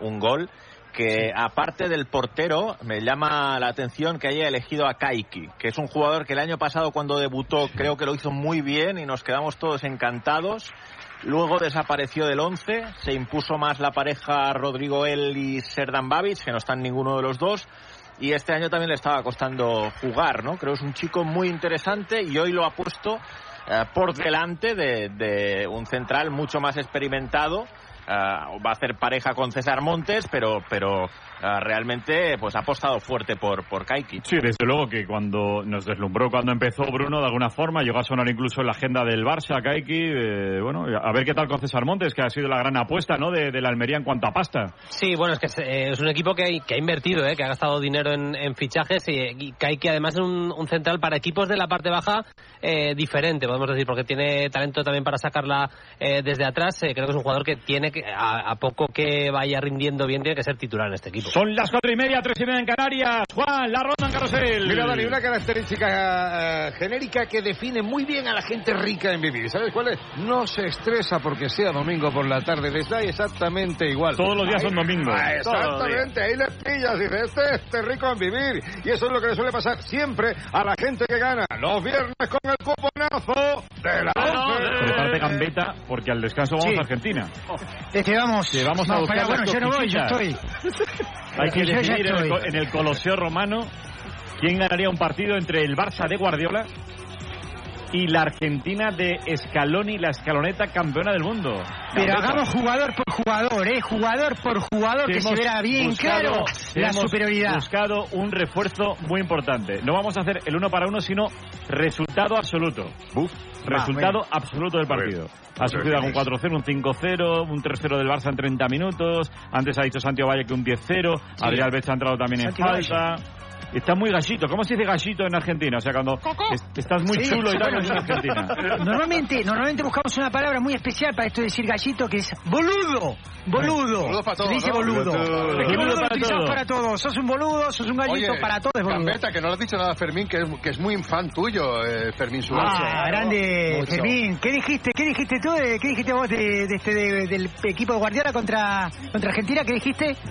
un gol que aparte del portero me llama la atención que haya elegido a Kaiki, que es un jugador que el año pasado cuando debutó creo que lo hizo muy bien y nos quedamos todos encantados. Luego desapareció del 11, se impuso más la pareja Rodrigo El y Serdan Babic, que no están ninguno de los dos. Y este año también le estaba costando jugar, ¿no? Creo que es un chico muy interesante y hoy lo ha puesto eh, por delante de, de un central mucho más experimentado va a hacer pareja con César Montes, pero, pero realmente pues ha apostado fuerte por, por Kaiki. Sí, desde luego que cuando nos deslumbró cuando empezó Bruno, de alguna forma, llegó a sonar incluso en la agenda del Barça, Kaiki. Eh, bueno, a ver qué tal con César Montes, que ha sido la gran apuesta ¿no? de, la Almería en cuanto a pasta. Sí, bueno, es que es, eh, un equipo que, que, ha invertido, ¿eh? que ha gastado dinero en, fichajes y, Kaiki además es un, central para equipos de la parte baja eh, diferente, podemos decir, porque tiene talento también para sacarla desde atrás. creo que es un jugador que tiene que a, poco que vaya rindiendo bien, tiene que ser titular en este equipo. Son las cuatro y media, tres y media en Canarias. Juan, la ronda en carrusel. Mira, Dani, una característica eh, genérica que define muy bien a la gente rica en vivir. ¿Sabes cuál es? No se estresa porque sea domingo por la tarde. Les da exactamente igual. Todos los días son domingos. Ah, exactamente, ahí les pillas y dices, este, este rico en vivir. Y eso es lo que le suele pasar siempre a la gente que gana. Los viernes con el cuponazo de la Prepárate gambeta porque al descanso vamos a Argentina. Es que vamos. Vamos a buscar bueno, yo no voy, yo estoy. Hay que decidir en el, en el Coloseo Romano quién ganaría un partido entre el Barça de Guardiola y la Argentina de Scaloni, la escaloneta campeona del mundo. Pero hagamos jugador por jugador, ¿eh? Jugador por jugador, que se verá bien claro la superioridad. buscado un refuerzo muy importante. No vamos a hacer el uno para uno, sino resultado absoluto. Resultado absoluto del partido. Ha sufrido algún 4-0, un 5-0, un 3-0 del Barça en 30 minutos. Antes ha dicho Santiago Valle que un 10-0. Adrián Becha ha entrado también en falta. Está muy gallito. ¿Cómo se dice gallito en Argentina? O sea, cuando estás muy chulo y tal en Argentina. Normalmente, normalmente buscamos una palabra muy especial para esto de decir gallito, que es boludo. Boludo. Boludo para todos. Se dice boludo. Boludo, boludo lo utilizamos para todos. Sos un boludo, sos un gallito, para todos es boludo. Gambetta, que no le has dicho nada a Fermín, que es, que es muy fan tuyo, eh, Fermín Suárez. Ah, grande Fermín. ¿Qué dijiste? ¿Qué dijiste tú? ¿Qué dijiste vos de, este, del equipo de Guardiola contra, contra Argentina? ¿Qué dijiste?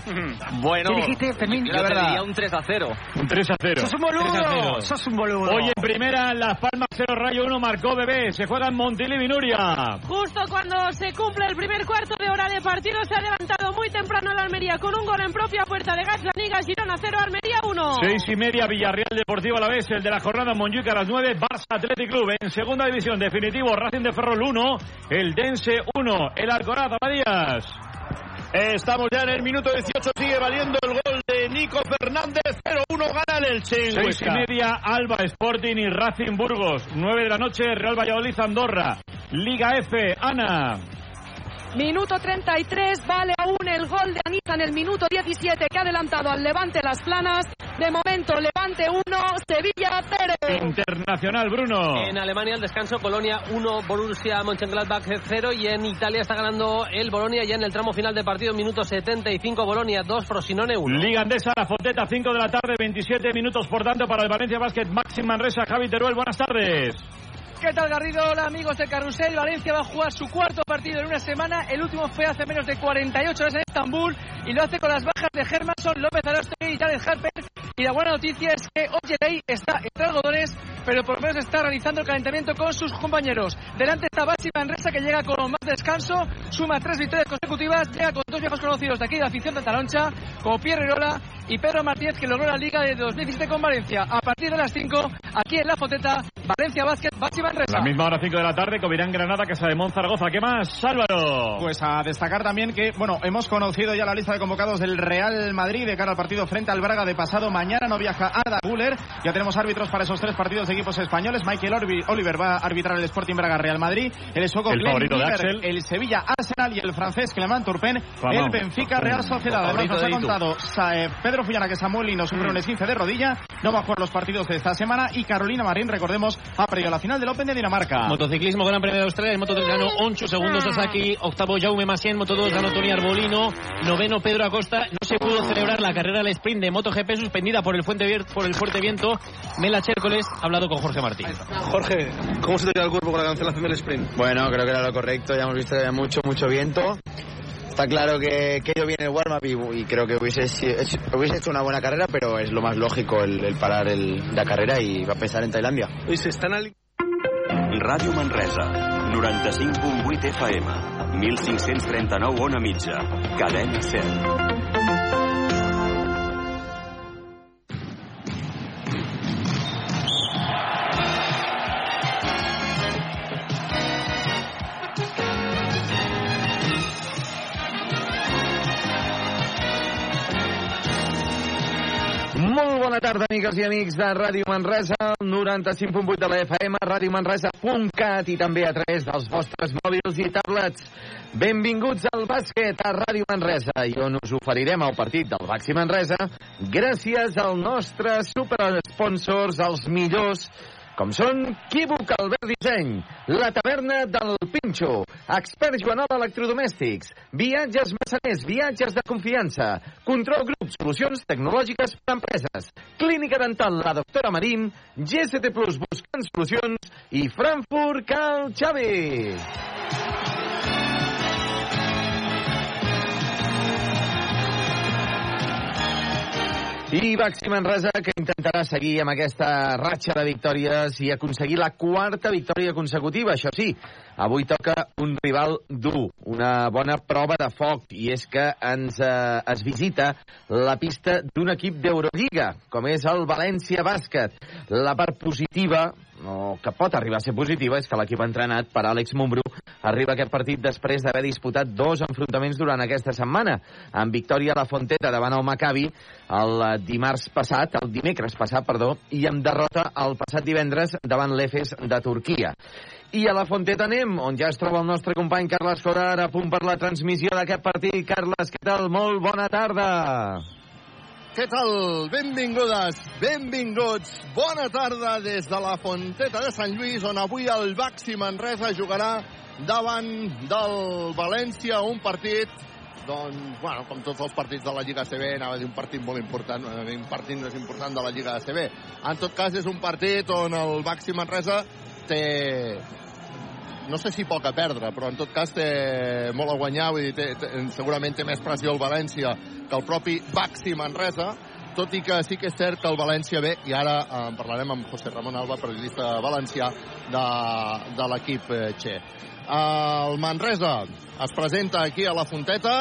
Bueno. ¿Qué dijiste, Fermín? La verdad. un 3 a 0. Un 3 a 0. Sos un boludo. Sos un boludo. Hoy en primera, Las Palmas 0 Rayo 1 marcó Bebé. Se juega en Montilivi, Nuria. Justo cuando se cumple el primer cuarto de hora de partido, se ha levantado muy temprano la Almería con un gol en propia puerta de Gaslaniga, Girona 0, Almería 1. Seis y media, Villarreal Deportivo a la vez, el de la jornada Monjuic a las 9, Barça Athletic Club en segunda división, definitivo, Racing de Ferrol 1, el Dense 1, el Alcoraz, Díaz. Estamos ya en el minuto 18, sigue valiendo el gol de Nico Fernández, 0-1 gana el Elche. Seis y media, Alba Sporting y Racing Burgos. 9 de la noche, Real Valladolid Andorra. Liga F, Ana. Minuto 33, vale aún el gol de Anita en el minuto 17 que ha adelantado al Levante Las Planas. De momento, Levante 1, Sevilla 0. Internacional, Bruno. En Alemania el descanso, Colonia 1, Borussia Mönchengladbach 0 y en Italia está ganando el Bolonia ya en el tramo final de partido, minuto 75, Bolonia 2, Frosinone 1. Liga Andesa, La Fonteta 5 de la tarde, 27 minutos por tanto para el Valencia Basket, Maxim Manresa, Javi Teruel, buenas tardes. ¿Qué tal Garrido? Hola amigos de Carrusel. Valencia va a jugar su cuarto partido en una semana. El último fue hace menos de 48 horas en Estambul y lo hace con las bajas de Germanson, López Arostegui y Jared Harper. Y la buena noticia es que Ojeley está entre algodones, pero por lo menos está realizando el calentamiento con sus compañeros. Delante está Basi Manresa que llega con más descanso, suma tres victorias consecutivas, llega con dos viejos conocidos de aquí de la afición de Taloncha, como Pierre Rirola y Pedro Martínez que logró la Liga de 2017 con Valencia. A partir de las 5, aquí en La Foteta, Valencia Básquet, Basi la misma hora 5 de la tarde, Covirán Granada, Casa de Monzaragoza. ¿Qué más, Álvaro? Pues a destacar también que, bueno, hemos conocido ya la lista de convocados del Real Madrid de cara al partido frente al Braga de pasado. Mañana no viaja Arda Guller. Ya tenemos árbitros para esos tres partidos de equipos españoles. Michael Oliver va a arbitrar el Sporting Braga Real Madrid. El Soco el favorito de Axel. El Sevilla Arsenal y el francés Clement Turpen. El Benfica Real Sociedad. Además nos ha contado eh, Pedro Fullana que Samuel nos sufre un esguince de rodilla. No va a jugar los partidos de esta semana. Y Carolina Marín, recordemos, ha perdido la final del Open de Dinamarca. Motociclismo Gran Premio de Australia, el Moto 3 ganó 8 segundos Sasaki, octavo Jaume Massien, Moto 2 ganó Tony Arbolino, noveno Pedro Acosta. No se pudo celebrar la carrera al sprint de MotoGP suspendida por el, fuente, por el fuerte viento. Mela Chércoles ha hablado con Jorge Martín. Jorge, ¿cómo se te queda el cuerpo con la cancelación del sprint? Bueno, creo que era lo correcto, ya hemos visto mucho, mucho viento está claro que, que ido bien el warm-up y, y, creo que hubiese, hubiese hecho una buena carrera, pero es lo más lógico el, el parar el, la carrera y va a pensar en Tailandia. Hoy se están al... Ràdio Manresa, 95.8 FM, 1539 on a mitja, cadena 100. Molt bona tarda, amigues i amics de Ràdio Manresa, 95.8 de la FM, radiomanresa.cat i també a través dels vostres mòbils i tablets. Benvinguts al bàsquet a Ràdio Manresa i on us oferirem el partit del Baxi Manresa gràcies als nostres superesponsors, els millors com són Quívoc Albert Disseny, la taverna del Pinxo, Expert Joanol Electrodomèstics, Viatges Massaners, viatges de confiança, Control Grup, solucions tecnològiques per empreses, Clínica Dental La Doctora Marín, GST Plus buscant solucions i Frankfurt Cal Xavi. I Baxi Manresa, que intentarà seguir amb aquesta ratxa de victòries i aconseguir la quarta victòria consecutiva. Això sí, avui toca un rival dur, una bona prova de foc, i és que ens eh, es visita la pista d'un equip d'Eurolliga, com és el València Bàsquet. La part positiva, o que pot arribar a ser positiva, és que l'equip entrenat per Àlex Mumbrú arriba a aquest partit després d'haver disputat dos enfrontaments durant aquesta setmana, amb victòria a la Fonteta davant el Maccabi el dimarts passat, el dimecres passat, perdó, i amb derrota el passat divendres davant l'Efes de Turquia. I a la Fonteta anem, on ja es troba el nostre company Carles Corar a punt per la transmissió d'aquest partit. Carles, què tal? Molt bona tarda. Què tal? Benvingudes, benvinguts. Bona tarda des de la Fonteta de Sant Lluís, on avui el Baxi Manresa jugarà davant del València un partit doncs, bueno, com tots els partits de la Lliga CB, anava a dir un partit molt important, un partit més important de la Lliga CB. En tot cas, és un partit on el Baxi Manresa té no sé si poc a perdre, però en tot cas té molt a guanyar, vull dir, té, té, segurament té més pressió el València que el propi Baxi Manresa, tot i que sí que és cert que el València ve, i ara eh, en parlarem amb José Ramon Alba, periodista valencià de, de l'equip eh, Che. El Manresa es presenta aquí a la Fonteta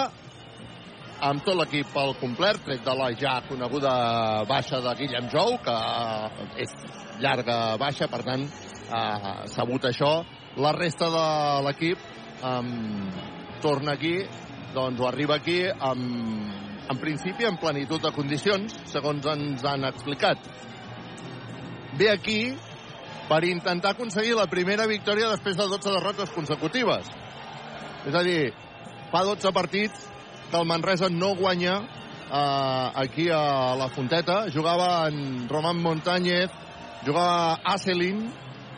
amb tot l'equip al complet, tret de la ja coneguda baixa de Guillem Jou, que és llarga baixa, per tant, eh, sabut això. La resta de l'equip eh, torna aquí, doncs ho arriba aquí amb, en principi en plenitud de condicions, segons ens han explicat. Ve aquí per intentar aconseguir la primera victòria després de 12 derrotes consecutives. És a dir, fa 12 partits que el Manresa no guanya eh, aquí a la Fonteta. Jugava en Roman Montañez, jugava Aselin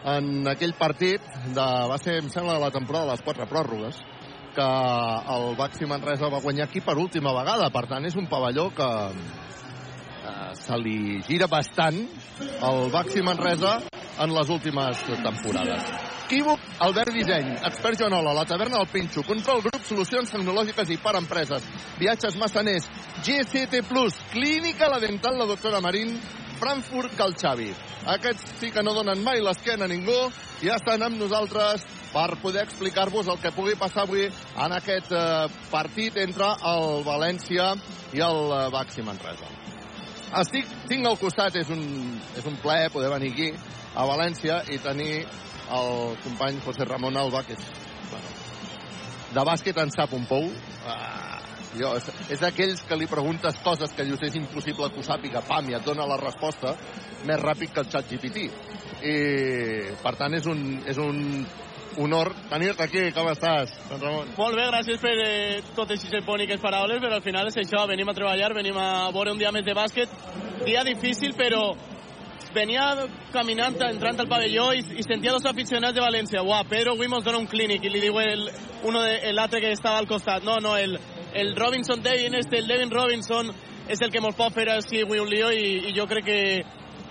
en aquell partit de, va ser, em sembla, la temporada de les quatre pròrrogues que el Baxi Manresa va guanyar aquí per última vegada. Per tant, és un pavelló que eh, se li gira bastant el Baxi Manresa en les últimes temporades. Quívoc, Albert Disseny, Expert Joanola, La Taverna del Pinxo, Control Grup, Solucions Tecnològiques i per Empreses, Viatges Massaners, GCT+, Clínica La Dental, la doctora Marín, Frankfurt Calxavi. Aquests sí que no donen mai l'esquena a ningú i ja estan amb nosaltres per poder explicar-vos el que pugui passar avui en aquest eh, partit entre el València i el eh, Baxi Manresa. Estic, tinc al costat, és un, és un plaer poder venir aquí a València i tenir el company José Ramon Alba, que és, bueno, de bàsquet en sap un pou. Uh, jo, és, és d'aquells que li preguntes coses que dius és impossible que ho sàpiga, pam, i et dona la resposta més ràpid que el xat GPT. I, per tant, és un, és un honor tenir-te aquí. Com estàs, Sant Ramon? Molt bé, gràcies per eh, totes aquestes boniques paraules, però al final és això, venim a treballar, venim a veure un dia més de bàsquet. Dia difícil, però venia caminant, entrant al pavelló i, i sentia dos aficionats de València. Uau, Pedro avui mos dona un clínic i li diu el, uno de, l'altre que estava al costat. No, no, el, el Robinson Devin, este, el Devin Robinson, és el que mos pot fer així avui un lío i, i jo que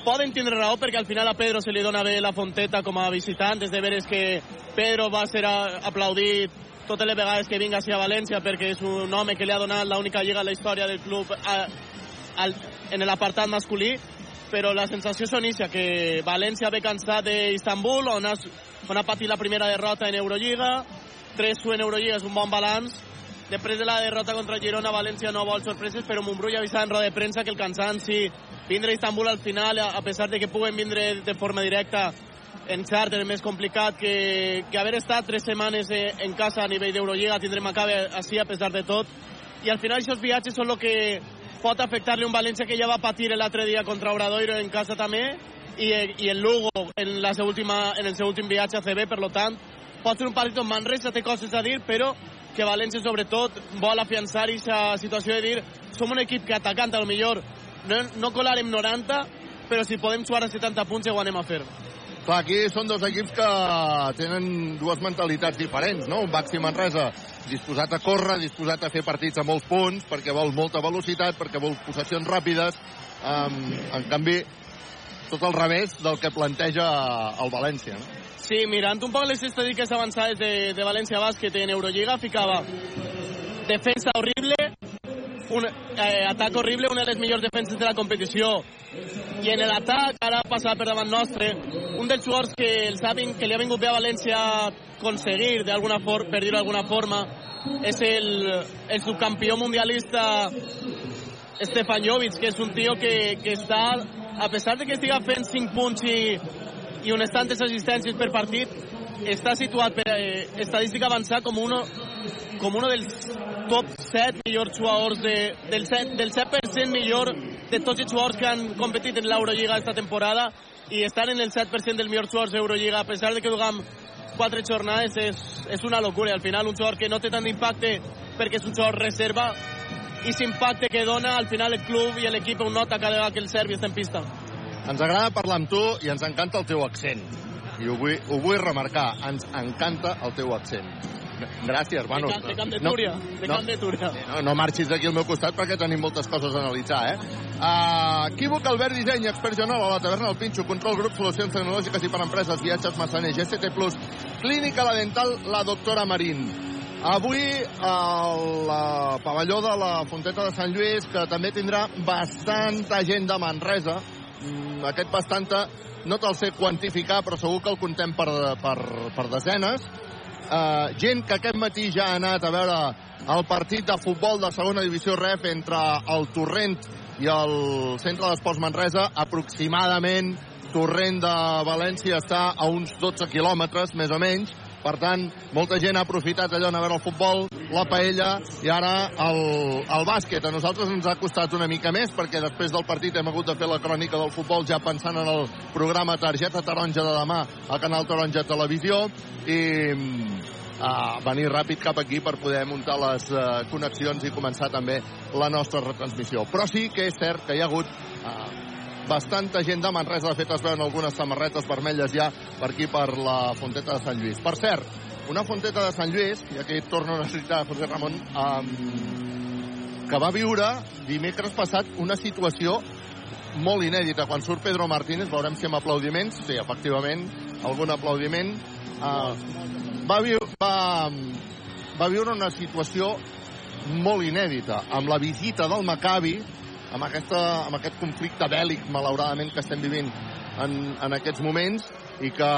poden tindre raó perquè al final a Pedro se li dona bé la Fonteta com a visitant, des de veres que Pedro va ser aplaudit totes les vegades que vinga a València perquè és un home que li ha donat l'única lliga a la història del club a, al, en l'apartat masculí. Però la sensació són ixa, que València ve cansat d'Istanbul on, has, on ha la primera derrota en Eurolliga. 3-1 en Eurolliga és un bon balanç després de la derrota contra Girona, València no vol sorpreses, però Montbrú ja avisava en roda de premsa que el cansanci vindre a Istanbul al final, a pesar de que puguen vindre de forma directa en xàrter és més complicat que, que haver estat tres setmanes eh, en casa a nivell d'Eurolliga tindrem a cabe així a pesar de tot. I al final aquests viatges són el que pot afectar-li un València que ja va patir l'altre dia contra Obradoiro en casa també i, i el Lugo en, la seva última, en el seu últim viatge a CB, per lo tant pot ser un partit on Manresa té coses a dir però que València sobretot vol afiançar aquesta situació de dir som un equip que atacant a lo millor no, no colarem 90 però si podem jugar a 70 punts ja ho anem a fer Clar, aquí són dos equips que tenen dues mentalitats diferents, no? Un Baxi Manresa disposat a córrer, disposat a fer partits a molts punts, perquè vol molta velocitat, perquè vol possessions ràpides. Um, en canvi, tot al revés del que planteja el València, no? Sí, mirant un poc les estadístiques avançades de, de València Bàsquet en Eurolliga, ficava defensa horrible, un eh, horrible, una de les millors defenses de la competició. I en l'atac, ara passa per davant nostre, un dels jugadors que, el saben, que li ha vingut bé a València aconseguir, d'alguna forma, per dir-ho forma, és el, el subcampió mundialista Stefan Jovic, que és un tio que, que està, a pesar de que estiga fent 5 punts i unes tantes assistències per partit, està situat per eh, estadística avançada com uno, com uno dels top 7 millors jugadors de, del, 7, del 7% millor de tots els jugadors que han competit en l'Eurolliga aquesta temporada i estan en el 7% dels millors jugadors d'Eurolliga. A pesar de que duguem quatre jornades és, és una locura. Al final un jugador que no té tant d'impacte perquè és un jugador reserva i l'impacte que dona al final el club i l'equip ho nota cada vegada que el servi està en pista ens agrada parlar amb tu i ens encanta el teu accent i ho vull, ho vull remarcar ens encanta el teu accent Gràcies, bueno. De, Camp de Túria. No, de Camp de Túria. No, no marxis d'aquí al meu costat perquè tenim moltes coses a analitzar, eh? Uh, Equívoc, Albert Disseny, expert general a la taverna del Pinxo, control grup, solucions tecnològiques i per empreses, viatges, massaner, GST+, Clínica La Dental, la doctora Marín. Avui al pavelló de la Fonteta de Sant Lluís, que també tindrà bastanta gent de Manresa. Mm, aquest bastanta no te'l sé quantificar, però segur que el contem per, per, per desenes. Eh, gent que aquest matí ja ha anat a veure el partit de futbol de segona divisió REF entre el Torrent i el Centre d'Esports Manresa, aproximadament Torrent de València està a uns 12 quilòmetres, més o menys, per tant, molta gent ha aprofitat allò a veure el futbol, la paella i ara el, el bàsquet. A nosaltres ens ha costat una mica més perquè després del partit hem hagut de fer la crònica del futbol ja pensant en el programa Targeta Taronja de demà a Canal Taronja Televisió i a venir ràpid cap aquí per poder muntar les uh, connexions i començar també la nostra retransmissió. Però sí que és cert que hi ha hagut uh, bastanta gent de Manresa. De fet, es veuen algunes samarretes vermelles ja per aquí, per la Fonteta de Sant Lluís. Per cert, una Fonteta de Sant Lluís, i aquí torno a necessitar José Ramon, um, que va viure dimecres passat una situació molt inèdita. Quan surt Pedro Martínez, veurem si amb aplaudiments, sí, efectivament, algun aplaudiment, uh, va, viu, va, va viure una situació molt inèdita, amb la visita del Maccabi, amb, aquesta, amb aquest conflicte bèl·lic, malauradament, que estem vivint en, en aquests moments, i que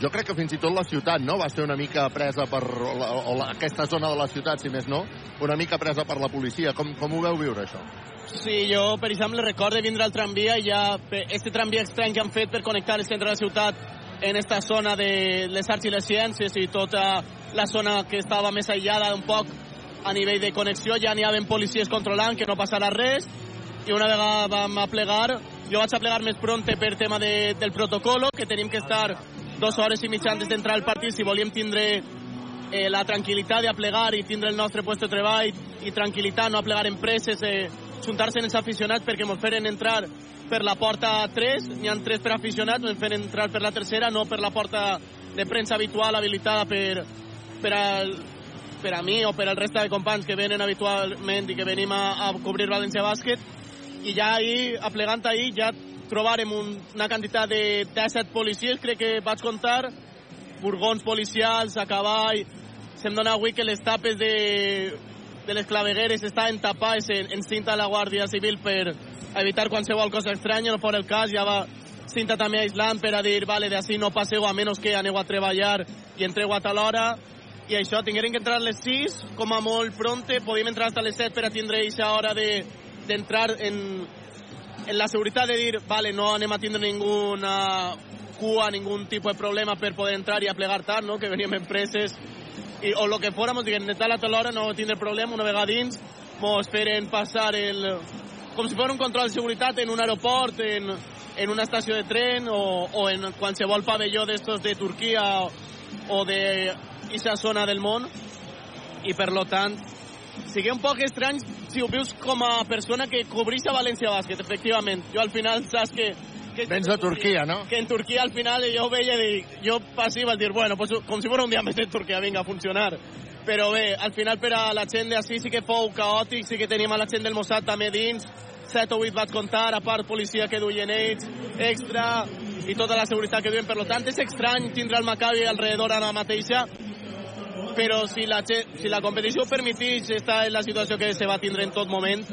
jo crec que fins i tot la ciutat no va ser una mica presa per la, o la, aquesta zona de la ciutat, si més no, una mica presa per la policia. Com, com ho veu viure, això? Sí, jo, per exemple, recordo vindre al tramvia i ja este tramvia estrany que han fet per connectar el centre de la ciutat en esta zona de les arts i les ciències i tota la zona que estava més aïllada un poc a nivell de connexió, ja n'hi havia policies controlant que no passarà res. I una vegada vam a plegar jo vaig a plegar més pronte per tema de, del protocolo, que tenim que estar dues hores i mitja antes d'entrar al partit si volíem tindre eh, la tranquil·litat de plegar i tindre el nostre lloc de treball i tranquil·litat, no a plegar empreses, eh, juntar-se els aficionats perquè ens feren entrar per la porta 3, n'hi ha 3 per aficionats, ens entrar per la tercera, no per la porta de premsa habitual habilitada per, per, al, per a mi o per al resta de companys que venen habitualment i que venim a, a cobrir València Bàsquet i ja ahir, aplegant ahir, ja trobarem un, una quantitat de 17 policies, crec que vaig comptar, furgons policials a cavall, se'm dona avui que les tapes de, de les clavegueres estaven tapades en, en cinta de la Guàrdia Civil per evitar qualsevol cosa estranya, no fora el cas, ja va cinta també aislant per a dir, vale, d'ací no passeu a menys que aneu a treballar i entreu a tal hora, i això, tingueren que entrar a les 6, com a molt pronte, podíem entrar fins a les 7 per a tindre aquesta hora d'entrar de, en, en la seguretat de dir, vale, no anem a tindre ninguna cua, ningún tipus de problema per poder entrar i a plegar tard, no? que veníem empreses i, o lo que fóramos, diguem, de tal a tal hora no tindre problema, una vegada dins mos feren passar el, com si fos un control de seguretat en un aeroport, en, en una estació de tren o, o en qualsevol pavelló d'estos de Turquia o, o de aquesta zona del món i per lo tant sigui un poc estrany si ho vius com a persona que cobreix a València Bàsquet, efectivament. Jo al final saps que... que Vens de Turquia, no? Que en Turquia al final jo veia i jo passiva al dir, bueno, pues, com si fos un dia més de Turquia, vinga, a funcionar. Però bé, al final per a la gent d'ací sí que fou caòtic, sí que teníem a la gent del Mossad també dins, 7 o 8 vaig comptar, a part policia que duien ells, extra, i tota la seguretat que duien. Per tant, és estrany tindre el Maccabi alrededor ara mateixa, però si la, si la competició ho permeteix, està en la situació que se va tindre en tot moment,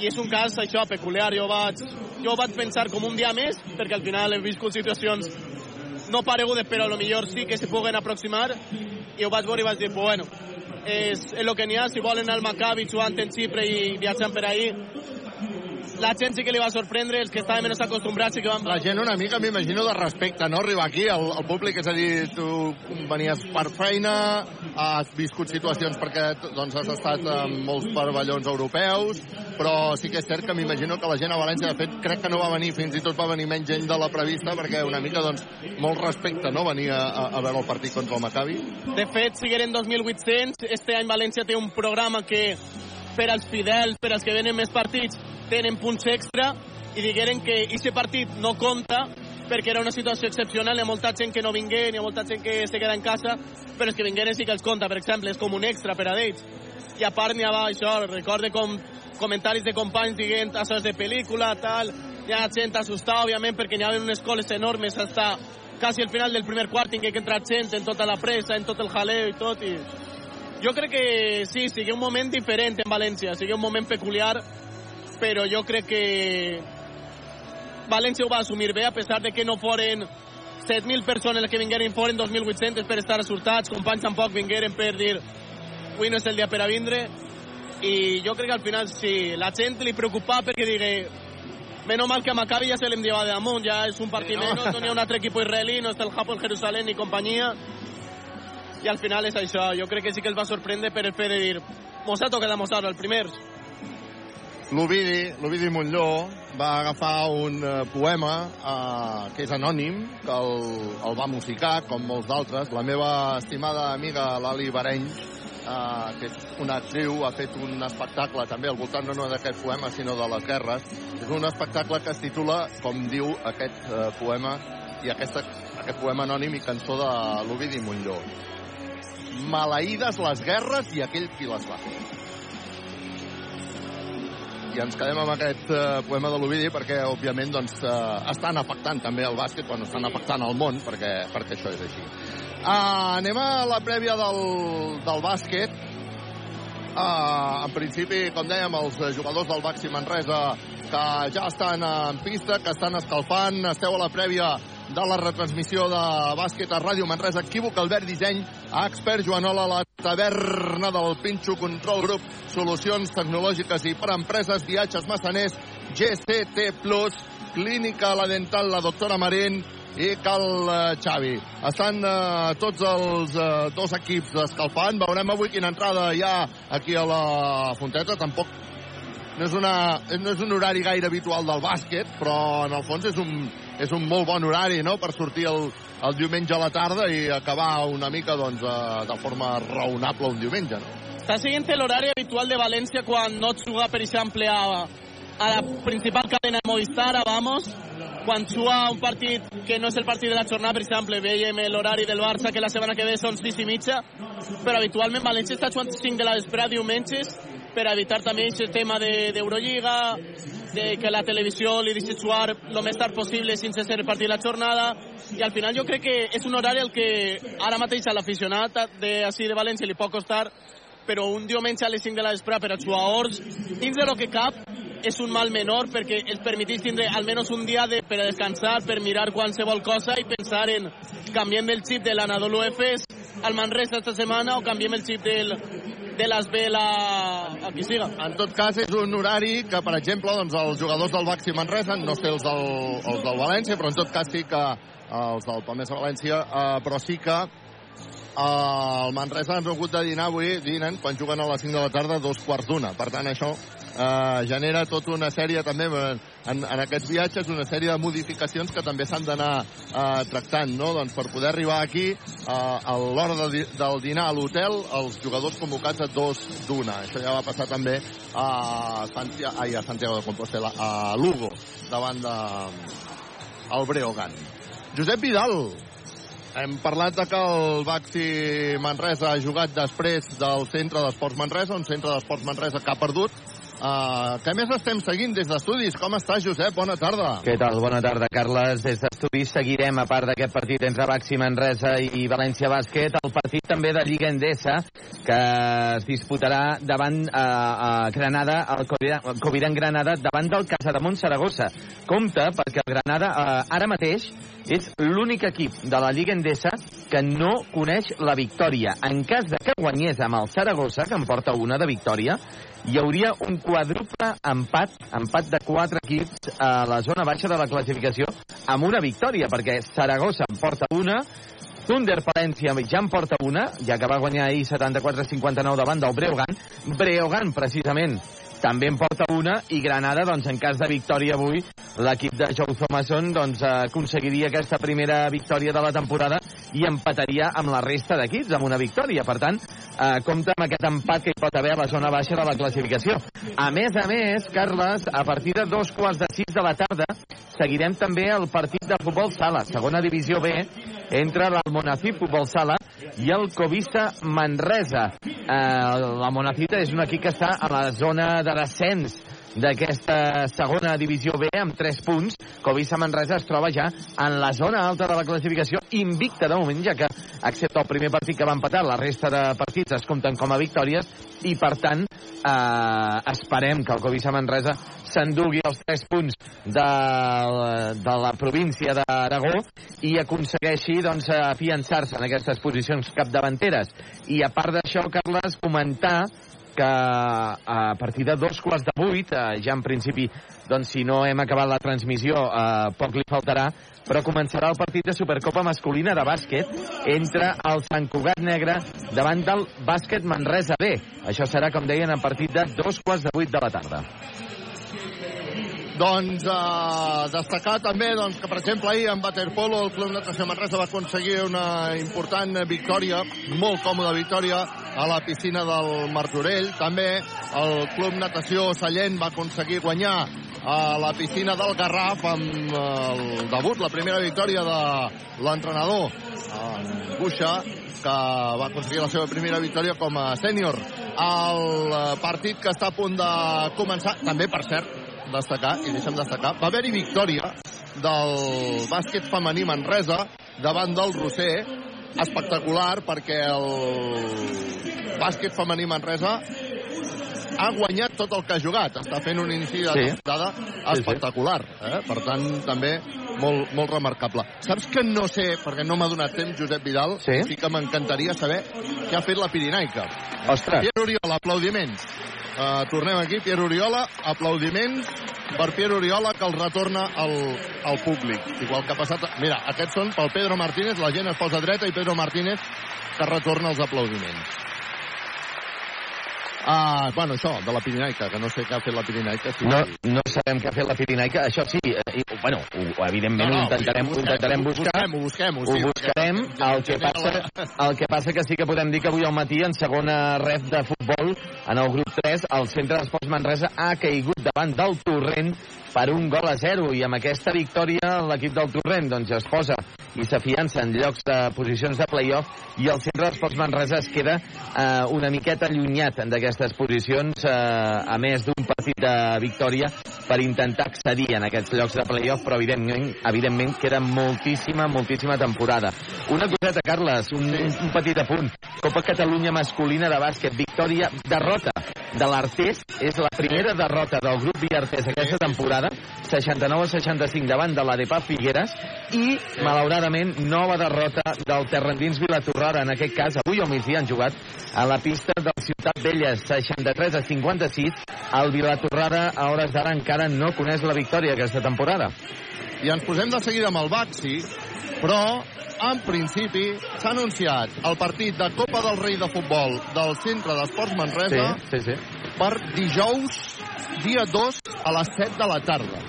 i és un cas, això, peculiar. Jo vaig, jo vaig pensar com un dia més, perquè al final he viscut situacions no paregudes, però a lo millor sí que se puguen aproximar, i ho vaig veure i vaig dir, bueno, és, és el que n'hi ha, si volen al Maccabi jugant en Xipre i viatjant per ahir, la gent sí que li va sorprendre, els que estaven menys acostumbrats i que van... La gent una mica, m'imagino, de respecte, no? Arribar aquí, el, el públic, és a dir, tu venies per feina, has viscut situacions perquè doncs, has estat en molts pavellons europeus, però sí que és cert que m'imagino que la gent a València, de fet, crec que no va venir, fins i tot va venir menys gent de la prevista, perquè una mica, doncs, molt respecte, no?, venir a, a veure el partit contra el Maccabi. De fet, sigueren 2.800, este any València té un programa que per als fidels, per als que venen més partits, tenen punts extra i digueren que aquest partit no compta perquè era una situació excepcional, hi ha molta gent que no vingué, hi ha molta gent que se queda en casa, però els que vingueren sí que els compta, per exemple, és com un extra per a ells. I a part n'hi ha això, recorde com comentaris de companys dient això és de pel·lícula, tal, hi ha gent assustada, òbviament, perquè n'hi ha unes coles enormes hasta quasi al final del primer quart en què entrar gent en tota la pressa, en tot el jaleo i tot, i jo crec que sí, sigui un moment diferent en València, sigui un moment peculiar, però jo crec que València ho va assumir bé, a pesar de que no foren 7.000 persones que vingueren, foren 2.800 per estar assortats, companys tampoc vingueren per dir avui no és el dia per a vindre, i jo crec que al final sí, la gent li preocupa perquè digui Menos mal que a Maccabi ja se l'hem llevat de damunt, ja és un partit sí, no? menys, no n'hi ha un altre equip israelí, no està el Japón, Jerusalén ni companyia, i al final és això. Jo crec que sí que els va sorprendre per el fet de dir mos ha tocat a Mossad, el primer. L'Ovidi, l'Ovidi Montlló, va agafar un uh, poema uh, que és anònim, que el, el va musicar, com molts d'altres. La meva estimada amiga Lali Bareny, uh, que és una actriu, ha fet un espectacle també al voltant no d'aquest poema, sinó de les guerres. És un espectacle que es titula, com diu aquest uh, poema, i aquesta, aquest poema anònim i cançó de l'Ovidi Montlló. Maleïdes les guerres i aquell qui les va fer i ens quedem amb aquest uh, poema de l'Ovidi perquè, òbviament, doncs, uh, estan afectant també el bàsquet quan estan afectant el món, perquè, perquè això és així. Uh, anem a la prèvia del, del bàsquet. Uh, en principi, com dèiem, els jugadors del Baxi Manresa que ja estan en pista, que estan escalfant, esteu a la prèvia de la retransmissió de bàsquet a Ràdio Manresa. Equívoc, Albert Disseny, Expert Joanola, la taverna del Pinxo Control Group, solucions tecnològiques i per empreses, viatges massaners, GCT Clínica La Dental, la doctora Marín, i Cal eh, Xavi. Estan uh, tots els uh, dos equips escalfant. Veurem avui quina entrada hi ha aquí a la Fonteta. Tampoc no és, una, no és un horari gaire habitual del bàsquet, però en el fons és un, és un molt bon horari no? per sortir el, el diumenge a la tarda i acabar una mica doncs, de forma raonable un diumenge. No? Està seguint l'horari habitual de València quan no juga, per exemple, a, a la principal cadena de Movistar, a Vamos, quan juga un partit que no és el partit de la jornada, per exemple, veiem l'horari del Barça, que la setmana que ve són 6 i mitja, però habitualment València està jugant 5 de la vesprada diumenges per evitar també aquest tema de- d'Eurolliga, de que la televisió li deixi jugar el més tard possible sense ser partit la jornada. I al final jo crec que és un horari el que ara mateix a l'aficionat de, així de València li pot costar però un diumenge a les 5 de la vesprada per a jugadors dins de lo que cap és un mal menor perquè els permetís tindre almenys un dia de, per a descansar, per mirar qualsevol cosa i pensar en canviem el xip de l'Anadolu Efes al Manresa esta setmana o canviem el xip del, de les Vela a qui siga. En tot cas, és un horari que, per exemple, doncs, els jugadors del Baxi Manresa, no sé els del, els del València, però en tot cas sí que eh, els del Palmesa València, eh, però sí que eh, el Manresa han hagut de dinar avui, dinen, quan juguen a les 5 de la tarda, dos quarts d'una. Per tant, això eh, genera tota una sèrie també eh, en, en aquests viatges una sèrie de modificacions que també s'han d'anar eh, tractant no? doncs per poder arribar aquí eh, a l'hora de, del dinar a l'hotel els jugadors convocats a dos d'una això ja va passar també a Santiago, ai, a Santiago de Compostela a Lugo davant de el Breogan Josep Vidal hem parlat de que el Baxi Manresa ha jugat després del centre d'esports Manresa, un centre d'esports Manresa que ha perdut. Uh, què més estem seguint des d'estudis? Com estàs, Josep? Bona tarda. Què tal? Bona tarda, Carles. Des d'estudis seguirem, a part d'aquest partit entre Baxi Manresa i València Bàsquet, el partit també de Lliga Endesa, que es disputarà davant eh, a Granada, el Coviran, Granada, davant del Casademont Saragossa. Compte, perquè el Granada eh, ara mateix és l'únic equip de la Lliga Endesa que no coneix la victòria. En cas de que guanyés amb el Saragossa, que en porta una de victòria, hi hauria un quadruple empat, empat de quatre equips a la zona baixa de la classificació amb una victòria, perquè Saragossa en porta una, Thunder Palència ja en porta una, ja que va guanyar ahir 74-59 davant del Breogan. Breogan, precisament, també en porta una i Granada, doncs, en cas de victòria avui, l'equip de Joe Thomason doncs, aconseguiria aquesta primera victòria de la temporada i empataria amb la resta d'equips amb una victòria. Per tant, eh, compta amb aquest empat que hi pot haver a la zona baixa de la classificació. A més a més, Carles, a partir de dos quarts de sis de la tarda seguirem també el partit de futbol sala, segona divisió B, entre l'Almonacid Futbol Sala i el Covisa Manresa. Eh, la Monacita és un equip que està a la zona de descens d'aquesta segona divisió B amb 3 punts. Covisa Manresa es troba ja en la zona alta de la classificació, invicta de moment, ja que, excepte el primer partit que va empatar, la resta de partits es compten com a victòries i, per tant, eh, esperem que el Covisa Manresa s'endugui els 3 punts de, de la província d'Aragó i aconsegueixi doncs, afiançar-se en aquestes posicions capdavanteres. I a part d'això, Carles, comentar que a partir de dos quarts de vuit, eh, ja en principi, doncs si no hem acabat la transmissió, eh, poc li faltarà, però començarà el partit de Supercopa masculina de bàsquet entre el Sant Cugat Negre davant del bàsquet Manresa B. Això serà, com deien, a partir de dos quarts de vuit de la tarda. Doncs eh, destacar també doncs, que, per exemple, ahir en Waterpolo el Club Natació Manresa va aconseguir una important victòria, molt còmoda victòria, a la piscina del Martorell. També el Club Natació Sallent va aconseguir guanyar a la piscina del Garraf amb el debut, la primera victòria de l'entrenador, en Buixa, que va aconseguir la seva primera victòria com a sènior. El eh, partit que està a punt de començar, també, per cert, destacar, i deixem destacar, va haver-hi victòria del bàsquet femení Manresa davant del Roser, espectacular perquè el bàsquet femení Manresa ha guanyat tot el que ha jugat. Està fent un inici de Sí. temporada espectacular. Eh? Per tant, també molt, molt remarcable. Saps que no sé, perquè no m'ha donat temps, Josep Vidal, Sí. sí que m'encantaria saber què ha fet la Pirinaica. Ostres. Pierre Oriola, aplaudiments. Uh, tornem aquí, Pierre Oriola, aplaudiments per Pierre Oriola que el retorna al, al públic. Igual que ha passat... Mira, aquests són pel Pedro Martínez, la gent es posa dreta i Pedro Martínez que retorna els aplaudiments. Ah, bueno, això, de la Pirinaica, que no sé què ha fet la Pirinaica. Sí, No, no sabem què ha fet la Pirinaica. Això sí, eh, i, bueno, ho, evidentment No, no, ho intentarem, ho ho intentarem buscar. ho busquem, ho Ho busquem, sí, buscarem. perquè- El que, passa, el que passa que sí que podem dir que avui al matí, en segona ref de futbol, en el grup 3, el centre d'esports Manresa ha caigut davant del Torrent per un gol a zero i amb aquesta victòria l'equip del Torrent doncs es posa i s'afiança en llocs de posicions de play-off i el centre d'Esports Manresa es queda eh, una miqueta allunyat d'aquestes posicions eh, a més d'un partit de victòria per intentar accedir en aquests llocs de play-off però evidentment, evidentment queda moltíssima, moltíssima temporada. Una coseta, Carles, un, un petit apunt. Copa Catalunya masculina de bàsquet, victòria, derrota de l'Artés, és la primera derrota del grup Viartés aquesta temporada, 69 a 65 davant de la de Pap Figueres, i, malauradament, nova derrota del Terrendins Vilatorrada, en aquest cas, avui al migdia han jugat a la pista del Ciutat Vella, 63 a 56. El Vilatorrada, a hores d'ara, encara no coneix la victòria aquesta temporada. I ens posem de seguida amb el Baxi, però en principi s'ha anunciat el partit de Copa del Rei de Futbol del Centre d'Esports Manresa sí, sí, sí. per dijous, dia 2, a les 7 de la tarda.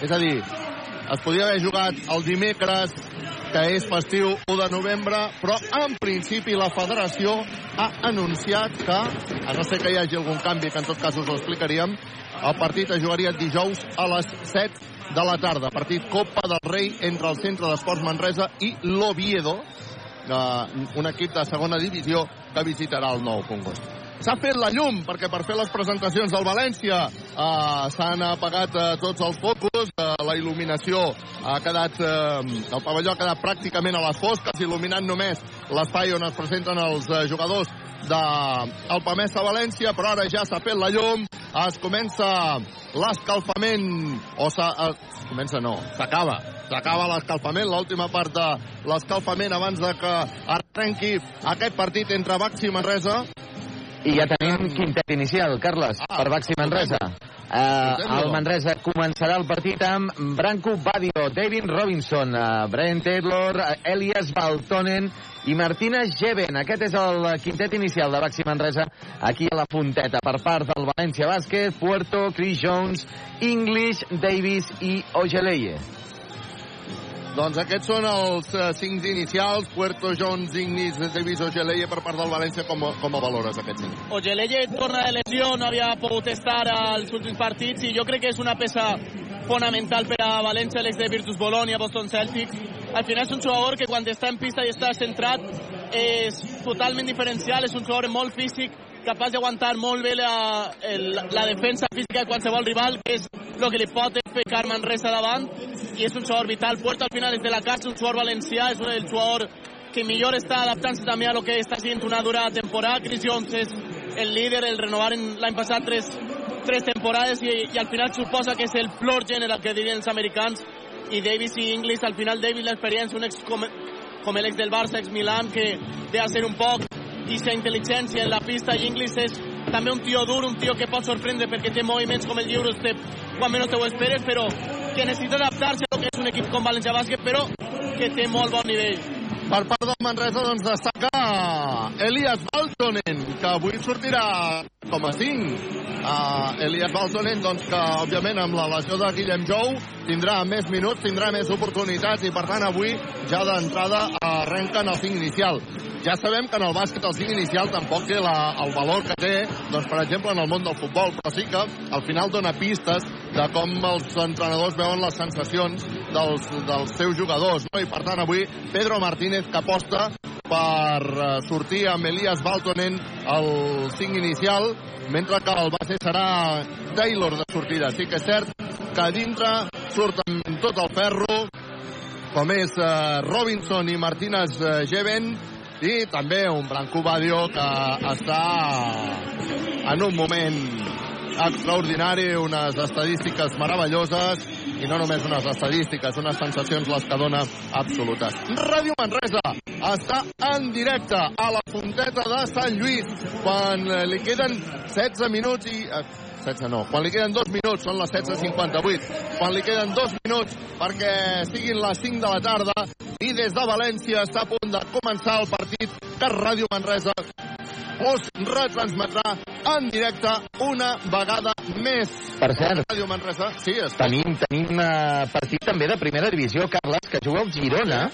És a dir, es podia haver jugat el dimecres, que és festiu 1 de novembre, però en principi la federació ha anunciat que, a no ser que hi hagi algun canvi, que en tot cas us ho explicaríem, el partit es jugaria dijous a les 7 de la tarda. Partit Copa del Rei entre el Centre d'Esports Manresa i l'Oviedo, un equip de segona divisió que visitarà el nou Congost. S'ha fet la llum, perquè per fer les presentacions del València eh, s'han apagat eh, tots els focus, eh, la il·luminació ha quedat, eh, el pavelló ha quedat pràcticament a les fosques, il·luminant només l'espai on es presenten els eh, jugadors del Pamesa València, però ara ja s'ha fet la llum, es comença l'escalfament, o s'ha... Eh, comença no, s'acaba, s'acaba l'escalfament, l'última part de l'escalfament abans de que arrenqui aquest partit entre Baxi i Manresa. I ja tenim quintet inicial, Carles, ah, per Baxi Manresa. Uh, el Manresa començarà el partit amb Branco Badio, David Robinson, uh, Brian Taylor, uh, Elias Baltonen i Martina Geven. Aquest és el quintet inicial de Baxi Manresa aquí a la Fonteta per part del València Bàsquet, Puerto, Chris Jones, English, Davis i Ogeleye. Doncs aquests són els uh, cinc inicials, Puerto Jones, Ignis, Davis, Ogeleye per part del València. Com, com a valores aquests cinc? Ogeleye torna de lesió, no havia pogut estar als últims partits i jo crec que és una peça fonamental per a València, l'ex de Virtus Bologna, Boston Celtics. Al final és un jugador que quan està en pista i està centrat és totalment diferencial, és un jugador molt físic, capaç d'aguantar molt bé la, el, la defensa física de qualsevol rival, que és el que li pot fer Carmen Resa davant, i és un jugador vital. Puerto al final és de la casa, un jugador valencià, és el jugador que millor està adaptant-se també a lo que està sent una dura temporada. Chris Jones és el líder, el renovar l'any passat tres, tres temporades i, i al final suposa que és el floor general que dirien els americans i Davis i Inglis, al final Davis l'experiència, un ex com, com l'ex del Barça, ex Milan, que de hacer un poc aquesta intel·ligència en la pista i Inglis és també un tio dur, un tio que pot sorprendre perquè té moviments com el Eurostep quan menys te ho esperes, però que necessita adaptar-se a lo que és un equip com València Bàsquet, però que té molt bon nivell. Per part del Manresa, doncs, destaca Elias Baltonen, que avui sortirà com a 5. Uh, Elias Baltonen, doncs, que, òbviament, amb la lesió de Guillem Jou, tindrà més minuts, tindrà més oportunitats, i, per tant, avui, ja d'entrada, arrenquen el 5 inicial. Ja sabem que en el bàsquet el 5 inicial tampoc té la, el valor que té, doncs, per exemple, en el món del futbol, però sí que al final dona pistes de com els entrenadors veuen les sensacions dels, dels seus jugadors. No? I, per tant, avui, Pedro Martínez que aposta per uh, sortir amb Elias Baltonen el 5 inicial, mentre que el base serà Taylor de sortida. Sí que és cert que a dintre surt amb tot el ferro, com és uh, Robinson i Martínez Geven, i també un Branco Badio que està en un moment extraordinari, unes estadístiques meravelloses i no només unes estadístiques, unes sensacions les que dona absolutes. Ràdio Manresa està en directe a la Fonteta de Sant Lluís quan li queden 16 minuts i... 16 no, quan li queden 2 minuts, són les 16.58, quan li queden 2 minuts perquè siguin les 5 de la tarda i des de València està a punt de començar el partit que Ràdio Manresa us retransmetrà en directe una vegada més. Per cert, Ràdio Manresa, sí, està. tenim, tenim uh, partit també de primera divisió, Carles, que juga el Girona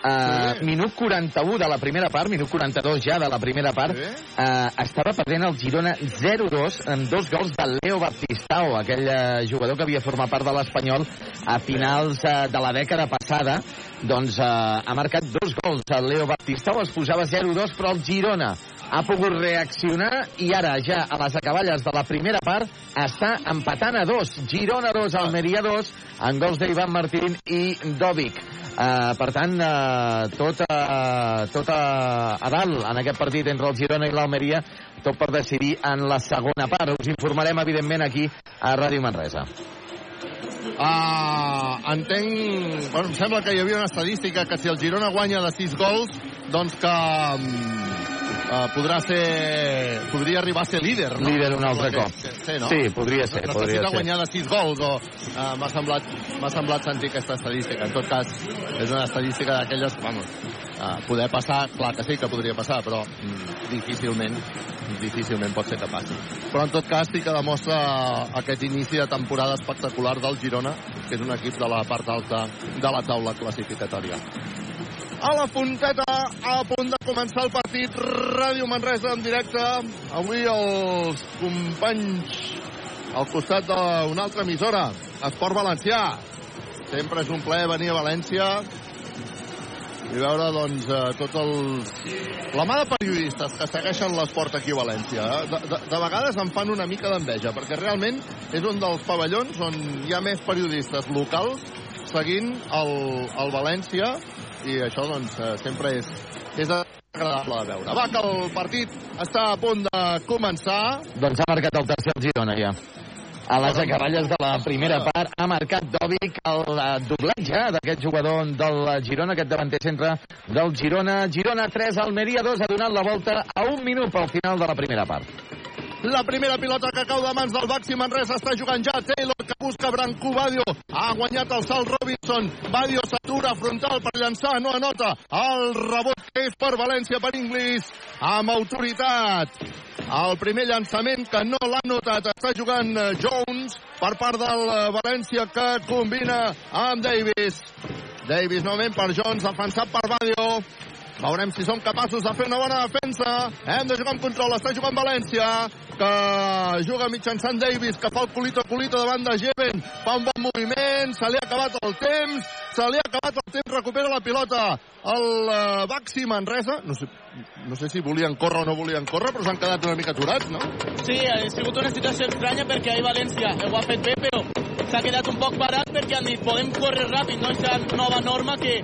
Uh, sí. Minut 41 de la primera part, minut 42 ja de la primera part, sí. uh, estava perdent el Girona 0-2 amb dos gols de Leo Baptistao, aquell uh, jugador que havia format part de l'Espanyol a finals uh, de la dècada passada. Doncs uh, ha marcat dos gols el Leo Baptistao, es posava 0-2, però el Girona ha pogut reaccionar i ara ja a les acaballes de la primera part està empatant a dos. Girona 2, Almeria 2, en gols d'Ivan Martín i Dovic. Uh, per tant, uh, tot, uh, tot uh, a dalt en aquest partit entre el Girona i l'Almeria, tot per decidir en la segona part. Us informarem, evidentment, aquí a Ràdio Manresa. Uh, entenc... Bueno, em sembla que hi havia una estadística que si el Girona guanya de 6 gols, doncs que uh, podrà ser... podria arribar a ser líder, no? Líder un altre cop. Sí, no? sí, podria ser. Necessita podria ser. guanyar de 6 gols o uh, m'ha semblat, semblat sentir aquesta estadística. En tot cas, és una estadística d'aquelles, vamos, uh, poder passar, clar que sí que podria passar, però mm, difícilment difícilment pot ser que passi. Però en tot cas sí que demostra aquest inici de temporada espectacular del Girona, que és un equip de la part alta de la taula classificatòria. A la punteta, a punt de començar el partit, Ràdio Manresa en directe. Avui els companys al costat d'una altra emissora, Esport Valencià. Sempre és un plaer venir a València i veure doncs, eh, tots els... La mà de periodistes que segueixen l'esport aquí a València. Eh? De, de, de vegades em fan una mica d'enveja, perquè realment és un dels pavellons on hi ha més periodistes locals seguint el, el València i això doncs eh, sempre és, és agradable de veure. Va, que el partit està a punt de començar. Doncs ha marcat el tercer Girona ja a les acaballes de la primera part. Ha marcat Dovic el doblatge d'aquest jugador del Girona, aquest davanter centre del Girona. Girona 3, Almeria 2, ha donat la volta a un minut pel final de la primera part. La primera pilota que cau de mans del Baxi Manresa està jugant ja Taylor que busca Branco Badio. Ha guanyat el salt Robinson. Badio s'atura frontal per llançar, no anota. El rebot que és per València per Inglis amb autoritat. El primer llançament que no l'ha notat està jugant eh, Jones per part del eh, València que combina amb Davis. Davis novament per Jones, defensat per Badio. Veurem si som capaços de fer una bona defensa. Hem de jugar amb control. Està jugant València, que juga mitjançant Davis, que fa el culito culito davant de Jeven. Fa un bon moviment, se li ha acabat el temps, se li ha acabat el temps, recupera la pilota el uh, Baxi Manresa. No sé, no sé si volien córrer o no volien córrer, però s'han quedat una mica aturats, no? Sí, ha sigut una situació estranya perquè ahir València ho ha fet bé, però s'ha quedat un poc parat perquè han dit podem córrer ràpid, no? Aquesta nova norma que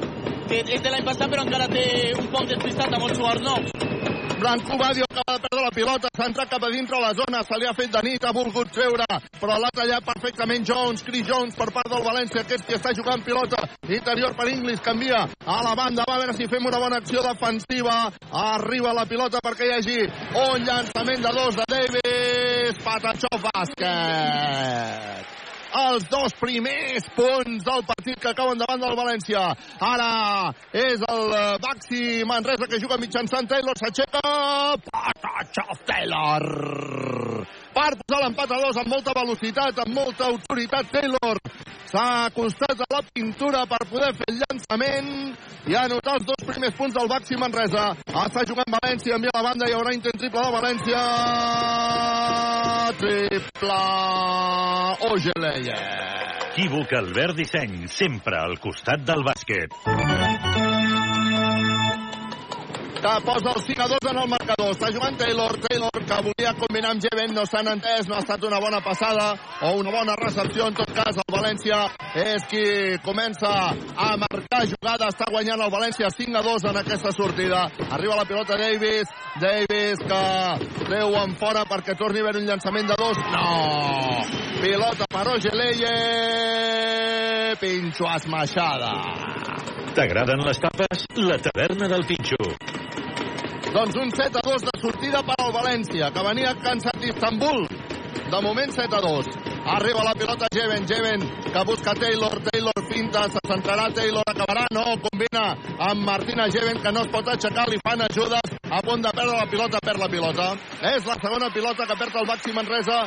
que és de l'any passat però encara té un poc despistat amb els jugadors nous. Blanco Badio acaba de perdre la pilota, s'ha entrat cap a dintre la zona, se li ha fet de nit, ha volgut treure, però l'ha tallat perfectament Jones, Chris Jones per part del València, que està jugant pilota, interior per Inglis, canvia a la banda, va a veure si fem una bona acció defensiva, arriba la pilota perquè hi hagi un llançament de dos de Davis, Patachó Bàsquet els dos primers punts del partit que acaben davant del València. Ara és el eh, Baxi Manresa que juga mitjançant Taylor, s'aixeca, Patachov Taylor per posar l'empat a dos amb molta velocitat, amb molta autoritat Taylor. S'ha acostat a la pintura per poder fer el llançament i anotar els dos primers punts del Baxi Manresa. Està jugant València, envia la banda, hi haurà intent triple de València. Triple Ogeleia. Equívoc Albert Disseny, sempre al costat del bàsquet que posa el 5 a 2 en el marcador. Està jugant Taylor, Taylor que volia combinar amb Jeven, no s'han entès, no ha estat una bona passada o una bona recepció. En tot cas, el València és qui comença a marcar jugada. Està guanyant el València 5 a 2 en aquesta sortida. Arriba la pilota Davis, Davis que treu en fora perquè torni a haver un llançament de dos. No! Pilota per Ogeleye, Pinxo esmaixada. T'agraden les tapes? La taverna del Pinxo. Doncs un 7 a 2 de sortida per al València, que venia cansat d'Istanbul. De moment 7 a 2. Arriba la pilota Jeven, Jeven, que busca Taylor, Taylor finta, se centrarà Taylor, acabarà, no, combina amb Martina Jeven, que no es pot aixecar, li fan ajudes, a punt de perdre la pilota, perd la pilota. És la segona pilota que perd el Baxi Manresa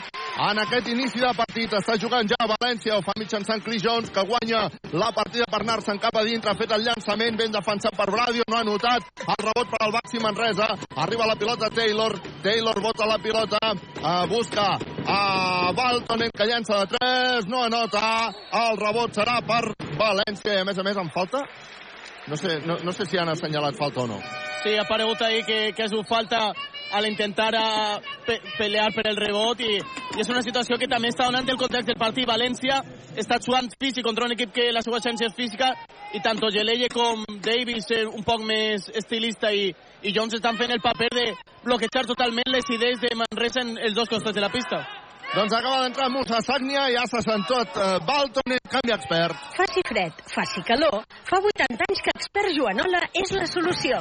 en aquest inici de partit. Està jugant ja a València, ho fa mitjançant Chris Jones, que guanya la partida per anar-se'n cap a dintre. Ha fet el llançament, ben defensat per Bradio, no ha notat el rebot per al Baxi Manresa. Arriba la pilota Taylor, Taylor bota la pilota, uh, busca a Baltonen, que llença de 3, no anota. El rebot serà per València, a més a més en falta. No sé, no, no sé si han assenyalat falta o no. Sí, ha aparegut ahí que, que ha sigut falta al intentar a pe pelear per el rebot i, i és una situació que també està donant el context del partit. València està jugant físic contra un equip que la seva essència és física i tant Geleye com Davis eh, un poc més estilista i, i Jones estan fent el paper de bloquejar totalment les idees de Manresa en els dos costats de la pista. Doncs acaba d'entrar Musa Sagnia, ja se sent tot. Uh, Balton, canvi expert. Faci fred, faci calor. Fa 80 anys que expert Joanola és la solució.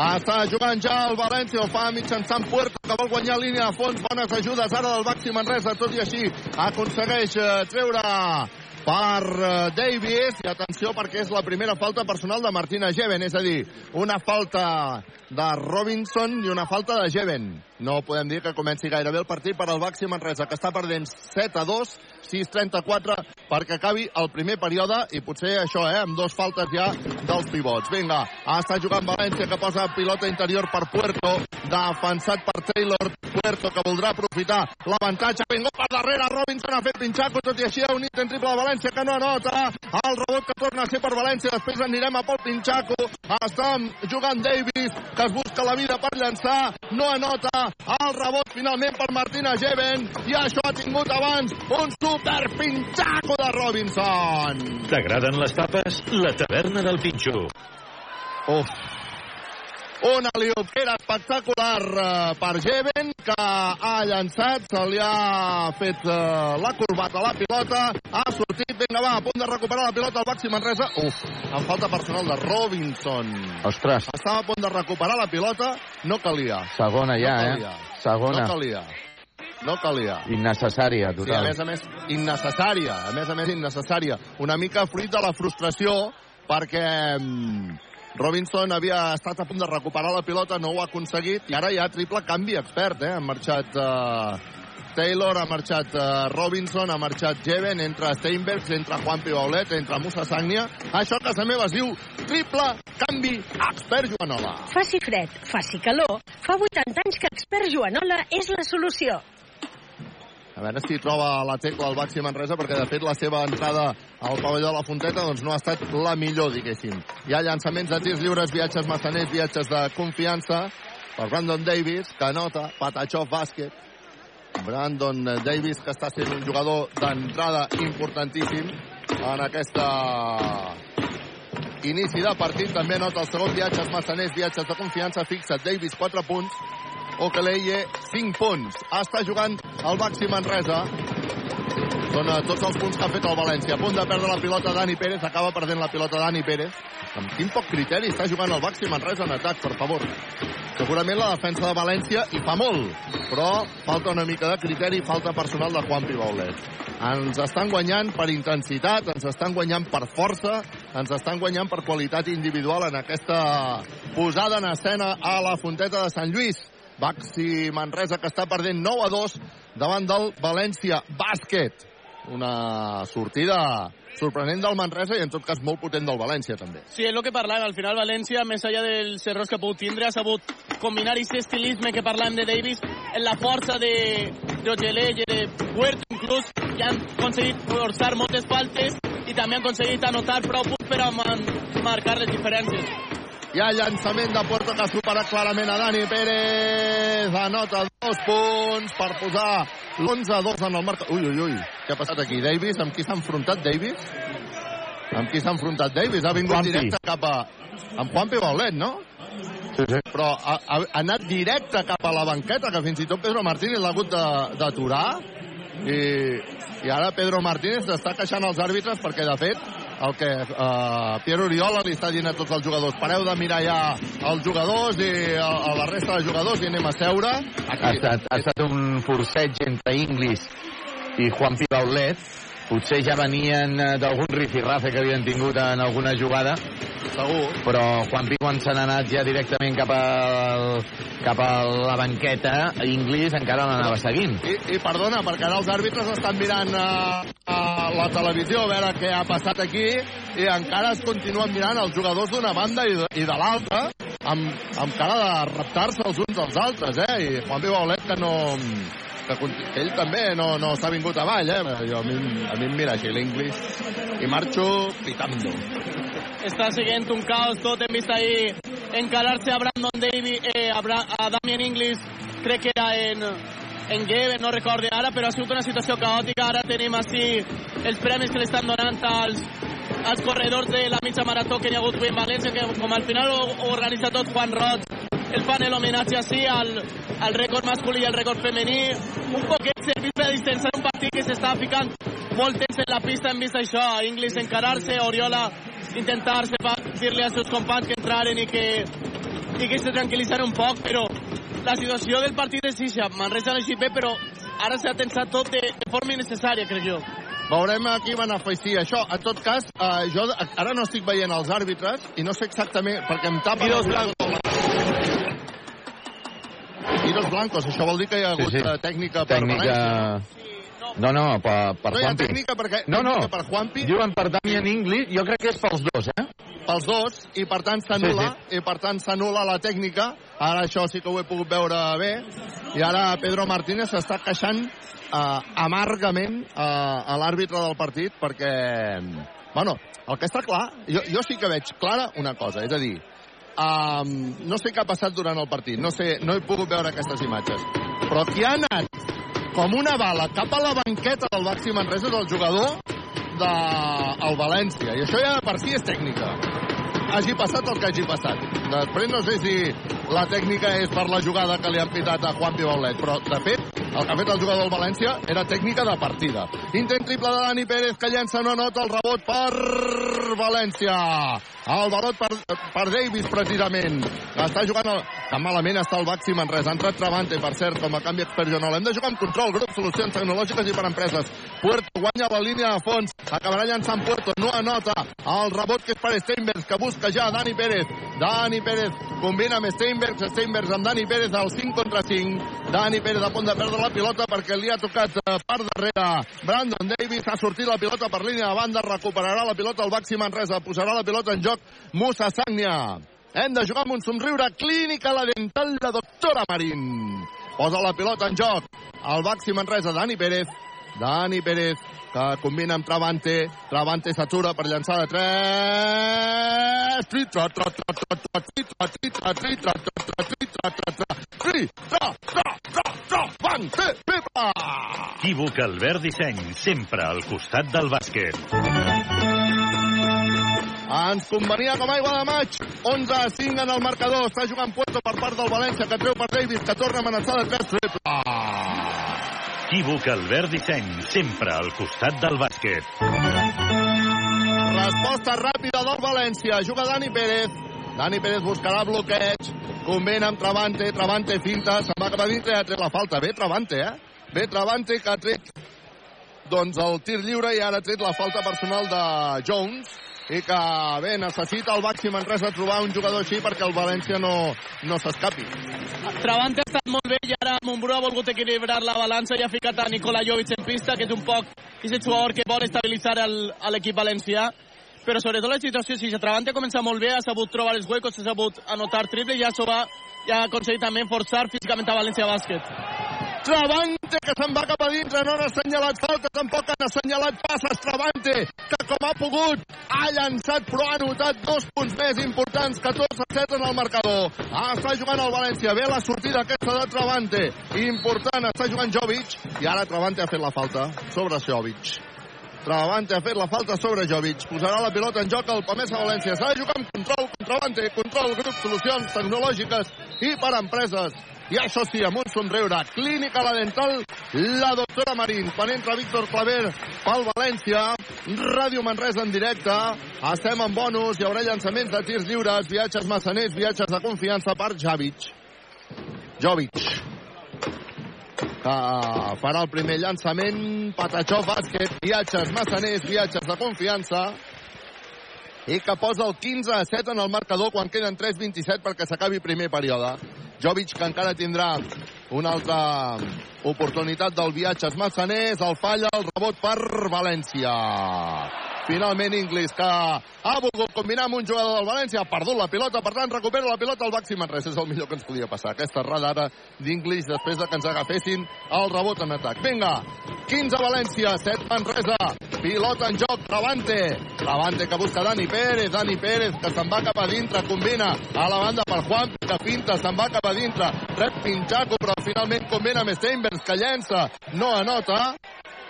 Està jugant ja el València, ho fa mitjançant Puerto, que vol guanyar línia de fons. Bones ajudes ara del Baxi Manresa, tot i així aconsegueix uh, treure per uh, Davis. I atenció perquè és la primera falta personal de Martina Jeven, és a dir, una falta de Robinson i una falta de Jeven. No podem dir que comenci gairebé el partit per al Baxi Manresa, que està perdent 7 a 2, 6-34, perquè acabi el primer període, i potser això, eh, amb dos faltes ja dels pivots. Vinga, està jugant València, que posa pilota interior per Puerto, defensat per Taylor, Puerto, que voldrà aprofitar l'avantatge, vingut per darrere, Robinson ha fet Pinchaco, tot i així ha unit en triple de València, que no anota, el rebot que torna a ser per València, després anirem a Pol Pinchaco, està jugant Davis, que es busca la vida per llançar, no anota, el rebot finalment per Martina Jeven, i això ha tingut abans un super pinxaco de Robinson. T'agraden les tapes? La taverna del Pinxo. Uf. Una liopera espectacular uh, per Jeven, que ha llançat, se li ha fet uh, la corbata a la pilota, ha sortit, vinga va, a punt de recuperar la pilota al Baxi Manresa. Uf, en falta personal de Robinson. Ostres. Estava a punt de recuperar la pilota, no calia. Segona ja, no eh? calia. Segona. No calia. No calia. Innecessària, Sí, a total. més a més, innecessària. A més a més, innecessària. Una mica fruit de la frustració, perquè mm, Robinson havia estat a punt de recuperar la pilota, no ho ha aconseguit, i ara hi ha triple canvi expert, eh? Han marxat eh, Taylor, ha marxat eh, Robinson, ha marxat Jeven, entra Steinbergs, entra Juan Pibaulet, entra Musa Sagnia. Això a casa meva es diu triple canvi expert Joanola. Faci fred, faci calor. Fa 80 anys que expert Joanola és la solució. A veure si troba la tecla al Baxi Manresa, perquè de fet la seva entrada al pavelló de la Fonteta doncs, no ha estat la millor, diguéssim. Hi ha llançaments de tirs lliures, viatges massaners, viatges de confiança per Brandon Davis, que anota, Patachov bàsquet. Brandon Davis, que està sent un jugador d'entrada importantíssim en aquesta inici de partit. També nota el segon viatges massaners, viatges de confiança, fixa Davis 4 punts, Okeleye 5 punts. Està jugant el Baxi Manresa. Són tots els punts que ha fet el València. A punt de perdre la pilota Dani Pérez. Acaba perdent la pilota Dani Pérez. Amb quin poc criteri està jugant el Baxi Manresa en atac, per favor. Segurament la defensa de València hi fa molt, però falta una mica de criteri, falta personal de Juan Pibaulet. Ens estan guanyant per intensitat, ens estan guanyant per força, ens estan guanyant per qualitat individual en aquesta posada en escena a la Fonteta de Sant Lluís. Baxi Manresa que està perdent 9 a 2 davant del València Bàsquet. Una sortida sorprenent del Manresa i en tot cas molt potent del València també. Sí, és el que parlàvem. Al final, València, més enllà dels errors que ha pogut tindre, ha sabut combinar aquest estilisme que parlàvem de Davis en la força de d'Ogeleye, de Puerto, inclús, que han aconseguit forçar moltes faltes i també han aconseguit anotar prou punts per a marcar les diferències. Hi ha llançament de Puerto que ha superat clarament a Dani Pérez. Anota dos punts per posar l'11-2 en el marc. Ui, ui, ui. Què ha passat aquí? Davis? Amb qui s'ha enfrontat Davis? Amb qui s'ha enfrontat Davis? Ha vingut Juanpi. directe cap a... Amb Juan Pibaulet, no? Sí, sí. Però ha, ha, anat directe cap a la banqueta, que fins i tot Pedro Martínez l'ha hagut de- d'aturar. I, I ara Pedro Martínez està queixant als àrbitres perquè, de fet, el que uh, Pierre Oriola li està dient a tots els jugadors pareu de mirar ja els jugadors i a, a la resta de jugadors i anem a seure. Ha estat, ha estat un forceig entre Inglis i Juan Pibaulet. Potser ja venien eh, d'algun rifirrafe que havien tingut en alguna jugada segur. Però quan se n'ha anat ja directament cap, al, cap a la banqueta, Inglis encara l'anava seguint. I, I perdona, perquè ara els àrbitres estan mirant a, a la televisió a veure què ha passat aquí i encara es continuen mirant els jugadors d'una banda i de, i de l'altra amb, amb cara de reptar-se els uns als altres, eh? I Juan Baulet que no... Que, ell també no, no s'ha vingut avall, eh? Jo, a, mi, a mi em mira aquí l'Inglis i marxo pitando. Está siguiendo un caos, todo hem vist ahí encararse a Brandon Davis, eh, a, Bra a Damien Inglis, crec que era en, en Gebe, no recordo ara, però ha sigut una situació caòtica. Ara tenim així els premis que li estan donant als, als corredors de la mitja marató que hi ha hagut avui en València, que com al final ho, ho organitza tot Juan Roig, el fan l'homenatge així al, al rècord masculí i al rècord femení. Un poquet servit per distanciar un partit que s'està ficant molt tens en la pista, hem vist això, Inglis encarar-se, Oriola intentar dir-li als seus companys que entraren i que, i que se tranquil·litzaren un poc, però la situació del partit és ixa. Manresa l'ha bé, però ara s'ha tensat tot de, de forma innecessària, crec jo. Veurem a qui van afegir això. En tot cas, eh, jo ara no estic veient els àrbitres i no sé exactament, perquè em tapa... Tiros blancos. Tiros blancos, això vol dir que hi ha hagut Sí, sí. eh, tècnica per Tècnica... València. No, no, per, per No Juanpi. tècnica perquè... No, no. tècnica per Juanpi. Diuen per Damian Inglis, jo crec que és pels dos, eh? pels dos i per tant s'anula Sí, i per tant s'anula la tècnica ara això sí que ho he pogut veure bé i ara Pedro Martínez s'està queixant eh, amargament eh, a l'àrbitre del partit perquè bueno, el que està clar jo, jo sí que veig clara una cosa és a dir um, no sé què ha passat durant el partit no, sé, no he pogut veure aquestes imatges però qui ha anat com una bala cap a la banqueta del Baxi Manresa és el jugador del València. I això ja per si és tècnica. Hagi passat el que hagi passat. Després no sé si la tècnica és per la jugada que li han pitat a Juan Pibaulet, però de fet el que ha fet el jugador del València era tècnica de partida. Intent triple de Dani Pérez que llença no nota el rebot per València. El barot per, per Davis, precisament. Està jugant... El... Tan malament està el Baxi Manresa. Ha entrat Travante, per cert, com a canvi experional. Hem de jugar amb control, grup, solucions tecnològiques i per empreses. Puerto guanya la línia de fons. Acabarà llançant Puerto, no anota. El rebot que és per Steinbergs, que busca ja Dani Pérez. Dani Pérez combina amb Steinbergs, Steinbergs amb Dani Pérez al 5 contra 5. Dani Pérez a punt de perdre la pilota perquè li ha tocat eh, per darrere. Brandon Davis ha sortit la pilota per línia de banda, recuperarà la pilota el Baxi Manresa, posarà la pilota en joc Musa Sagnia. Hem de jugar amb un somriure clínica la dental de doctora Marín. Posa la pilota en joc. El Baxi Manresa, Dani Pérez. Dani Pérez, que combina amb Travante. Travante s'atura per llançar de 3. Tri, tra, tra, tra, tra, tra, tri, tra, tri, tra, tri, tra, tra, tra, tri, tra, tra, Travante, Albert Disseny, sempre al costat del bàsquet. Ens convenia com aigua de maig. 11 a 5 en el marcador. Està jugant Puerto per part del València, que treu per Davis, que torna a amenaçar de 3 triple. Equívoc Albert Disseny, sempre al costat del bàsquet. Resposta ràpida del València. Juga Dani Pérez. Dani Pérez buscarà bloqueig. Convent amb Travante. Travante finta. Se'n va cap a dintre ha tret la falta. Bé Travante, eh? Bé Travante, que ha tret doncs el tir lliure i ara ha tret la falta personal de Jones i que bé, necessita el Baxi Manresa trobar un jugador així perquè el València no, no s'escapi. Travante ha estat molt bé i ara Montbrú ha volgut equilibrar la balança i ha ficat a Nikola Jovic en pista, que és un poc és el jugador que vol estabilitzar l'equip valencià. Però sobretot la situació, si Travante comença molt bé, ha sabut trobar els huecos, ha sabut anotar triple i ja, s'ho va, ja ha aconseguit també forçar físicament a València Bàsquet. Travante, que se'n va cap a dintre, no han assenyalat falta, tampoc han assenyalat passes. Travante, que com ha pogut, ha llançat, però ha anotat dos punts més importants, 14 a 7 en el marcador. Ah, està jugant el València, bé la sortida aquesta de Travante. Important, està jugant Jovic, i ara Travante ha fet la falta sobre Jovic. Travante ha fet la falta sobre Jovic. Posarà la pilota en joc el Pamesa València. S'ha de jugar amb control, Contravante, control, grup, solucions tecnològiques i per empreses. I això sí, amb un somriure. Clínica La Dental, la doctora Marín. Quan entra Víctor Claver pel València, Ràdio Manresa en directe. Estem en bonus, hi haurà llançaments de tirs lliures, viatges massaners, viatges de confiança per Javic. Jovic que farà el primer llançament. Patachó, bàsquet, viatges massaners, viatges de confiança. I que posa el 15 a 7 en el marcador quan queden 3-27 perquè s'acabi primer període. Jovic, que encara tindrà una altra oportunitat del viatge massaners, el falla, el rebot per València. Finalment Inglis, que ha volgut combinar amb un jugador del València, ha perdut la pilota, per tant recupera la pilota el Baxi Manresa. És el millor que ens podia passar. Aquesta errada d'Inglis després de que ens agafessin el rebot en atac. Vinga, 15 València, 7 Manresa. Pilota en joc, Travante. Travante que busca Dani Pérez, Dani Pérez que se'n va cap a dintre, combina a la banda per Juan, que finta, se'n va cap a dintre. Rep Pinchaco, però finalment combina amb Steinbergs, que llença, no anota.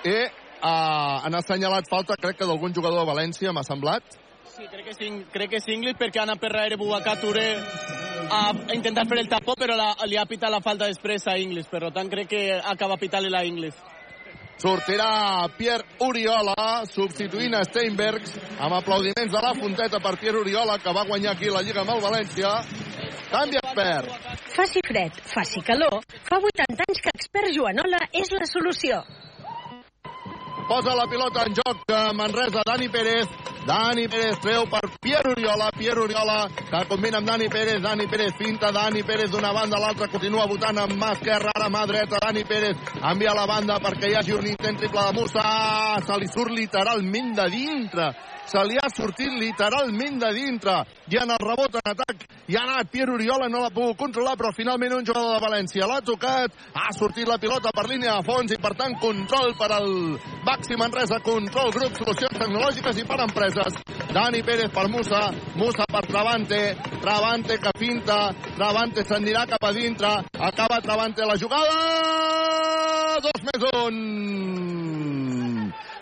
I uh, han assenyalat falta, crec que d'algun jugador de València, m'ha semblat. Sí, crec que sí, crec que és Inglis perquè han per darrere Boubacar Touré a intentar fer el tapó però la, li ha pitat la falta després a Inglis per tant crec que acaba pitant-li la Inglis Sortirà Pierre Oriola, substituint a Steinbergs, amb aplaudiments de la Fonteta per Pierre Oriola, que va guanyar aquí la Lliga amb el València. Canvi expert. Faci fred, faci calor, fa 80 anys que expert Joanola és la solució. Posa la pilota en joc de Manresa, Dani Pérez. Dani Pérez treu per Pierre Oriola. Pierre Oriola que combina amb Dani Pérez. Dani Pérez finta. Dani Pérez d'una banda a l'altra. Continua votant amb mà esquerra, ara mà dreta. Dani Pérez envia la banda perquè hi hagi un intent triple de Musa. Se li surt literalment de dintre. Se li ha sortit literalment de dintre. I en el rebot en atac hi ha anat Pierre Oriola, no l'ha pogut controlar, però finalment un jugador de València l'ha tocat. Ha sortit la pilota per línia de fons i, per tant, control per al Baxi Manresa, control grup, solucions tecnològiques i per empreses. Dani Pérez per Musa, Musa per Travante, Travante que finta, Travante s'anirà cap a dintre, acaba Travante la jugada, dos més un.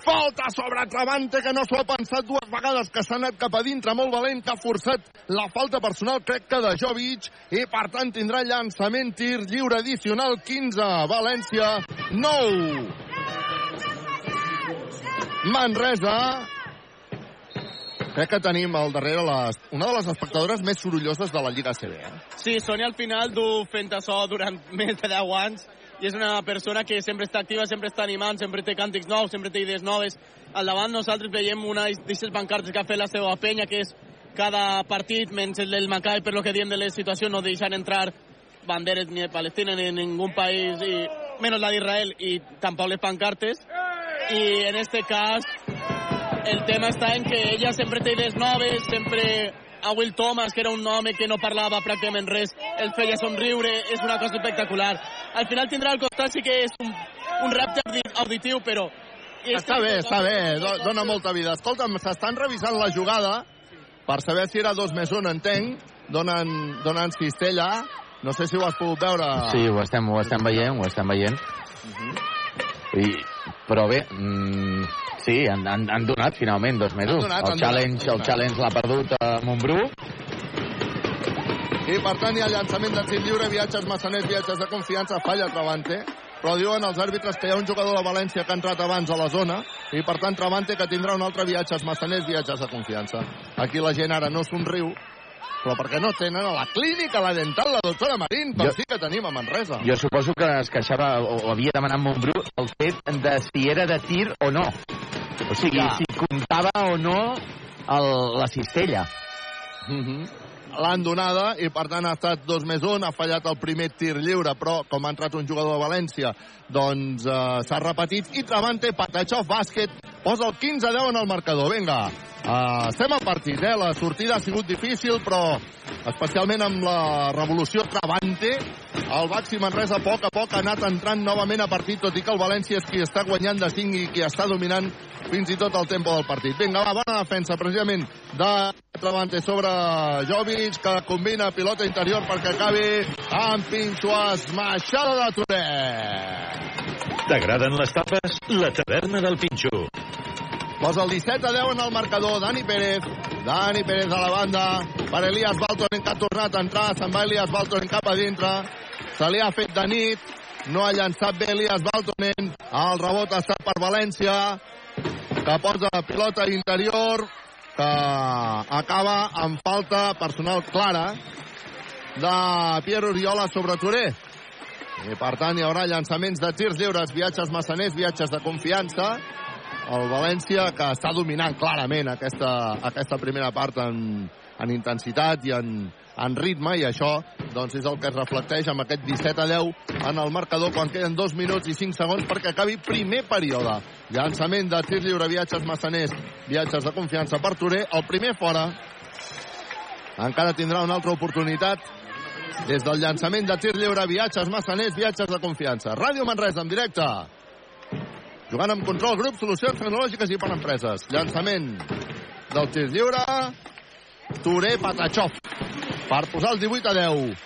Falta sobre Travante, que no s'ho ha pensat dues vegades, que s'ha anat cap a dintre, molt valent, que ha forçat la falta personal, crec que de Jovic, i per tant tindrà llançament tir lliure addicional 15, València 9. Manresa, crec que tenim al darrere les, una de les espectadores més sorolloses de la Lliga CB. Eh? Sí, Sònia al final du fent açò durant més de 10 anys i és una persona que sempre està activa, sempre està animant, sempre té càntics nous, sempre té idees noves. Al davant nosaltres veiem una d'aquestes pancartes que ha fet la seva penya, que és cada partit, menys el del Macai, per lo que diem de les situacions, no deixant entrar banderes ni de Palestina ni de ningú país, i, menys la d'Israel, i tampoc les pancartes. I en este cas, el tema està en que ella sempre té idees noves, sempre a Will Thomas, que era un home que no parlava pràcticament res, el feia somriure, és una cosa espectacular. Al final tindrà al costat sí que és un, un repte auditiu, però... Està bé, està bé, do, dona molta vida. Escolta'm, s'estan revisant la jugada per saber si era dos més un, entenc. Donen, donen cistella. No sé si ho has pogut veure. Sí, ho estem, ho estem veient, ho estem veient. Uh -huh. I, però bé, mm, sí, han, han, han donat finalment dos mesos. donat, el challenge, donat. el challenge l'ha perdut a Montbrú. I per tant hi ha llançament de tir lliure, viatges massaners, viatges de confiança, falla Travante. Però diuen els àrbitres que hi ha un jugador de València que ha entrat abans a la zona i per tant Travante que tindrà un altre viatges massaners, viatges de confiança. Aquí la gent ara no somriu, però perquè no tenen a la clínica, la dental, la doctora Marín, com Jo- sí que tenim a Manresa. Jo suposo que es queixava o, o havia demanat Montbrú el fet de si era de tir o no. O sigui, Ja. si comptava o no el, la cistella. Mhm. L'han donada i per tant ha estat dos més un, ha fallat el primer tir lliure, però com ha entrat un jugador de València, doncs eh, s'ha repetit i Travante, Patachov, bàsquet, posa el 15-10 en el marcador. Vinga, uh, estem al partit, eh? La sortida ha sigut difícil, però especialment amb la revolució Travante, el Baxi Manresa a poc a poc ha anat entrant novament a partit, tot i que el València és qui està guanyant de 5 i qui està dominant fins i tot el tempo del partit. Vinga, va, bona defensa, precisament, de Travante sobre Jovic, que combina pilota interior perquè acabi amb Pinxo esmaixada de Touré. T'agraden les tapes? La taverna del Pinxo. Posa el 17 a 10 en el marcador, Dani Pérez. Dani Pérez a la banda, per Elias Baltonen, que ha tornat a entrar. Se'n va Elias Baltonen cap a dintre. Se li ha fet de nit. No ha llançat bé Elias Baltonen. El rebot ha estat per València, que posa pilota interior, que acaba amb falta personal clara de Pierre Oriola sobre Touré. I per tant hi haurà llançaments de tirs lliures, viatges massaners, viatges de confiança. El València, que està dominant clarament aquesta, aquesta primera part en, en intensitat i en, en ritme, i això doncs, és el que es reflecteix amb aquest 17 a 10 en el marcador quan queden 2 minuts i 5 segons perquè acabi primer període. Llançament de tir lliure, viatges massaners, viatges de confiança per Touré, el primer fora. Encara tindrà una altra oportunitat des del llançament de tir lliure, viatges massaners, viatges de confiança. Ràdio Manresa en directe. Jugant amb control, grup, solucions tecnològiques i per empreses. Llançament del tir lliure. Touré Patachov per posar el 18 a 10.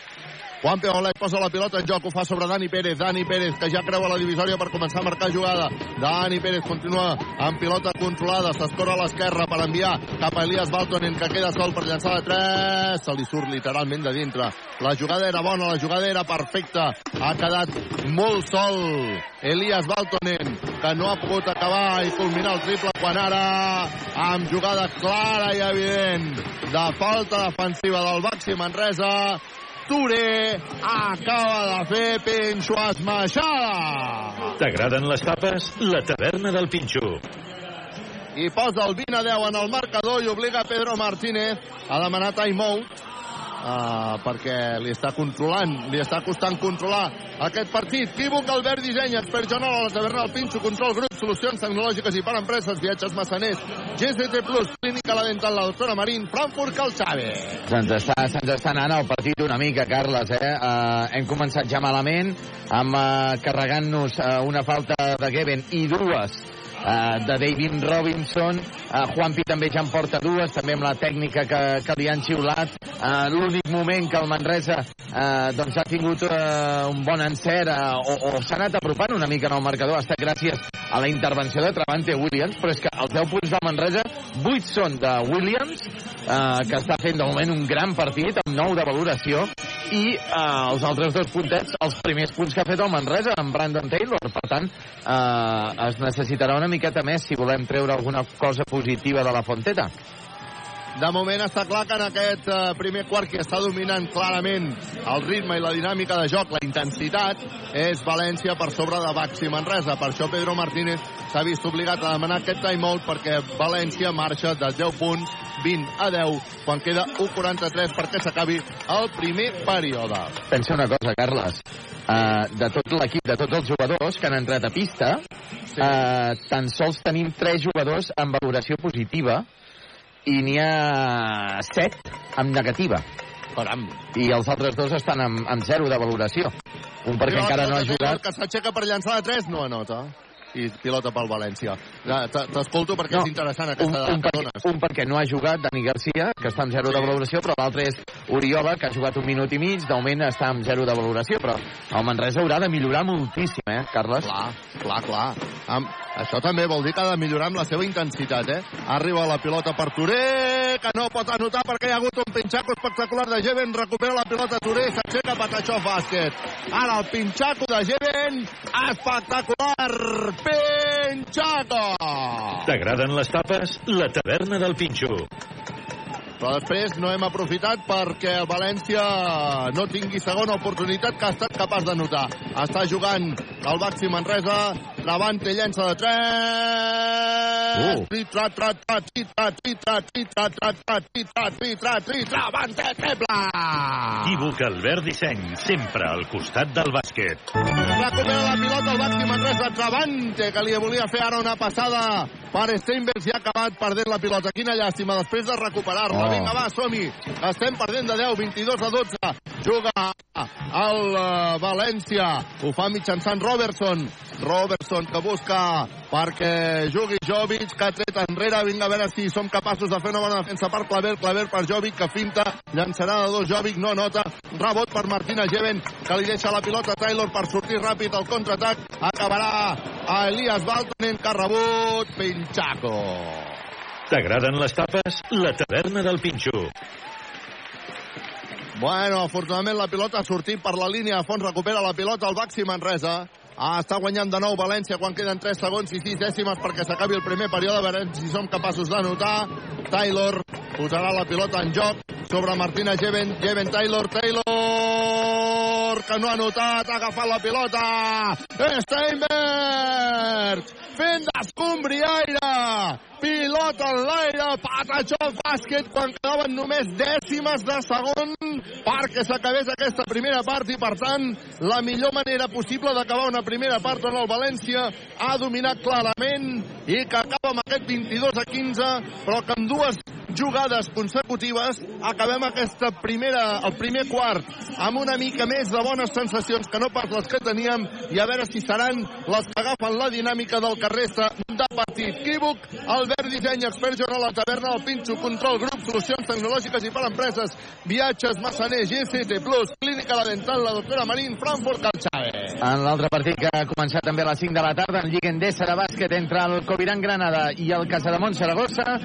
Juan Peolet posa la pilota en joc, ho fa sobre Dani Pérez. Dani Pérez, que ja creua la divisòria per començar a marcar jugada. Dani Pérez continua amb pilota controlada, s'escora a l'esquerra per enviar cap a Elias Baltonen, que queda sol per llançar de 3. Se li surt literalment de dintre. La jugada era bona, la jugada era perfecta. Ha quedat molt sol Elias Baltonen, que no ha pogut acabar i culminar el triple quan ara, amb jugada clara i evident de falta defensiva del Baxi Manresa, Touré acaba de fer Pinxo esmaixada. T'agraden les tapes? La taverna del Pinxo. I posa el 20 a 10 en el marcador i obliga Pedro Martínez a demanar timeout uh, perquè li està controlant, li està costant controlar aquest partit. Equívoc, Albert Disseny, expert general a la taverna del Pinxo, control grup, solucions tecnològiques i per empreses, viatges massaners, GCT Plus, clínica la dental, la doctora Marín, Frankfurt, Calçave. Se'ns està, se'ns està anant el partit una mica, Carles. Eh? Uh, hem començat ja malament, amb uh, carregant-nos uh, una falta de Geben i dues uh, de David Robinson. Uh, Juanpi també ja en porta dues, també amb la tècnica que, que li han xiulat. Uh, L'únic moment que el Manresa uh, doncs ha tingut uh, un bon encert uh, o, o s'ha anat apropant una mica en el marcador ha estat gràcies a la intervenció de Travante Williams, però és que els 10 punts del Manresa, 8 són de Williams, uh, que està fent de moment un gran partit, amb 9 de valoració, i uh, els altres dos puntets, els primers punts que ha fet el Manresa, amb Brandon Taylor. Per tant, uh, es necessitarà una miqueta més si volem treure alguna cosa positiva de la Fonteta. De moment està clar que en aquest uh, primer quart que està dominant clarament el ritme i la dinàmica de joc, la intensitat, és València per sobre de Baxi Manresa. Per això Pedro Martínez s'ha vist obligat a demanar aquest timeout perquè València marxa de 10 punts 20 a 10 quan queda 1'43 perquè s'acabi el primer període. Pensa una cosa, Carles. Uh, de tot l'equip, de tots els jugadors que han entrat a pista, sí. uh, tan sols tenim 3 jugadors amb valoració positiva i n'hi ha 7 amb negativa. Caram. I els altres dos estan amb, amb 0 de valoració. Un perquè Pilota encara no ha jugat... Que s'aixeca per llançar de 3, no anota. I pilota pel València. T'escolto perquè no, és interessant aquesta un, un, perquè, un perquè no ha jugat Dani Garcia, que està amb 0 de valoració, però l'altre és Oriola, que ha jugat un minut i mig, de moment està amb 0 de valoració, però el Manresa haurà de millorar moltíssim, eh, Carles? Clar, clar, clar. Amb, això també vol dir que ha de millorar amb la seva intensitat, eh? Arriba la pilota per Touré, que no pot anotar perquè hi ha hagut un pinxaco espectacular de Jeven, recupera la pilota Touré, s'aixeca Patachó bàsquet. Ara el pinxaco de Jeven, espectacular, pinxaco! T'agraden les tapes? La taverna del Pinxo. Però després no hem aprofitat perquè el València no tingui segona oportunitat que ha estat capaç de notar. Està jugant el Baxi Manresa, Travante llença de 3... Uh. Tritra, tra, tra, tritra, tritra, tritra, tra, tra, tritra, tritra, tritra, Travante triple! Equívoc Albert Disseny, sempre al costat del bàsquet. Recupera la pilota el Baxi Manresa, Travante, que li volia fer ara una passada per Steinbergs i ha acabat perdent la pilota. Quina llàstima, després de recuperar-la. Vinga, va, som-hi. Estem perdent de 10, 22 a 12. Juga el uh, València. Ho fa mitjançant Robertson. Robertson que busca perquè jugui Jovic, que ha tret enrere. Vinga, a veure si som capaços de fer una bona defensa per Claver. Claver per Jovic, que finta. Llançarà de dos Jovic, no nota. Rebot per Martina Jeven, que li deixa la pilota a Taylor per sortir ràpid al contraatac. Acabarà a Elias Baltonen, que ha rebut Pinchaco. T'agraden les tapes? La taverna del Pinxo. Bueno, afortunadament la pilota ha sortit per la línia de fons, recupera la pilota el Baxi Manresa. Ah, està guanyant de nou València quan queden 3 segons i 6 dècimes perquè s'acabi el primer període. A veure si som capaços d'anotar. Taylor posarà la pilota en joc sobre Martina Jeven. Jeven Taylor, Taylor, que no ha anotat, ha agafat la pilota. Steinberg fent d'escombriaire. Pilota en l'aire, Patachó bàsquet quan quedaven només dècimes de segon perquè s'acabés aquesta primera part i, per tant, la millor manera possible d'acabar una primera part on el València ha dominat clarament i que acaba amb aquest 22 a 15, però que amb dues jugades consecutives acabem aquesta primera, el primer quart amb una mica més de bones sensacions que no pas les que teníem i a veure si seran les que agafen la dinàmica del resta de partit. Quívoc, Albert Disseny, expert jornal la taverna, el Pinxo, control, grup, solucions tecnològiques i per empreses, viatges, Massaner, GCT+, Clínica La Dental, la doctora Marín, Frankfurt, Calxave. En l'altre partit que ha començat també a les 5 de la tarda, en Lliga Endesa de bàsquet entre el Coviran Granada i el Casademont Saragossa,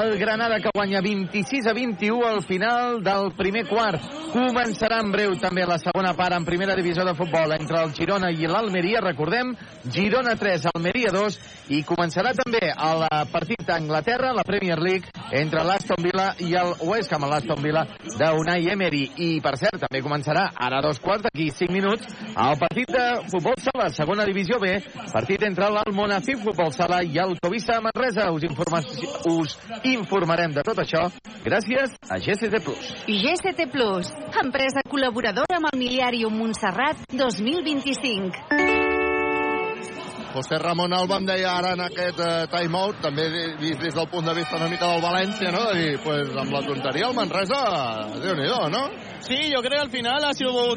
el Granada que guanya 26 a 21 al final del primer quart. Començarà en breu també la segona part en primera divisió de futbol entre el Girona i l'Almeria, recordem, Girona 3, Almeria 2, i començarà també el partit d'Anglaterra, la Premier League, entre l'Aston Villa i el West Ham, l'Aston Villa d'Unai Emery. I, per cert, també començarà ara dos quarts, d'aquí 5 minuts, el partit de futbol sala, segona divisió B, partit entre l'Almonacid Futbol Sala i el Covisa Manresa. Us, informa us informarem de tot això gràcies a GCT+. GCT empresa col·laboradora amb el Miliàrium Montserrat 2025. José Ramon Alba em deia ara en aquest uh, timeout, també vist des del punt de vista una mica del València, no? De dir, pues amb la tonteria el Manresa, déu nhi ¿no? Sí, yo creo que al final ha sido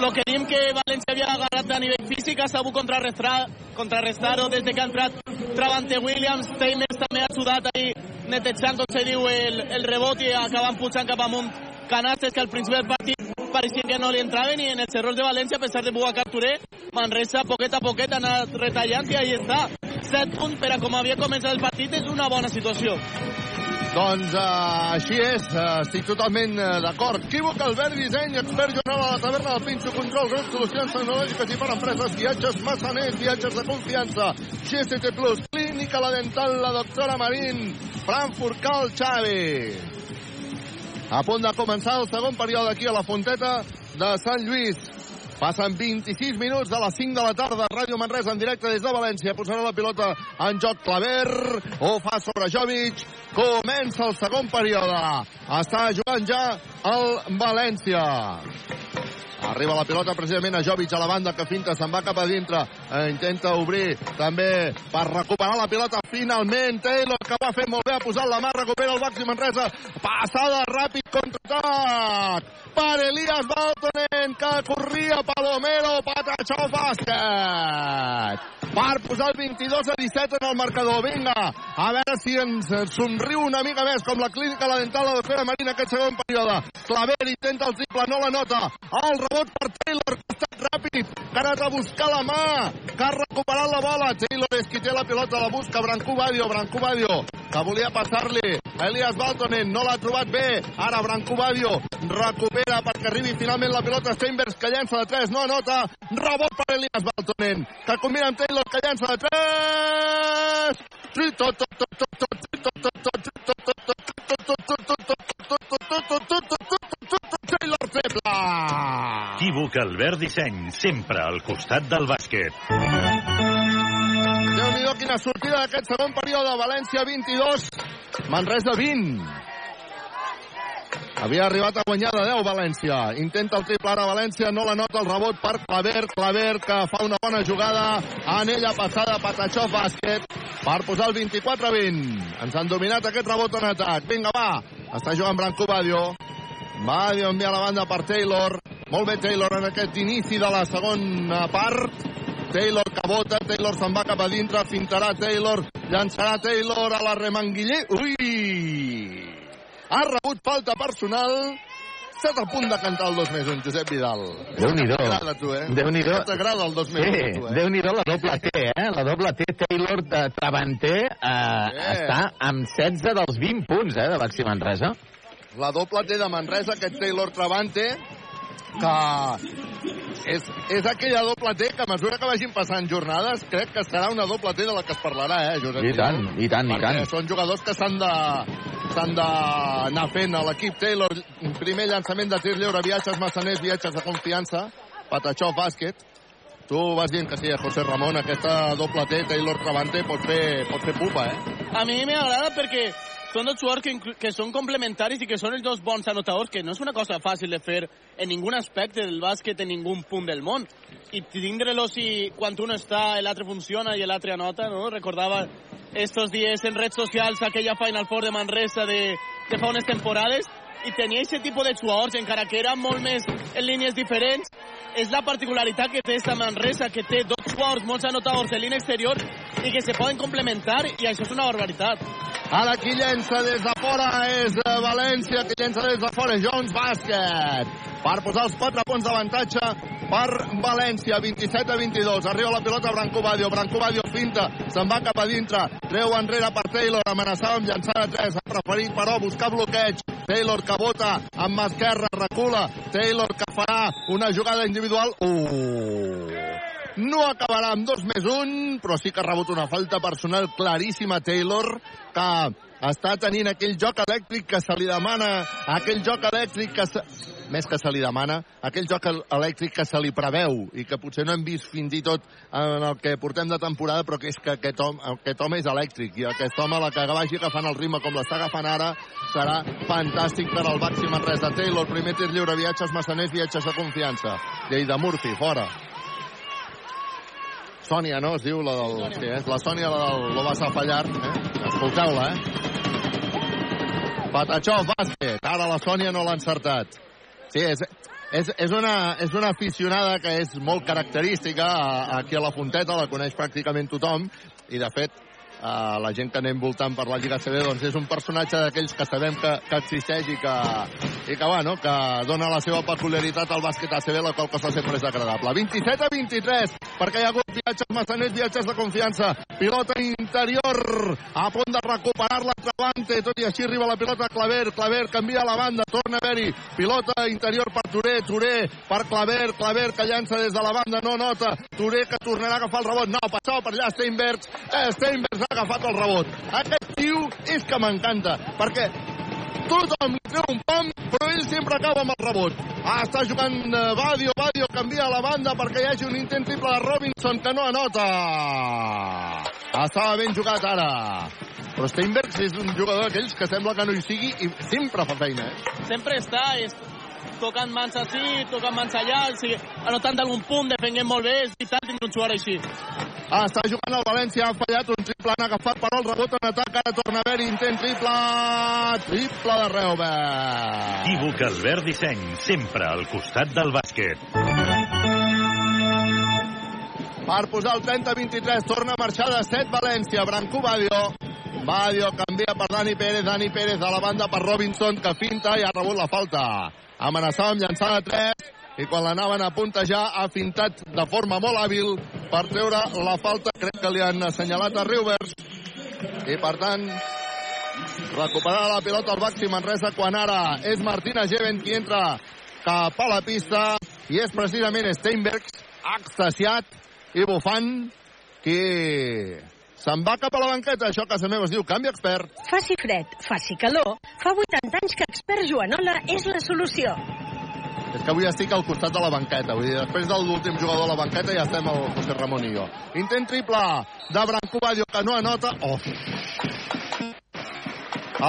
lo que dim que València havia agarrat a nivell físic, ha sabut contrarrestar, contrarrestar-ho des de que ha entrat Travante Williams, Teimers també ha sudat ahí netejant, com se diu, el, el rebot i acabant pujant cap amunt canastes que al principi del partit pareixien que no li entraven i en els errors de València, a pesar de Bugacar Touré, Manresa poquet a poquet ha anat retallant i ahí està. 7 punts per a com havia començat el partit és una bona situació. Doncs uh, així és, uh, estic totalment uh, d'acord. Equívoc, Albert Disseny, expert jornal a la taverna del Pinxo, control, grup, solucions tecnològiques i per empreses, viatges, massaners, viatges de confiança, GST Plus, clínica, la dental, la doctora Marín, Frankfurt, Cal Xavi. A punt de començar el segon període aquí a la Fonteta de Sant Lluís. Passen 26 minuts de les 5 de la tarda. Ràdio Manresa en directe des de València. Posarà la pilota en joc Claver. Ho fa sobre Jovic. Comença el segon període. Està jugant ja el València. Arriba la pilota precisament a Jovic a la banda que finta, se'n va cap a dintre. Eh, intenta obrir també per recuperar la pilota finalment. Taylor que va fer molt bé, ha posat la mà, recupera el Baxi Manresa. Passada ràpid contraatac per Elias Baltonen que corria Palomero, Patachó bàsquet. Per posar el 22 a 17 en el marcador. Vinga, a veure si ens somriu una mica més com la clínica la dental la doctora Marina aquest segon període. Claver intenta el triple, no la nota. El rebot per Taylor, que ràpid, que ha anat a buscar la mà, que ha recuperat la bola. Taylor és qui té la pilota, la busca Branco Badio, Branco Badio, que volia passar-li. Elias Baltonen no l'ha trobat bé. Ara Branco Badio recupera perquè arribi finalment la pilota Steinbergs, que llença de 3, no anota. Rebot per Elias Baltonen, que combina amb Taylor, que llença de 3. Tot, tot, tot, tot, tot, tot, tot, tot, tot, tot, tot, Taylor feble. Equívoc Albert Disseny, sempre al costat del bàsquet. Déu-n'hi-do quina sortida d'aquest segon període. València 22, Manresa 20. Havia arribat a guanyar de 10 València. Intenta el triple ara València, no la nota el rebot per Claver, Claver que fa una bona jugada. En ella passada Patachó bàsquet per posar el 24 a 20. Ens han dominat aquest rebot en atac. Vinga, va. Està jugant Branco Badio. Badio envia la banda per Taylor. Molt bé Taylor en aquest inici de la segona part. Taylor que vota, Taylor se'n va cap a dintre, fintarà Taylor, llançarà Taylor a la remanguiller. Ui! Ha rebut falta personal. Set a punt de cantar el 2 més 1, Josep Vidal. Déu-n'hi-do. Eh? Déu-n'hi-do. T'agrada el 2 més 1, Sí, tu, eh? Déu-n'hi-do la doble T, eh? La doble T Taylor de Travanter eh, està amb 16 dels 20 punts, eh, de Baxi Manresa. La doble T de Manresa, aquest Taylor Travante, que és, és aquella doble T que a mesura que vagin passant jornades crec que serà una doble T de la que es parlarà, eh, Josep? I tant, i tant, i tant. són jugadors que s'han de s'han d'anar fent a l'equip Taylor. Primer llançament de tir lliure, viatges massaners, viatges de confiança. Patachó, bàsquet. Tu vas dient que sí, a José Ramon, aquesta doble T, Taylor Travante, pot fer, pot fer pupa, eh? A mi m'agrada perquè són dos jugadors que, que són complementaris i que són els dos bons anotadors, que no és una cosa fàcil de fer en ningun aspecte del bàsquet en ningun punt del món. I tindre-los i quan un està, l'altre funciona i l'altre anota, no? Recordava estos dies en redes socials aquella Final Four de Manresa de, de fa unes temporades i tenia aquest tipus de jugadors, encara que eren molt més en línies diferents, és la particularitat que té esta Manresa, que té dos jugadors molt anotadors en línia exterior i que se poden complementar i això és una barbaritat. Ara qui llença des de fora és eh, València, qui llença des de fora Jones Bàsquet. Per posar els 4 punts d'avantatge per València, 27 a 22. Arriba la pilota Branco Badio, Branco Badio finta, se'n va cap a dintre, treu enrere per Taylor, amenaçava amb llançar de 3, ha preferit però buscar bloqueig. Taylor que vota amb esquerra, recula, Taylor que farà una jugada individual. Uh. No acabarà amb dos més un, però sí que ha rebut una falta personal claríssima Taylor, que està tenint aquell joc elèctric que se li demana, aquell joc elèctric que se... més que se li demana, aquell joc el- elèctric que se li preveu i que potser no hem vist fins i tot en el que portem de temporada, però que és que aquest home, aquest home és elèctric i aquest home, la que vagi agafant el ritme com l'està agafant ara, serà fantàstic per al Baxi Manresa. Taylor, primer tir lliure, viatges massaners, viatges de confiança. Lleida Murphy, fora. Sònia, no? Es diu la del... Sí, és la Sònia, la del Lo vas a fallar. Eh? Escolteu-la, eh? Patachó, bàsquet. Ara la Sònia no l'ha encertat. Sí, és, és, és, una, és una aficionada que és molt característica aquí a la Fonteta, la coneix pràcticament tothom, i de fet Uh, la gent que anem voltant per la Lliga CB doncs és un personatge d'aquells que sabem que, que existeix i que, i que, bueno, que dona la seva peculiaritat al bàsquet ACB, la qual cosa sempre és agradable. 27 a 23, perquè hi ha hagut viatges massaners, viatges de confiança. Pilota interior, a punt de recuperar-la Travante, tot i així arriba la pilota a Claver, Claver canvia a la banda, torna a haver-hi. Pilota interior per Touré, Touré per Claver, Claver que llança des de la banda, no nota. Touré que tornarà a agafar el rebot. No, passava per allà Steinbergs. Eh, Steinbergs agafat el rebot. Aquest tio és que m'encanta, perquè tothom li treu un pam, però ell sempre acaba amb el rebot. Ah, està jugant eh, Badio, Badio canvia la banda perquè hi hagi un intent triple de Robinson que no anota. Estava ben jugat ara. Però Steinbergs és un jugador d'aquells que sembla que no hi sigui i sempre fa feina, eh? Sempre està és, tocant mans així, tocant mans allà, o sigui, anotant d'algun punt, defenguent molt bé, és vital tindre un jugador així. Ah, està jugant el València, ha fallat un triple, han agafat però el rebot en atac, ara torna a haver intent triple, triple de Reubert. Equívoc Albert Disseny, sempre al costat del bàsquet. per posar el 30-23, torna a marxar de 7 València, Branco Badio. Badio canvia per Dani Pérez, Dani Pérez a la banda per Robinson, que finta i ha rebut la falta. Amenaçava amb llançar de 3 i quan l'anaven a puntejar ha fintat de forma molt hàbil per treure la falta. Crec que li han assenyalat a Rivers i per tant recuperarà la pilota al Baxi Manresa quan ara és Martina Geven qui entra cap a la pista i és precisament Steinbergs extasiat i bufant qui se'n va cap a la banqueta això a casa meva es diu canvi expert Faci fred, faci calor, fa 80 anys que Expert Joanola és la solució. és que avui estic al costat de la banqueta vull dir, després de l'últim jugador a la banqueta ja estem el José Ramon i jo intent triple de Branco Badio que no anota oh.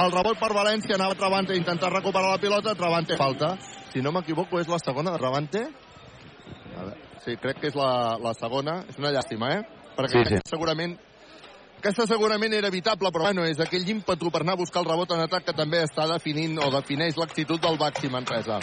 el rebot per València anava Travante a intentar recuperar la pilota Travante falta si no m'equivoco és la segona de Travante a veure, sí, crec que és la, la segona és una llàstima, eh? perquè Sí, sí. segurament aquesta segurament era evitable, però bueno, és aquell ímpetu per anar a buscar el rebot en atac que també està definint o defineix l'actitud del Baxi Manresa.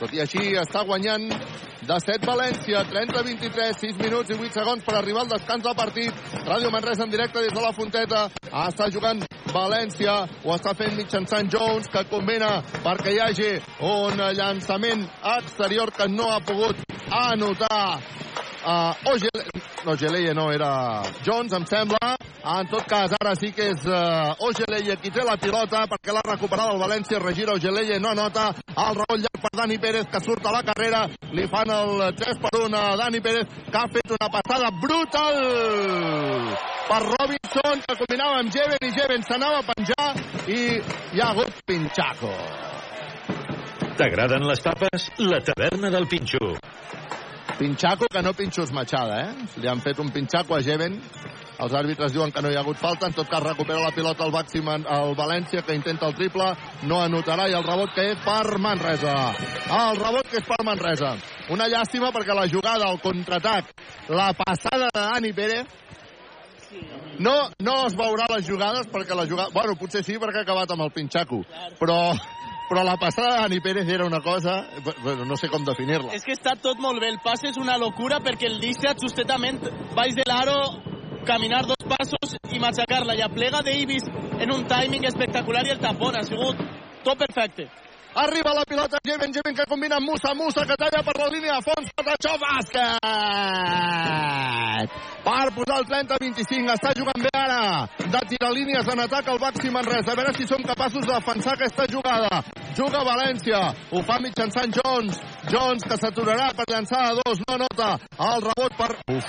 Tot i així està guanyant de 7 València, 30-23, 6 minuts i 8 segons per arribar al descans del partit. Ràdio Manresa en directe des de la Fonteta. Ah, està jugant València, ho està fent mitjançant Jones, que combina perquè hi hagi un llançament exterior que no ha pogut anotar Uh, Ogele... No, Ogeleie no, era Jones, em sembla. En tot cas, ara sí que és uh, Ogeleie qui té la pilota perquè l'ha recuperat el València. Regira Ogeleie, no anota. El rebot llarg per Dani Pérez, que surt a la carrera. Li fan el 3 per 1 a Dani Pérez, que ha fet una passada brutal per Robinson, que combinava amb Jeven i Jeven s'anava a penjar i hi ha hagut pinxaco. T'agraden les tapes? La taverna del Pinxo. Pinxaco que no pinxos Machada, eh? Li han fet un pinxaco a Jeven. Els àrbitres diuen que no hi ha hagut falta. En tot cas, recupera la pilota el màxim el València, que intenta el triple. No anotarà, i el rebot que és per Manresa. El rebot que és per Manresa. Una llàstima perquè la jugada, el contraatac, la passada de Dani Pérez, no, no es veurà les jugades perquè la jugada... Bueno, potser sí perquè ha acabat amb el pinxaco. Però, però la passada de Dani Pérez era una cosa... Bueno, no sé com definir-la. És que està tot molt bé. El pas és una locura perquè el deixa justament baix de l'aro caminar dos passos i machacar-la. I aplega Davis en un timing espectacular i el tapón. Ha sigut tot perfecte. Arriba la pilota Jeven, Jeven que combina amb Musa, Musa que talla per la línia de fons, Patachó, bàsquet! Per posar el 30-25, està jugant bé ara, de tirar línies en atac al Baxi Manresa, a veure si som capaços de defensar aquesta jugada. Juga València, ho fa mitjançant Jones, Jones que s'aturarà per llançar a dos, no nota, el rebot per... Uf.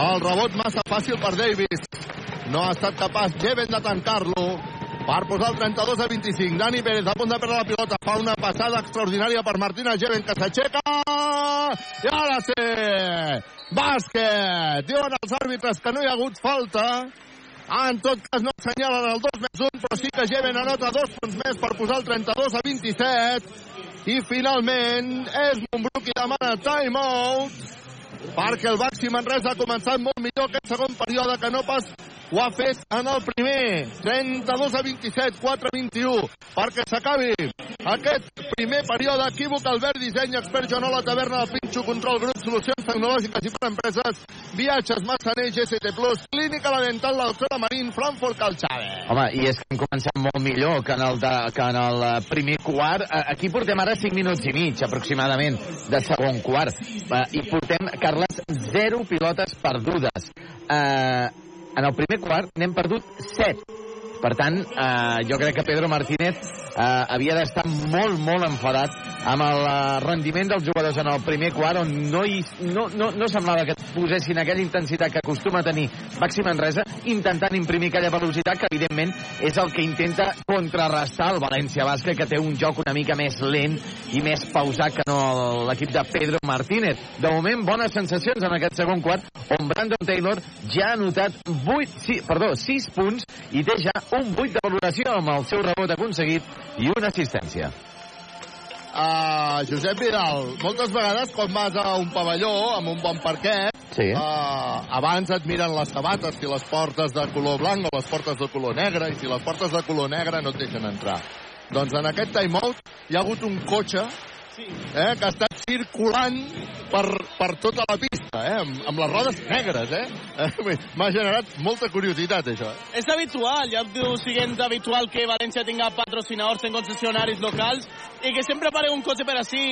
El rebot massa fàcil per Davis. No ha estat capaç Jeven de tancar-lo per posar el 32 a 25. Dani Pérez a punt de perdre la pilota. Fa una passada extraordinària per Martina Jeven que s'aixeca. I ara sí! Bàsquet! Diuen els àrbitres que no hi ha hagut falta. En tot cas no assenyalen el 2 més 1, però sí que Jeven anota dos punts més per posar el 32 a 27. I finalment és Montbruc qui demana timeout perquè el Baxi Manresa ha començat molt millor aquest segon període que no pas ho ha fet en el primer. 32 a 27, 4 a 21, perquè s'acabi aquest primer període. Equívoc, Albert Disseny, expert Joanola, Taverna, del Pinxo, Control Grup, Solucions Tecnològiques i per Empreses, Viatges, Massaner, GST+, Clínica La Dental, la doctora Marín, Frankfurt, Calxave. Home, i és que hem començat molt millor que en el, de, que en el eh, primer quart. Eh, Aquí portem ara 5 minuts i mig, aproximadament, de segon quart. Eh, I portem, Carles, 0 pilotes perdudes. Eh, en el primer quart n'hem perdut 7. Per tant, eh, jo crec que Pedro Martínez eh, havia d'estar molt, molt enfadat amb el eh, rendiment dels jugadors en el primer quart, on no, hi, no, no, no semblava que posessin aquella intensitat que acostuma a tenir Baxi Manresa, intentant imprimir aquella velocitat que, evidentment, és el que intenta contrarrestar el València Bàsquet, que té un joc una mica més lent i més pausat que no l'equip de Pedro Martínez. De moment, bones sensacions en aquest segon quart, on Brandon Taylor ja ha anotat 8, sí, perdó, 6 punts i té ja un 8 de valoració amb el seu rebot aconseguit i una assistència. Uh, Josep Vidal, moltes vegades quan vas a un pavelló amb un bon parquet, sí. uh, abans et miren les sabates, si les portes de color blanc o les portes de color negre, i si les portes de color negre no et deixen entrar. Doncs en aquest timeout hi ha hagut un cotxe eh, que ha estat circulant per, per tota la pista, eh, amb, amb les rodes negres, eh? eh M'ha generat molta curiositat, això. És habitual, ja diu siguent habitual que València tinga patrocinadors en concessionaris locals i que sempre apareix un cotxe per així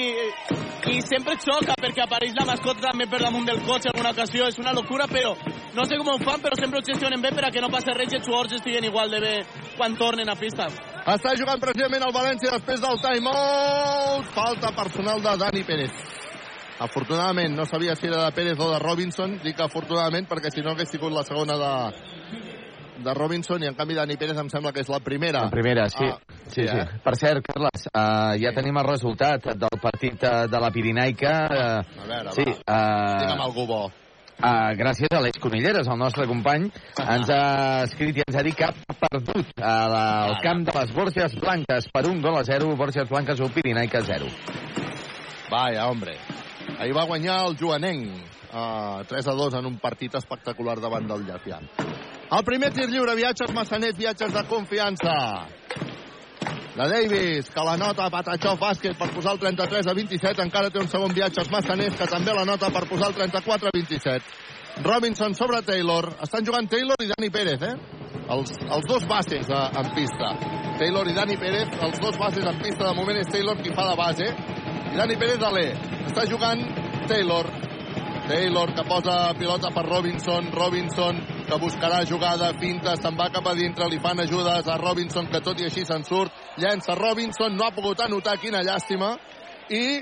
i sempre xoca perquè apareix la mascota també per damunt del cotxe en una ocasió, és una locura, però no sé com ho fan, però sempre ho gestionen bé per a que no passi res i els jugadors estiguen igual de bé quan tornen a pista. Està jugant precisament el València després del timeout. Falta personal de Dani Pérez. Afortunadament, no sabia si era de Pérez o de Robinson. Dic afortunadament perquè si no hagués sigut la segona de, de Robinson i en canvi Dani Pérez em sembla que és la primera. La primera, sí. Ah, sí, sí. Per cert, Carles, uh, ja tenim el resultat del partit uh, de la Pirinaica. Uh, a veure, sí, va. Uh, Digue'm algú bo. Uh, gràcies a l'Eix Conilleres, el nostre company, ens ha escrit i ens ha dit que ha perdut la, al camp de les Borges Blanques per un gol a 0, Borges Blanques 1, Pirinaica 0. Vaya, hombre. Ahir va guanyar el Joanenc uh, 3 a 2 en un partit espectacular davant del Llafià. El primer tir lliure, viatges Massanet, viatges de confiança. La Davis, que la nota Patachó Bàsquet per posar el 33 a 27. Encara té un segon viatge als Massaners, que també la nota per posar el 34 a 27. Robinson sobre Taylor. Estan jugant Taylor i Dani Pérez, eh? Els, els dos bases eh, en pista. Taylor i Dani Pérez, els dos bases en pista. De moment és Taylor qui fa de base. I Dani Pérez a l'E. Està jugant Taylor. Taylor que posa pilota per Robinson. Robinson que buscarà jugada, finta, se'n va cap a dintre, li fan ajudes a Robinson, que tot i així se'n surt, llença Robinson, no ha pogut anotar, quina llàstima, i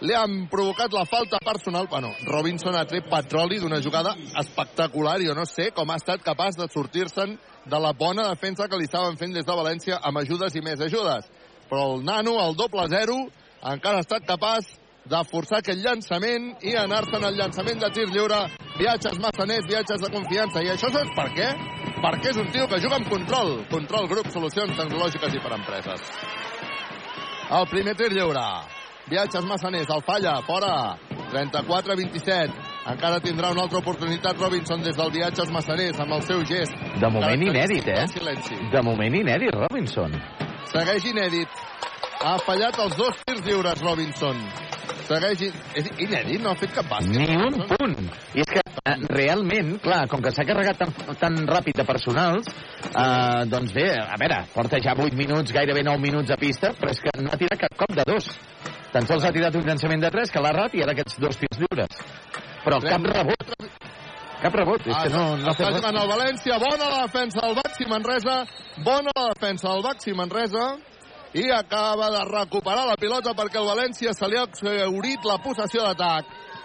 li han provocat la falta personal. Bueno, Robinson ha tret petroli d'una jugada espectacular, jo no sé com ha estat capaç de sortir-se'n de la bona defensa que li estaven fent des de València amb ajudes i més ajudes. Però el nano, el doble zero, encara ha estat capaç de forçar aquest llançament i anar-se'n al llançament de tir lliure. Viatges massaners, viatges de confiança. I això saps per què? Perquè és un tio que juga amb control. Control Grup, solucions tecnològiques i per empreses. El primer tir lliure. Viatges massaners, el falla, fora. 34-27. Encara tindrà una altra oportunitat Robinson des del viatges massaners amb el seu gest. De moment inèdit, eh? De moment inèdit, Robinson. Segueix inèdit. Ha fallat els dos tirs lliures, Robinson. Segueix... És inèdit, no ha fet cap bàsquet. Ni un punt. I és que eh, realment, clar, com que s'ha carregat tan, tan ràpid de personals, eh, doncs bé, a veure, porta ja 8 minuts, gairebé 9 minuts a pista, però és que no ha tirat cap cop de dos. Tan sols ha tirat un llançament de 3 que l'ha errat i ara aquests dos tirs lliures. Però cap rebot. Cap rebot. És que no, no Està jugant el València. Bona la defensa del Baxi Manresa. Bona la defensa del Baxi Manresa. I acaba de recuperar la pilota perquè el València se li ha exhaurit la possessió d'atac.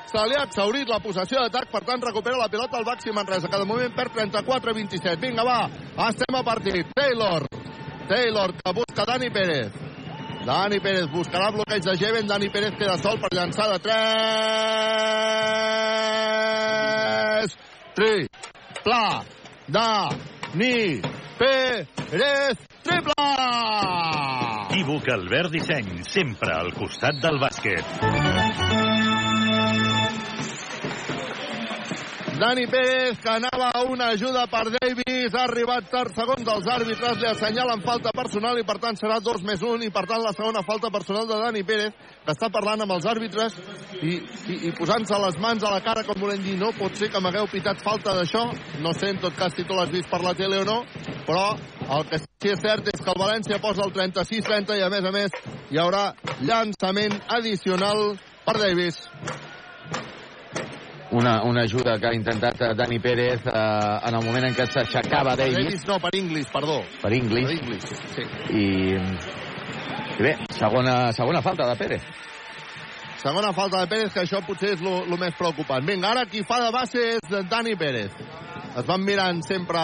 Se li ha exhaurit la possessió d'atac, per tant recupera la pilota el Baxi Manresa, que de moment perd 34-27. Vinga, va, estem a partit. Taylor. Taylor, que busca Dani Pérez. Dani Pérez buscarà bloqueig de Jeven. Dani Pérez queda sol per llançar de 3. Tri. Pla. Dani Pérez. Triple! Equívoc Albert Disseny, sempre al costat del bàsquet. Dani Pérez, que anava a una ajuda per Davis, ha arribat tard, segons els àrbitres, li assenyalen falta personal i per tant serà 2 més 1 i per tant la segona falta personal de Dani Pérez, que està parlant amb els àrbitres i, i, i posant-se les mans a la cara com volent dir no pot ser que m'hagueu pitat falta d'això, no sé en tot cas si tu l'has vist per la tele o no, però el que sí és cert és que el València posa el 36-30 i a més a més hi haurà llançament addicional per Davis. Una, una ajuda que ha intentat eh, Dani Pérez eh, en el moment en què s'aixecava Davis Davis no, per Inglis, perdó. per Inglis. Per Inglis, sí. I, i bé, segona, segona falta de Pérez. Segona falta de Pérez, que això potser és el més preocupant. Vinga, ara qui fa de base és Dani Pérez. Es van mirant sempre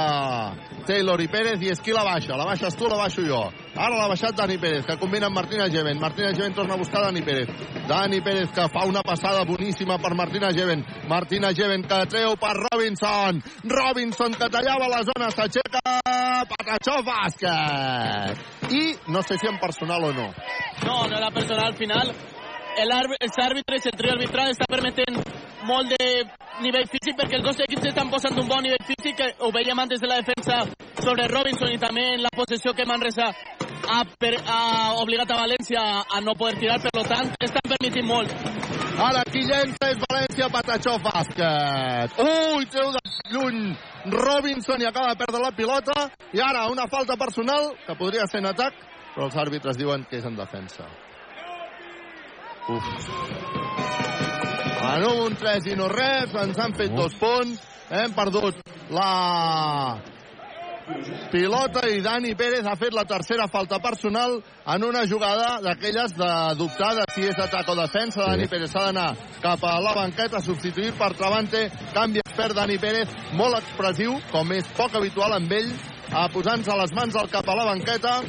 Taylor i Pérez i és qui la baixa. La baixes tu, la baixo jo. Ara l'ha baixat Dani Pérez, que combina amb Martina Geven. Martina Geven torna a buscar Dani Pérez. Dani Pérez que fa una passada boníssima per Martina Geven. Martina Geven que treu per Robinson. Robinson que tallava la zona, s'aixeca Patachó Bàsquet. I no sé si en personal o no. No, no era personal al final. El àrb- els àrbitres, el trio arbitral està permetent molt de nivell físic perquè els dos equips estan posant un bon nivell físic ho veiem antes de la defensa sobre Robinson i també en la possessió que Manresa ha, per, ha obligat a València a no poder tirar, per tant estan permitint molt. Ara qui llença és València Patachó Bàsquet. Ui, treu de lluny Robinson i acaba de perdre la pilota. I ara una falta personal, que podria ser en atac, però els àrbitres diuen que és en defensa. Uf. En un 3 i no res, ens han fet dos punts, hem perdut la pilota i Dani Pérez ha fet la tercera falta personal en una jugada d'aquelles de dubtar de si és atac o defensa. Dani Pérez s'ha d'anar cap a la banqueta, substituir per Travante, canvi expert Dani Pérez, molt expressiu, com és poc habitual amb ell, a posant-se les mans al cap a la banqueta,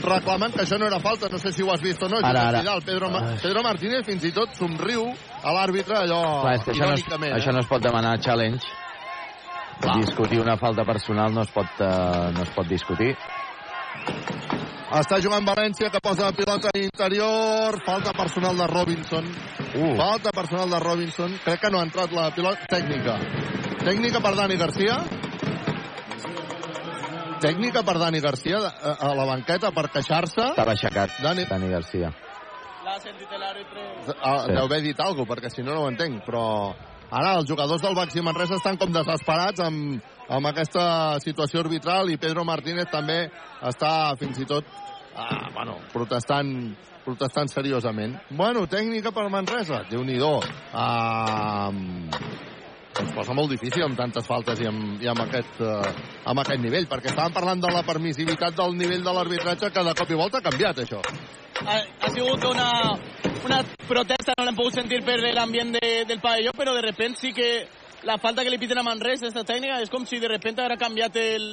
reclamant que això no era falta, no sé si ho has vist o no. Ara, ara. Vidal, Pedro, Ma- Pedro Martínez fins i tot somriu a l'àrbitre allò Clar, és que això no, es, irònicament. això no es pot demanar challenge. Discutir una falta personal no es pot, eh, no es pot discutir. Està jugant València, que posa la pilota a interior. Falta personal de Robinson. Uh. Falta personal de Robinson. Crec que no ha entrat la pilota. Tècnica. Tècnica per Dani Garcia. Tècnica per Dani Garcia a, a la banqueta per queixar-se. Estava aixecat Dani- Dani Garcia. L'ha sentit l'àrbitre. Ah, Sí. Deu haver dit alguna cosa, perquè si no, no ho entenc. Però ara els jugadors del Baxi Manresa estan com desesperats amb, amb aquesta situació arbitral i Pedro Martínez també està fins i tot ah, bueno, protestant protestant seriosament. Bueno, tècnica per Manresa, déu nhi ah, ens posa molt difícil amb tantes faltes i amb, i amb, aquest, eh, amb aquest nivell, perquè estàvem parlant de la permissivitat del nivell de l'arbitratge que de cop i volta ha canviat, això. ha, ha sigut una, una protesta, no l'hem pogut sentir per l'ambient de, del pavelló, però de repente sí que la falta que li piten a Manresa, esta tècnica, és com si de repente haguera canviat el,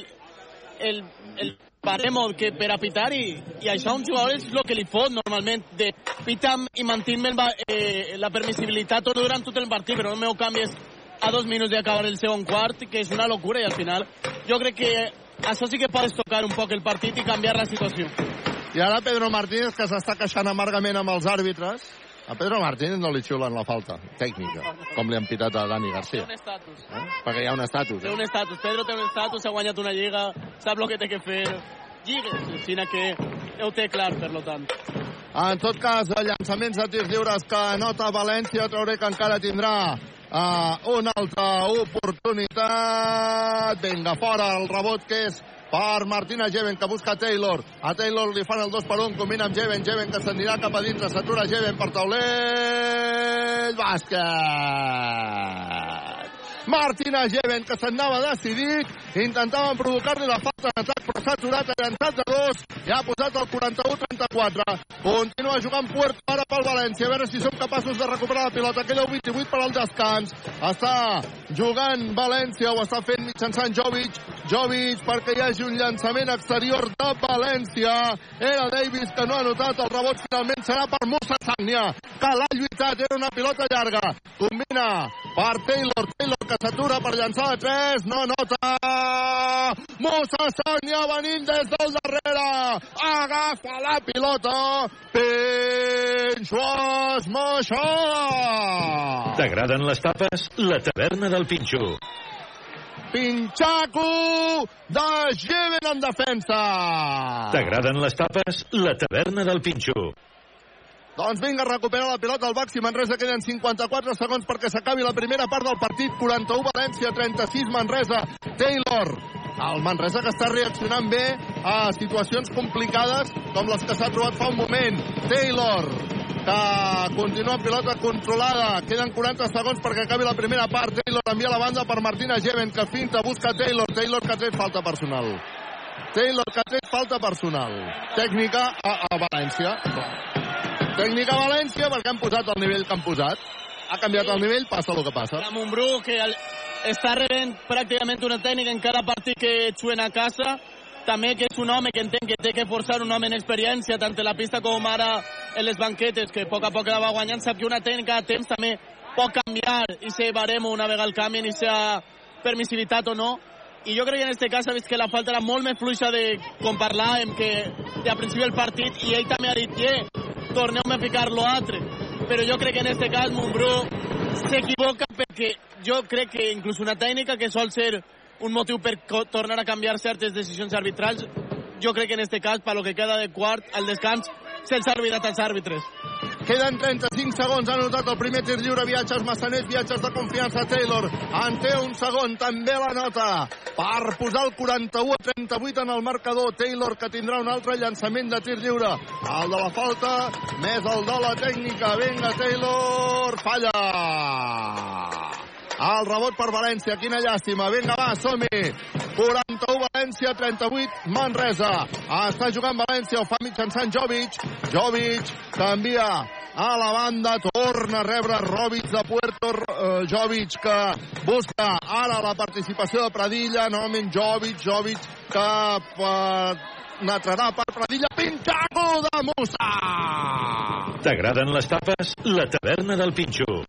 el, el baremo que per a pitar i, i això un jugador és el que li fot normalment de pitar i mantenir eh, la permissibilitat tot durant tot el partit però no meu canvies a dos minuts d'acabar el segon quart que és una locura i al final jo crec que això sí que pots tocar un poc el partit i canviar la situació I ara Pedro Martínez, que s'està queixant amargament amb els àrbitres. A Pedro Martínez no li xiulen la falta tècnica, com li han pitat a Dani Garcia. un estatus Eh? Perquè hi ha un estatus. té Eh? un estatus, Pedro té un estatus ha guanyat una lliga, sap el que té que fer lligues, sinó que ho té clar per lo tant En tot cas, llançaments de tirs lliures que anota València, trauré que encara tindrà uh, una altra oportunitat. Vinga, fora el rebot que és per Martina Jeven, que busca Taylor. A Taylor li fan el 2 per 1, combina amb Jeven, Jeven que s'anirà cap a dintre, s'atura Jeven per taulell, bàsquet! Martina Jeven, que s'anava decidit, intentaven provocar-li la falta d'atac, però s'ha aturat, ha llançat de dos, i ha posat el 41-34. Continua jugant Puerto ara pel València, a veure si som capaços de recuperar la pilota. Un 28 per al descans. Està jugant València, ho està fent mitjançant Jovic. Jovic perquè hi hagi un llançament exterior de València. Era Davis que no ha notat el rebot, finalment serà per Musa Sagnia, que l'ha lluitat, era una pilota llarga. Combina per Taylor, Taylor que s'atura per llançar de 3, no nota. Musa Sagnia venint des del darrere. Agafa la pilota. Pinxo Esmoixó. T'agraden les tapes? La taverna del Pinxo. Pinxaco de Jeven en defensa. T'agraden les tapes? La taverna del Pinxo. Doncs vinga, recupera la pilota al Baxi Manresa. Queden 54 segons perquè s'acabi la primera part del partit. 41 València, 36 Manresa. Taylor, el Manresa que està reaccionant bé a situacions complicades com les que s'ha trobat fa un moment. Taylor, que continua amb pilota controlada. Queden 40 segons perquè acabi la primera part. Taylor envia la banda per Martina Jeven, que finta, busca Taylor. Taylor que ha tret falta personal. Taylor que ha tret falta personal. Tècnica a, a València. Tècnica a València perquè han posat el nivell que han posat. Ha canviat el nivell, passa el que passa. a Montbrú que el, està rebent pràcticament una tècnica en cada partit que juguen a casa també que és un home que entén que té que forçar un home en experiència tant en la pista com ara en les banquetes que a poc a poc la va guanyant sap que una tècnica a temps també pot canviar i se baremo una vegada el canvi i sea permissivitat o no i jo crec que en aquest cas ha vist que la falta era molt més fluixa de com parlàvem que de a principi del partit i ell també ha dit yeah, torneu-me a ficar lo altre però jo crec que en aquest cas Montbrú s'equivoca perquè jo crec que inclús una tècnica que sol ser un motiu per tornar a canviar certes decisions arbitrals jo crec que en aquest cas, per lo que queda de quart, al descans, se'ls ha oblidat als àrbitres. Queden 35 segons, ha notat el primer tir lliure, viatges massaners, viatges de confiança, Taylor. En té un segon, també la nota, per posar el 41 a 38 en el marcador. Taylor, que tindrà un altre llançament de tir lliure. El de la falta, més el de la tècnica. Vinga, Taylor, falla. El rebot per València, quina llàstima. Vinga, va, som-hi. 41 València, 38 Manresa. Està jugant València, ho fa mitjançant Jovic. Jovic canvia a la banda, torna a rebre Rovic de Puerto eh, Jovic que busca ara la participació de Pradilla, novament Jovic, Jovic que eh, netrarà per Pradilla, Pintaco de Musa! T'agraden les tapes? La taverna del Pinxo.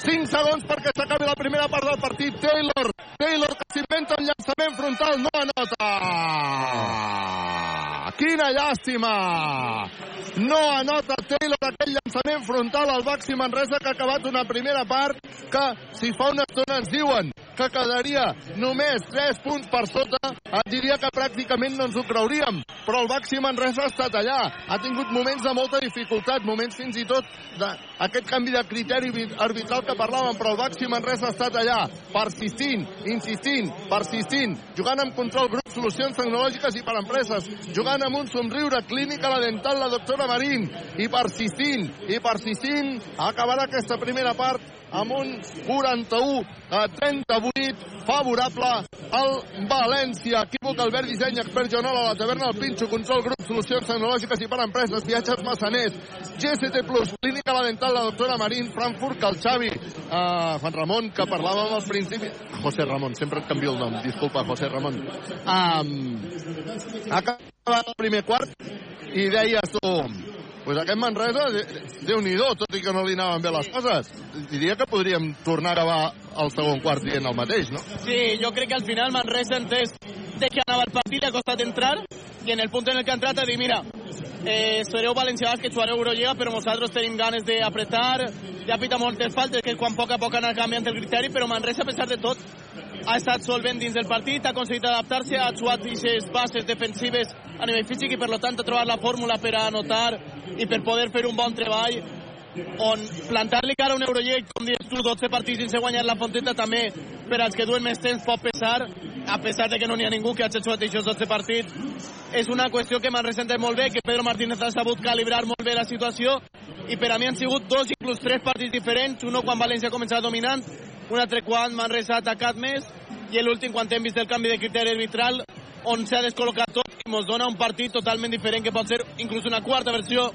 5 segons perquè s'acabi la primera part del partit. Taylor, Taylor que s'inventa un llançament frontal, no anota. Quina llàstima! No anota Taylor aquell llançament frontal al Baxi Manresa que ha acabat una primera part que, si fa una estona ens diuen que quedaria només 3 punts per sota, et diria que pràcticament no ens ho creuríem. Però el Baxi Manresa ha estat allà. Ha tingut moments de molta dificultat, moments fins i tot d'aquest canvi de criteri arbitral que parlàvem, però el Baxi Manresa ha estat allà, persistint, insistint, persistint, jugant amb control grup, solucions tecnològiques i per empreses, jugant amb un somriure clínica la dental, la doctora Marín, i persistint, i persistint, acabarà aquesta primera part amb un 41 a 38 favorable al València. Equívoc, Albert Disseny, expert Joanola, la taverna del Pinxo, control grup, solucions tecnològiques i per empreses, viatges massaners, GST Plus, clínica la dental, la doctora Marín, Frankfurt, que el Xavi, uh, Juan Ramon, que parlàvem al principi... José Ramon, sempre et canvio el nom, disculpa, José Ramon. Um, ha acabat el primer quart i deies tu, pues aquest Manresa, déu-n'hi-do, tot i que no li anaven bé les coses. Diria que podríem tornar a acabar el segon quart dient el mateix, no? Sí, yo creo que al final Manresa entonces de que anava el partit, le ha costat entrar i en el punt en el que ha entrat ha dit, mira, eh, sereu valencians que jugareu Eurolliga, però nosaltres tenim ganes d'apretar, ja pita moltes faltes, que quan a poc a poc anar canviant el criteri, però Manresa, a pesar de tot, ha estat solvent dins del partit, ha aconseguit adaptar-se, ha jugat aquestes bases defensives a nivell físic i per tant ha trobat la fórmula per a anotar i per poder fer un bon treball on plantar-li cara a un Eurolliga, com dius tu, 12 partits sense guanyar la Fonteta també per als que duen més temps pot pesar, a pesar de que no n'hi ha ningú que hagi jugat aquests 12 partits. És una qüestió que m'han ressentat molt bé, que Pedro Martínez ha sabut calibrar molt bé la situació i per a mi han sigut dos, inclús tres partits diferents, un quan València ha començat dominant, un altre quan Manresa ha atacat més i l'últim quan hem vist el canvi de criteri arbitral on s'ha descol·locat tot i ens dona un partit totalment diferent que pot ser inclús una quarta versió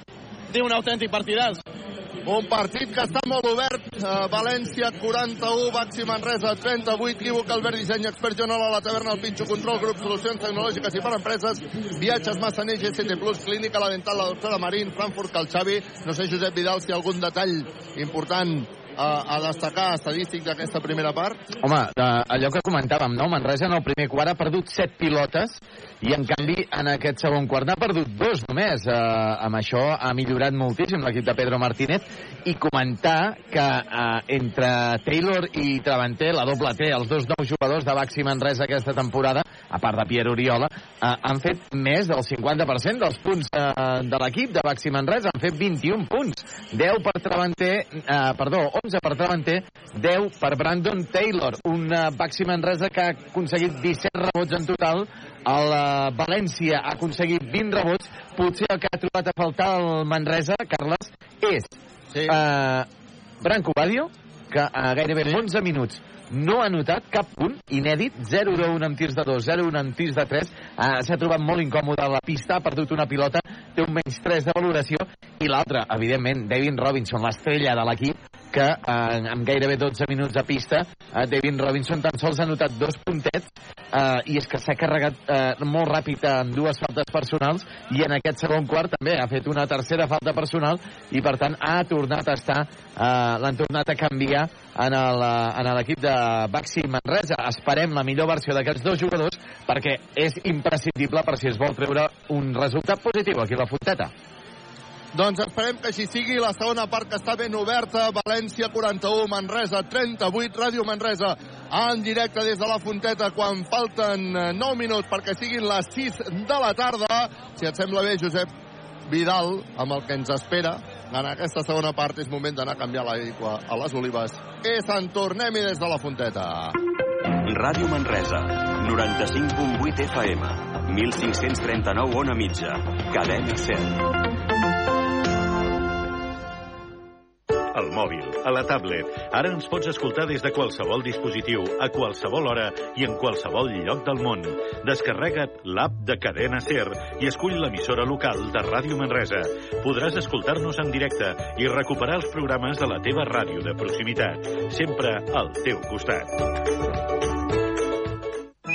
d'un autèntic partidàs. Un partit que està molt obert. Uh, València 41, Baxi Manresa 38, Equívoc, Albert Disseny, Expert Jonola, La Taverna, El Pinxo, Control, Grup, Solucions Tecnològiques i per Empreses, Viatges Massanell, GCT Plus, Clínica La Dental, La Doctora Marín, Frankfurt, Calxavi. No sé, Josep Vidal, si hi ha algun detall important a, a destacar estadístic d'aquesta primera part? Home, de, allò que comentàvem, no? Manresa en el primer quart ha perdut set pilotes i en canvi en aquest segon quart n'ha perdut dos només. Eh, amb això ha millorat moltíssim l'equip de Pedro Martínez. I comentar que eh, entre Taylor i Travanter, la doble T, els dos nous jugadors de Baxi Manresa aquesta temporada, a part de Pierre Oriola, eh, han fet més del 50% dels punts eh, de l'equip de Baxi Manresa, han fet 21 punts, 10 per Travanter, eh, perdó, 11 per Travanter, 10 per Brandon Taylor, un uh, Baxi Manresa que ha aconseguit 17 rebots en total, el uh, València ha aconseguit 20 rebots, potser el que ha trobat a faltar el Manresa, Carles, és sí. uh, Branco Badio, que a gairebé 11 minuts no ha notat cap punt inèdit, 0 de 1 amb tirs de 2, 0 1 amb tirs de 3, uh, s'ha trobat molt incòmode a la pista, ha perdut una pilota, té un menys 3 de valoració, i l'altre, evidentment, David Robinson, l'estrella de l'equip, que eh, amb gairebé 12 minuts a pista, eh, David Robinson tan sols ha notat dos puntets eh, i és que s'ha carregat eh, molt ràpid amb dues faltes personals i en aquest segon quart també ha fet una tercera falta personal i per tant ha tornat a estar eh, l'han tornat a canviar en l'equip de Baxi Manresa. Esperem la millor versió d'aquests dos jugadors perquè és imprescindible per si es vol treure un resultat positiu aquí a la Fonteta. Doncs esperem que així sigui. La segona part que està ben oberta. València 41, Manresa 38, Ràdio Manresa en directe des de la Fonteta quan falten 9 minuts perquè siguin les 6 de la tarda. Si et sembla bé, Josep Vidal, amb el que ens espera en aquesta segona part és moment d'anar a canviar l'aigua a les olives. Que se'n tornem-hi des de la Fonteta. Ràdio Manresa, 95.8 FM, 1539 on a mitja, cadena 100. Al mòbil, a la tablet. Ara ens pots escoltar des de qualsevol dispositiu, a qualsevol hora i en qualsevol lloc del món. Descarrega't l'app de Cadena Ser i escull l'emissora local de Ràdio Manresa. Podràs escoltar-nos en directe i recuperar els programes de la teva ràdio de proximitat. Sempre al teu costat.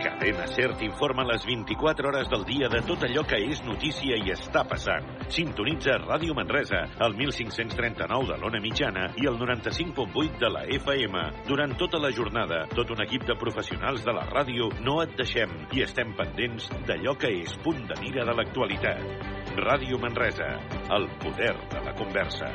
Cadena Ser t'informa les 24 hores del dia de tot allò que és notícia i està passant. Sintonitza Ràdio Manresa, al 1539 de l'Ona Mitjana i el 95.8 de la FM. Durant tota la jornada, tot un equip de professionals de la ràdio no et deixem i estem pendents d'allò que és punt de mira de l'actualitat. Ràdio Manresa, el poder de la conversa.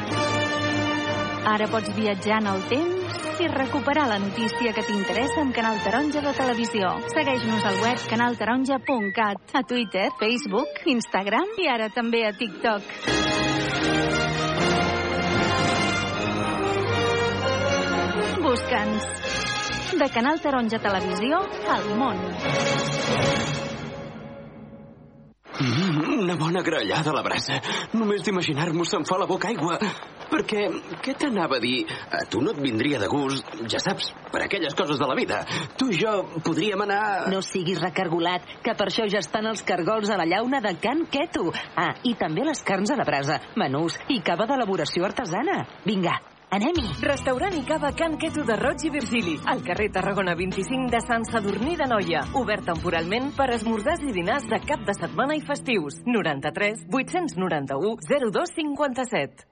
ara pots viatjar en el temps i recuperar la notícia que t'interessa amb Canal Taronja de Televisió. Segueix-nos al web canaltaronja.cat, a Twitter, Facebook, Instagram i ara també a TikTok. Busca'ns. De Canal Taronja Televisió al món. Mm, una bona grallada a la brasa. Només d'imaginar-m'ho se'm fa la boca aigua. Perquè, què t'anava a dir? A tu no et vindria de gust, ja saps, per aquelles coses de la vida. Tu i jo podríem anar... No siguis recargolat, que per això ja estan els cargols a la llauna de Can Queto. Ah, i també les carns a la brasa, menús i cava d'elaboració artesana. Vinga, anem-hi. Restaurant i cava Can Queto de Roig i Virgili, al carrer Tarragona 25 de Sant Sadurní de Noia. Obert temporalment per esmorzars i dinars de cap de setmana i festius. 93 891 0257.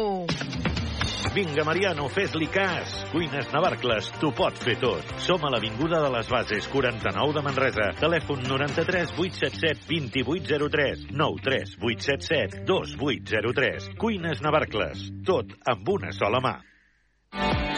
Vinga, Mariano, fes-li cas. Cuines Navarcles, t'ho pot fer tot. Som a l'Avinguda de les Bases, 49 de Manresa. Telèfon 93 877 2803 93 877 2803. Cuines Navarcles, tot amb una sola mà.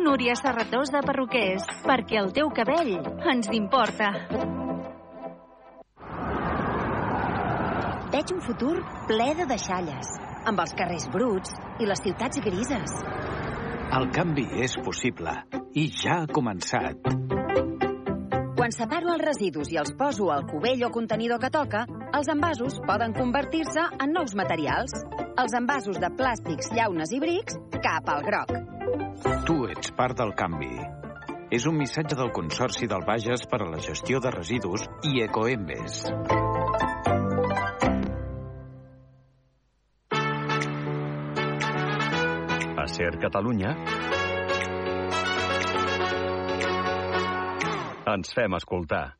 Núria Serratós de Perruquers, perquè el teu cabell ens importa. Veig un futur ple de deixalles, amb els carrers bruts i les ciutats grises. El canvi és possible i ja ha començat. Quan separo els residus i els poso al cubell o contenidor que toca, els envasos poden convertir-se en nous materials. Els envasos de plàstics, llaunes i brics, cap al groc. Tu ets part del canvi. És un missatge del Consorci del Bages per a la gestió de residus i Ecoembes. A Ser Catalunya ens fem escoltar.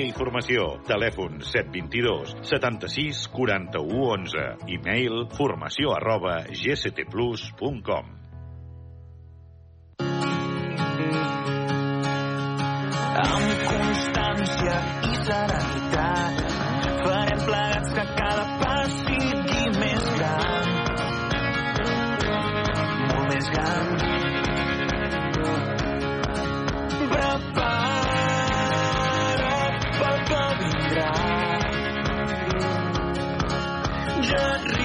i Formació. Telèfon 722 76 41 11. E-mail formació arroba gctplus.com. amb constància i serenitat farem plegats que cada pas sigui més gran molt més gran Yeah.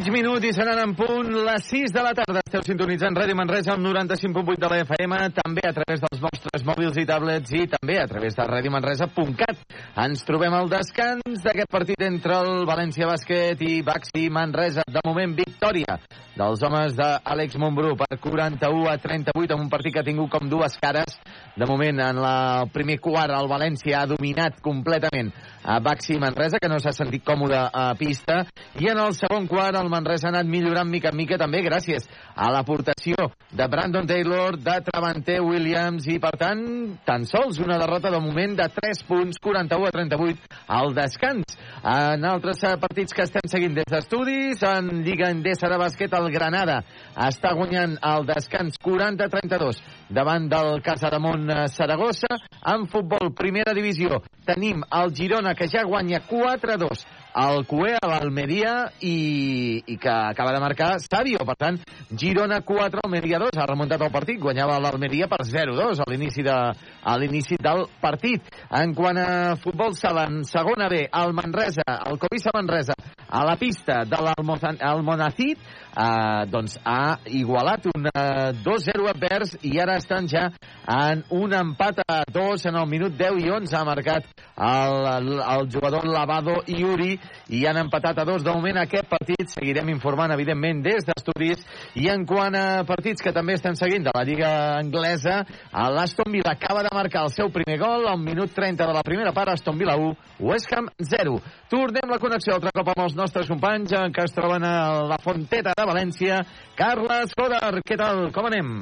Mig minut i seran en punt les 6 de la tarda. Esteu sintonitzant Ràdio Manresa al 95.8 de la FM, també a través dels vostres mòbils i tablets i també a través de radiomanresa.cat. Ens trobem al descans d'aquest partit entre el València Bàsquet i Baxi Manresa. De moment, victòria dels homes d'Àlex Montbrú per 41 a 38 en un partit que ha tingut com dues cares. De moment, en el primer quart, el València ha dominat completament a Baxi Manresa, que no s'ha sentit còmode a pista, i en el segon quart el Manresa ha anat millorant mica en mica també gràcies a l'aportació de Brandon Taylor, de Travante Williams i per tant tan sols una derrota de moment de 3 punts, 41 a 38 al descans. En altres partits que estem seguint des d'estudis, en Lliga Endesa de bàsquet, el Granada està guanyant el descans 40 a 32 davant del Casademont Saragossa. En futbol, primera divisió, tenim el Girona que ja guanya 4 a 2 el Cué a l'Almeria i, i que acaba de marcar Savio. Per tant, Girona 4, Almeria 2. Ha remuntat el partit, guanyava l'Almeria per 0-2 a l'inici de, a l'inici del partit. En quant a futbol sala, en segona B, el Manresa, el Covisa Manresa, a la pista de l'Almonacid, eh, doncs ha igualat un eh, 2-0 advers i ara estan ja en un empat a 2 en el minut 10 i 11 ha marcat el, el, el jugador Lavado i Uri i han empatat a 2 de moment aquest partit seguirem informant evidentment des d'estudis i en quant a partits que també estem seguint de la Lliga Anglesa l'Aston Villa acaba de marcar el seu primer gol al minut 30 de la primera part Aston Villa 1, West Ham 0 tornem la connexió altre cop amb els nostres companys que es troben a la Fonteta de València. Carles Coder, què tal? Com anem?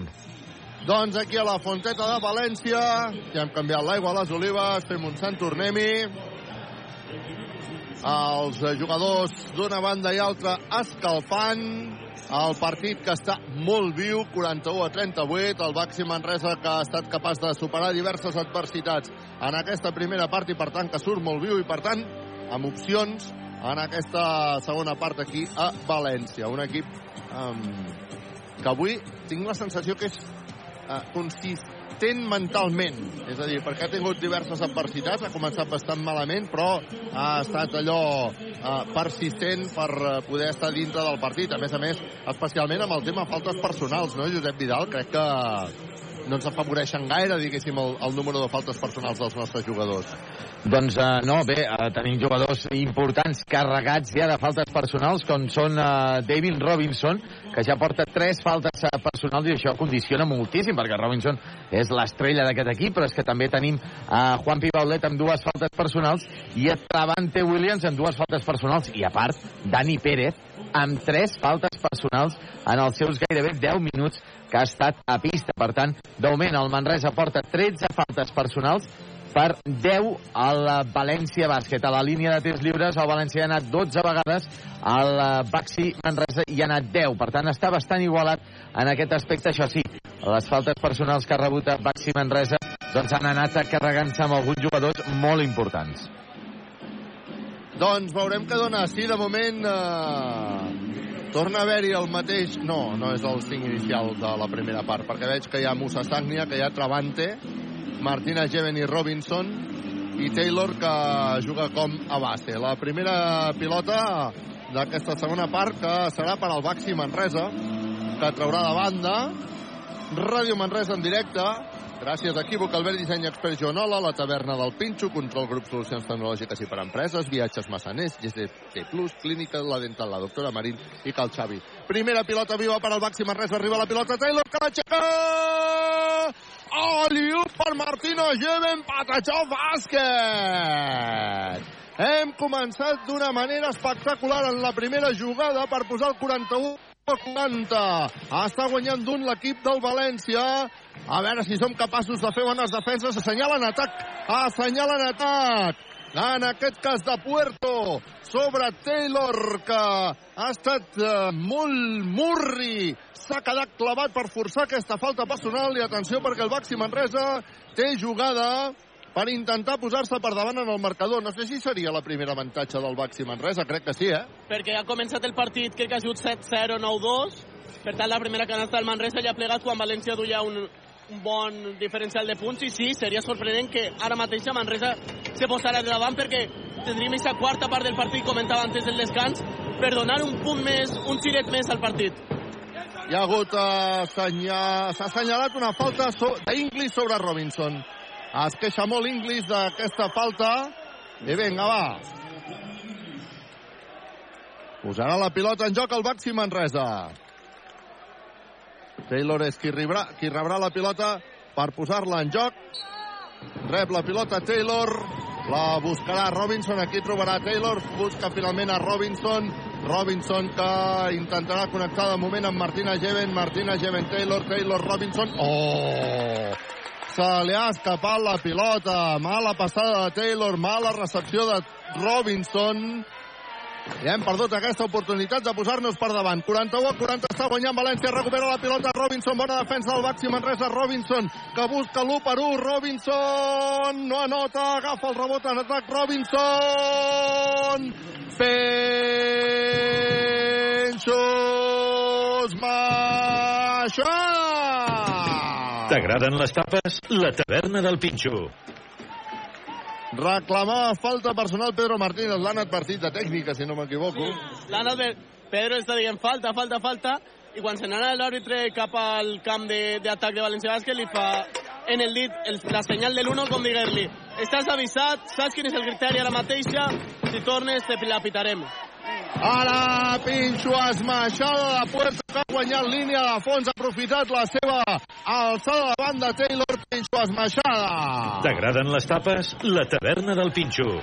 Doncs aquí a la Fonteta de València, ja hem canviat l'aigua a les olives, fem un sant tornem-hi. Els jugadors d'una banda i altra escalfant el partit que està molt viu, 41 a 38, el Baxi Manresa que ha estat capaç de superar diverses adversitats en aquesta primera part i per tant que surt molt viu i per tant amb opcions en aquesta segona part aquí a València. Un equip um, que avui tinc la sensació que és uh, consistent mentalment. És a dir, perquè ha tingut diverses adversitats, ha començat bastant malament, però ha estat allò uh, persistent per uh, poder estar dintre del partit. A més a més, especialment amb el tema faltes personals, no, Josep Vidal? Crec que no ens afavoreixen gaire, diguéssim, el, el número de faltes personals dels nostres jugadors. Doncs uh, no, bé, uh, tenim jugadors importants carregats ja de faltes personals, com són uh, David Robinson, que ja porta tres faltes personals i això condiciona moltíssim, perquè Robinson és l'estrella d'aquest equip, però és que també tenim uh, Juan Pibaulet amb dues faltes personals i a Travante Williams amb dues faltes personals, i a part, Dani Pérez amb tres faltes personals en els seus gairebé 10 minuts que ha estat a pista. Per tant, de moment el Manresa porta 13 faltes personals per 10 al València Bàsquet. A la línia de tirs lliures el València ha anat 12 vegades, el Baxi Manresa hi ha anat 10. Per tant, està bastant igualat en aquest aspecte. Això sí, les faltes personals que ha rebut a Baxi Manresa doncs han anat carregant-se amb alguns jugadors molt importants. Doncs veurem què dona. Sí, de moment eh, torna a haver-hi el mateix... No, no és el 5 inicial de la primera part, perquè veig que hi ha Musa Sagnia, que hi ha Travante, Martina Jeven i Robinson, i Taylor, que juga com a base. La primera pilota d'aquesta segona part, que serà per al Baxi Manresa, que traurà de banda. Ràdio Manresa en directe, Gràcies a Equívoc, Albert Disseny Expert Joanola, la taverna del Pinxo, Control Grup Solucions Tecnològiques i per Empreses, Viatges Massaners, GCT Plus, Clínica La Dental, la doctora Marín i Cal Xavi. Primera pilota viva per al Baxi Manresa, arriba la pilota Taylor, que l'aixeca! Oliu per Martino Geven, Patachó Bàsquet! Hem començat d'una manera espectacular en la primera jugada per posar el 41 40. Està guanyant d'un l'equip del València. A veure si som capaços de fer bones defenses. Assenyalen atac. Assenyalen atac. En aquest cas de Puerto sobre Taylor, que ha estat uh, molt murri. S'ha quedat clavat per forçar aquesta falta personal. I atenció perquè el Baxi Manresa té jugada per intentar posar-se per davant en el marcador. No sé si seria la primera avantatge del Baxi Manresa, crec que sí, eh? Perquè ha començat el partit, crec que ha sigut 7-0, 9-2. Per tant, la primera canasta del Manresa ja ha plegat quan València duia un, un bon diferencial de punts i sí, seria sorprenent que ara mateix a Manresa se posarà de davant perquè tindríem aquesta quarta part del partit, comentava antes del descans, per donar un punt més, un xiret més al partit. Hi ha hagut eh, s'ha assenyalat una falta so... d'Inglis sobre Robinson. Es queixa molt Inglis d'aquesta falta. I vinga, va. Posarà la pilota en joc el Baxi Manresa. Taylor és qui rebrà, qui rebrà la pilota per posar-la en joc. Rep la pilota Taylor, la buscarà Robinson, aquí trobarà Taylor, busca finalment a Robinson, Robinson que intentarà connectar de moment amb Martina Jeven, Martina Jeven Taylor, Taylor Robinson, oh! Se li ha escapat la pilota, mala passada de Taylor, mala recepció de Robinson, i hem perdut aquesta oportunitat de posar-nos per davant. 41 a 40 està guanyant València, recupera la pilota Robinson, bona defensa del Baxi Manresa, Robinson, que busca l'1 per 1, Robinson, no anota, agafa el rebot en atac, Robinson, Penxos Maixà! T'agraden les tapes? La taverna del Pinxo. Reclamava falta personal Pedro Martínez, l'han advertit de tècnica, si no m'equivoco. L'han advertit, Pedro està dient falta, falta, falta, i quan se n'anà l'àrbitre cap al camp d'atac de, de València Bàsquet li fa en el dit el, la senyal de l'1 com diguer-li estàs avisat, saps quin és el criteri ara mateixa, si tornes te la pitarem. Ara Pinxo esmaixada de Puerto que ha guanyat línia de fons, ha aprofitat la seva alçada de Taylor, Pinxo esmaixada. T'agraden les tapes? La taverna del Pinxo.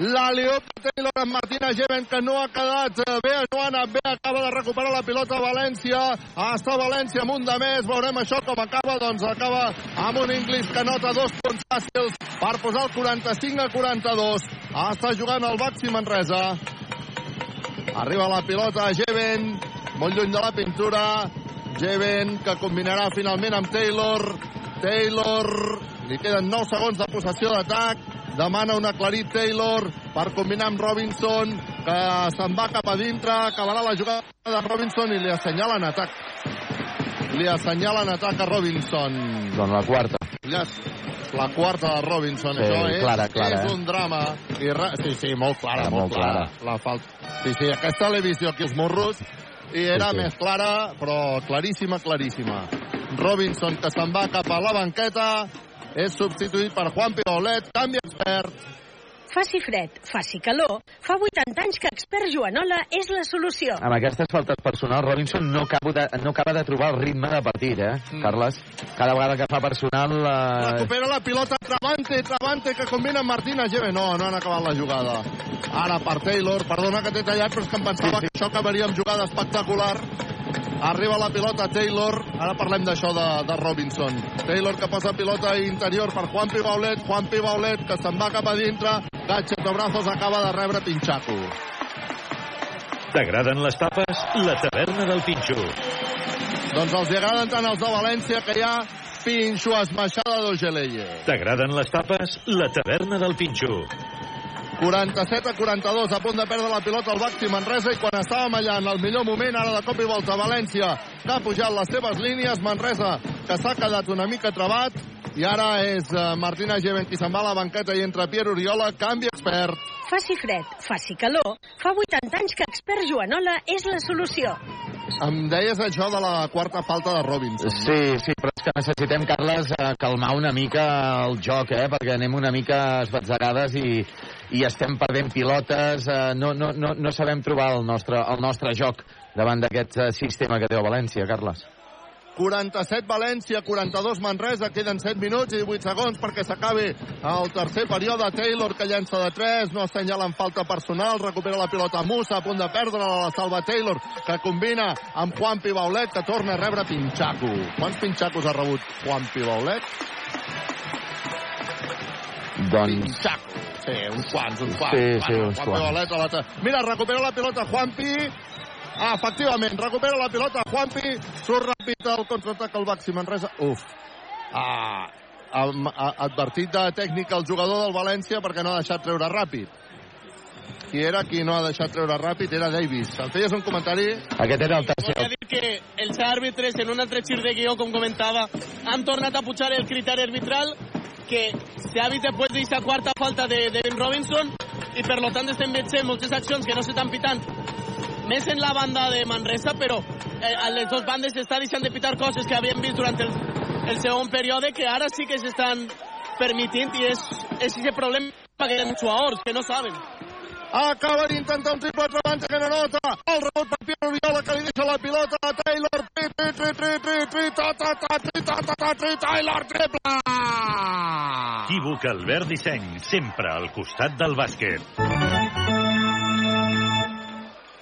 La Leop Taylor amb Martina Geven, que no ha quedat bé, no ha anat bé, acaba de recuperar la pilota a València. Està València amb un de més, veurem això com acaba, doncs acaba amb un Inglis que nota dos punts fàcils per posar el 45 a 42. Està jugant el Baxi Manresa. Arriba la pilota Jeven, molt lluny de la pintura. Jeven, que combinarà finalment amb Taylor. Taylor, li queden 9 segons de possessió d'atac. Demana un aclarit Taylor per combinar amb Robinson, que se'n va cap a dintre. Acabarà la jugada de Robinson i li assenyalen atac. Li assenyalen atac a Robinson. Doncs la quarta. Ja, la quarta de Robinson, Sí, això és, clara, clara, és eh? un drama. I re... Sí, sí, molt clara, molt, molt clara. clara. La falta. Sí, sí, aquesta l'he vist jo aquí als morros i era Sí, sí. més clara, però claríssima, claríssima. Robinson, que se'n va cap a la banqueta, és substituït per Juan Pibolet, canvi expert. Faci fred, faci calor. Fa 80 anys que expert Joanola és la solució. Amb aquestes faltes personals, Robinson no acaba de, no acaba de trobar el ritme de partit, eh, Mm. Carles? Cada vegada que fa personal... Eh... Recupera la pilota Travante, Travante, que combina amb Martina Geve. No, no han acabat la jugada. Ara per Taylor, perdona que t'he tallat, però és que em pensava que això acabaria amb jugada espectacular. Arriba la pilota Taylor, ara parlem d'això de, de Robinson. Taylor que posa pilota interior per Juan Pibaulet, Juan Pibaulet que se'n va cap a dintre, Gatxet de brazos acaba de rebre Pinxaco. T'agraden les tapes? La taverna del Pinxo. Doncs els agraden tant els de València que hi ha Pinxo esmaixada d'Ogeleye. T'agraden les tapes? La taverna del Pinxo. 47 a 42, a punt de perdre la pilota al Baxi Manresa i quan estàvem allà en el millor moment, ara de cop i volta València, que ha pujat les seves línies, Manresa, que s'ha quedat una mica trebat, i ara és eh, Martina Geven qui se'n va a la banqueta i entra Pierre Oriola, canvi expert. Faci fred, faci calor. Fa 80 anys que expert Joanola és la solució. Em deies això de la quarta falta de Robinson. Sí, sí, però és que necessitem, Carles, eh, calmar una mica el joc, eh? perquè anem una mica esbatzegades i, i estem perdent pilotes, eh, no, no, no, no sabem trobar el nostre, el nostre joc davant d'aquest eh, sistema que té el València, Carles. 47 València, 42 Manresa, queden 7 minuts i 18 segons perquè s'acabi el tercer període. Taylor que llença de 3, no assenyalen falta personal, recupera la pilota Musa, a punt de perdre la salva Taylor, que combina amb Juan Pibaulet, que torna a rebre Pinxaco. Quants Pinxacos ha rebut Juan Pibaulet? Doncs... Pinxaco. Sí, uns quants, uns quants. Sí, sí, uns Juan quants. Pibaulet a la Mira, recupera la pilota Juanpi. Ah, efectivament, recupera la pilota Juanpi. Surt ràpid el contraatac al Baxi Manresa. Uf. Ah, am- a- advertit de tècnica el jugador del València perquè no ha deixat treure ràpid. Qui era qui no ha deixat treure ràpid? Era Davis. El feies un comentari? Aquest era el tercer. Volia dir que els àrbitres, en un altre gir de guió, com comentava, han tornat a pujar el criteri arbitral que s'ha vist després d'aquesta quarta falta de, de Ben Robinson i per lo tant estem veient moltes accions que no s'estan pitant més en la banda de Manresa, però eh, a les dues bandes s'estan deixant de pitar coses que havíem vist durant el, el segon període que ara sí que s'estan permitint i és, és aquest problema que hi ha els jugadors que no saben. Acaba d'intentar un triple Travante que no nota. El rebot per Pierre Oriola que li deixa la pilota a Taylor. Tri, tri, tri, tri, tri, tri, ta, ta, ta, tri, ta, ta, ta, tri, Taylor, triple! Equívoc Albert Disseny, sempre al costat del bàsquet.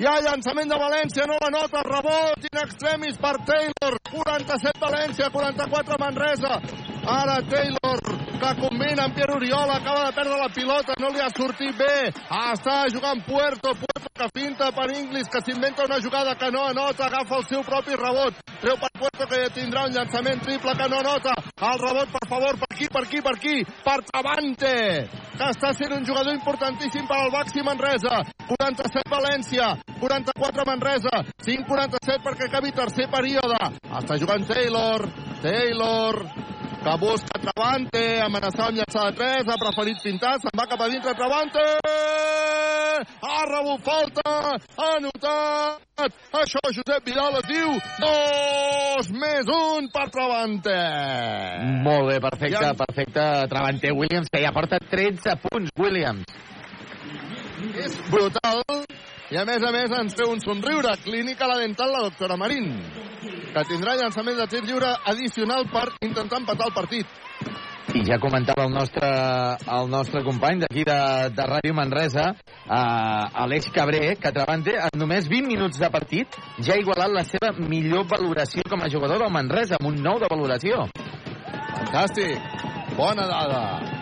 Hi ha llançament de València, no la nota, rebot in extremis per Taylor. 47 València, 44 Manresa. Ara Taylor, que combina amb Pierre Oriola, acaba de perdre la pilota, no li ha sortit bé. Està jugant Puerto, Puerto que finta per Inglis, que s'inventa una jugada que no anota, agafa el seu propi rebot. Treu per Puerto, que tindrà un llançament triple que no anota. El rebot, per favor, per aquí, per aquí, per aquí, per Travante, que està sent un jugador importantíssim per al Baxi Manresa. 47 València, 44 Manresa, 5-47 perquè acabi tercer període. Està jugant Taylor, Taylor, que busca Travante, amenaçar amb llançar de 3, ha preferit pintar, se'n va cap a dintre Travante! Ha rebut falta, ha anotat! Això Josep Vidal es diu 2 més 1 per Travante! Molt bé, perfecte, perfecte. Travante Williams, que ja porta 13 punts, Williams. És brutal i a més a més ens té un somriure. Clínica la dental la doctora Marín, que tindrà llançament de tir lliure addicional per intentar empatar el partit. I ja comentava el nostre, el nostre company d'aquí de, de Ràdio Manresa, eh, Aleix Cabré, que Travante, en només 20 minuts de partit, ja ha igualat la seva millor valoració com a jugador del Manresa, amb un 9 de valoració. Fantàstic. Bona dada.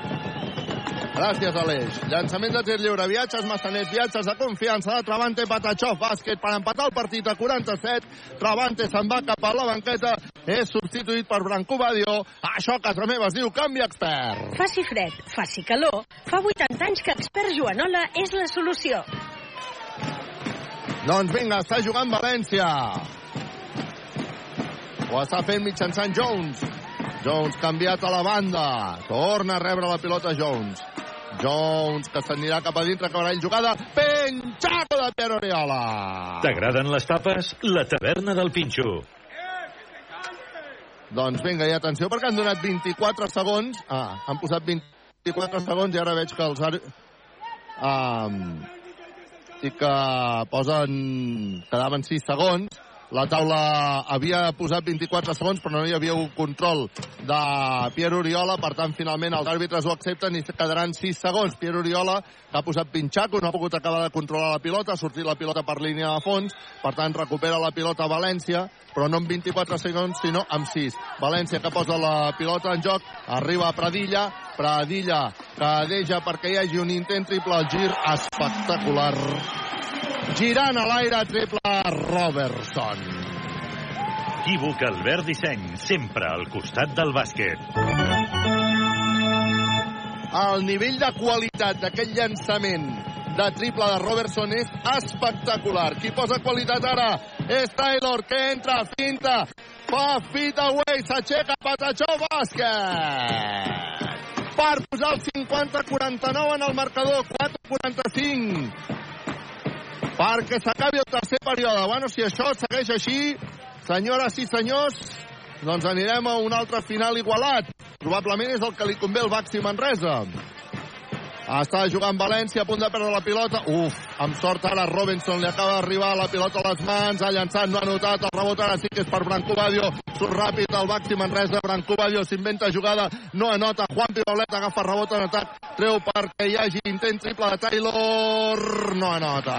Gràcies, Aleix. Llançament de tir lliure, viatges Massanet, viatges de confiança de Travante, Patachó, bàsquet per empatar el partit a 47. Travante se'n va cap a la banqueta, és substituït per Branco Badio. Això a casa meva es diu canvi expert. Faci fred, faci calor. Fa 80 anys que Expert Joanola és la solució. Doncs vinga, està jugant València. Ho està fent mitjançant Jones. Jones canviat a la banda. Torna a rebre la pilota Jones. Jones, que s'anirà cap a dintre, acabarà ell jugada. Penxaco de Pierre Oriola. T'agraden les tapes? La taverna del Pinxo. Doncs vinga, i atenció, perquè han donat 24 segons. Ah, han posat 24 segons i ara veig que els... Um, i que posen... quedaven 6 segons. La taula havia posat 24 segons, però no hi havia un control de Pierre Oriola, per tant, finalment els àrbitres ho accepten i quedaran 6 segons. Pierre Oriola, que ha posat Pinxaco, no ha pogut acabar de controlar la pilota, ha sortit la pilota per línia de fons, per tant, recupera la pilota València, però no en 24 segons, sinó amb 6. València que posa la pilota en joc, arriba a Pradilla, Pradilla que deixa perquè hi hagi un intent triple al gir espectacular. Girant a l'aire, triple Robertson. Equívoc Albert Disseny, sempre al costat del bàsquet. El nivell de qualitat d'aquest llançament de triple de Robertson és espectacular. Qui posa qualitat ara és Taylor, que entra, finta, fa fit away, s'aixeca, Patachó, bàsquet! Per posar el 50-49 en el marcador, 4-45 perquè s'acabi el tercer període. Bueno, si això segueix així, senyores i senyors, doncs anirem a un altre final igualat. Probablement és el que li convé al Baxi Manresa. Està jugant València, a punt de perdre la pilota. Uf, amb sort ara Robinson li acaba d'arribar la pilota a les mans, ha llançat, no ha notat, el rebot ara sí que és per Branco Badio. Surt ràpid el Baxi Manresa, Branco Badio s'inventa jugada, no anota, Juan Pibaulet agafa rebot en atac, treu perquè hi hagi intent triple de Taylor, no anota.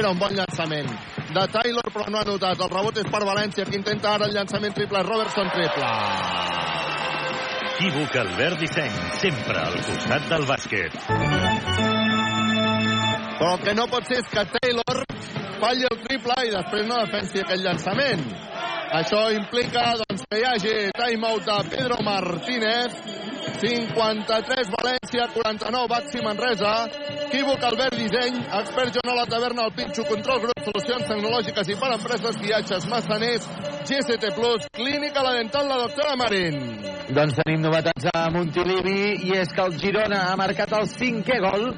Era un bon llançament de Taylor, però no ha notat. El rebot és per València, que intenta ara el llançament triple, Robertson triple. Equívoc Albert Disseny, sempre al costat del bàsquet. Però el que no pot ser és que Taylor falli el triple i després no defensi aquell llançament. Això implica doncs, que hi hagi timeout de Pedro Martínez. 53 València, 49 Baxi Manresa. Equívoc Albert Disseny, expert Joan la taverna, el Pinxo, control grup, solucions tecnològiques i per empreses, viatges, massaners, GST Plus, clínica la dental, la doctora Marín. Doncs tenim novetats a Montilivi i és que el Girona ha marcat el cinquè gol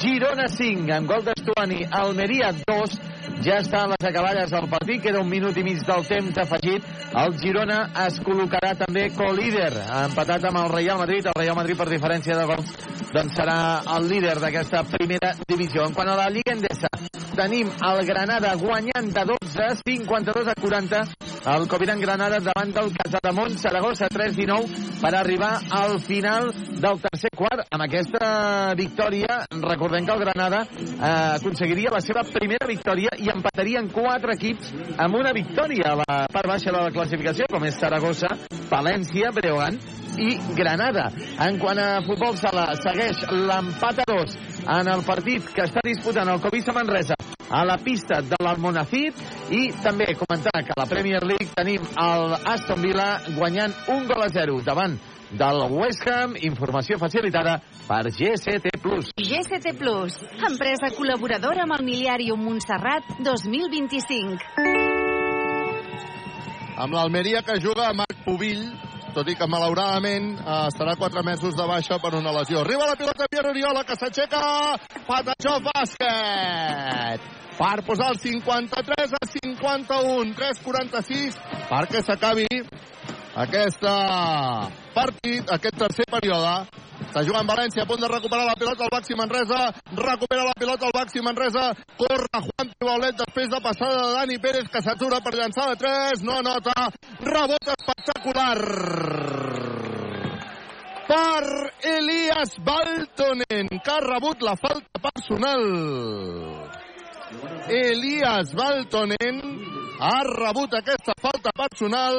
Girona 5, amb gol d'Estuani, Almeria 2, ja està a les acaballes del partit, queda un minut i mig del temps afegit. El Girona es col·locarà també co-líder, empatat amb el Real Madrid. El Real Madrid, per diferència de gols, doncs serà el líder d'aquesta primera divisió. En quant a la Lliga Endesa, tenim el Granada guanyant de 12, 52 a 40, el Coviran Granada davant del Casademont, Saragossa 3-19, per arribar al final del tercer quart. Amb aquesta victòria, recordem que el Granada eh, aconseguiria la seva primera victòria empatarien quatre equips amb una victòria a la part baixa de la classificació, com és Saragossa, València, Breogán i Granada. En quant a futbol sala, segueix l'empat a dos en el partit que està disputant el Covisa Manresa a la pista de l'Almonacid i també comentar que a la Premier League tenim el Aston Villa guanyant un gol a zero davant del West Ham, informació facilitada per GCT+. GCT Plus, empresa col·laboradora amb el Miliàrium Montserrat 2025. Amb l'Almeria que juga Marc Pubill, tot i que malauradament eh, estarà quatre mesos de baixa per una lesió. Arriba la pilota Pierre Oriola, que s'aixeca, Patachó bàsquet per posar el 53 a 51, 3-46, perquè s'acabi aquest partit, aquest tercer període. Està jugant València, a punt de recuperar la pilota, el Baxi Manresa, recupera la pilota el Baxi Manresa, corre Juan Pibaulet després de passada de Dani Pérez, que s'atura per llançar de 3, no anota, rebot espectacular per Elias Baltonen, que ha rebut la falta personal. Elias Baltonen ha rebut aquesta falta personal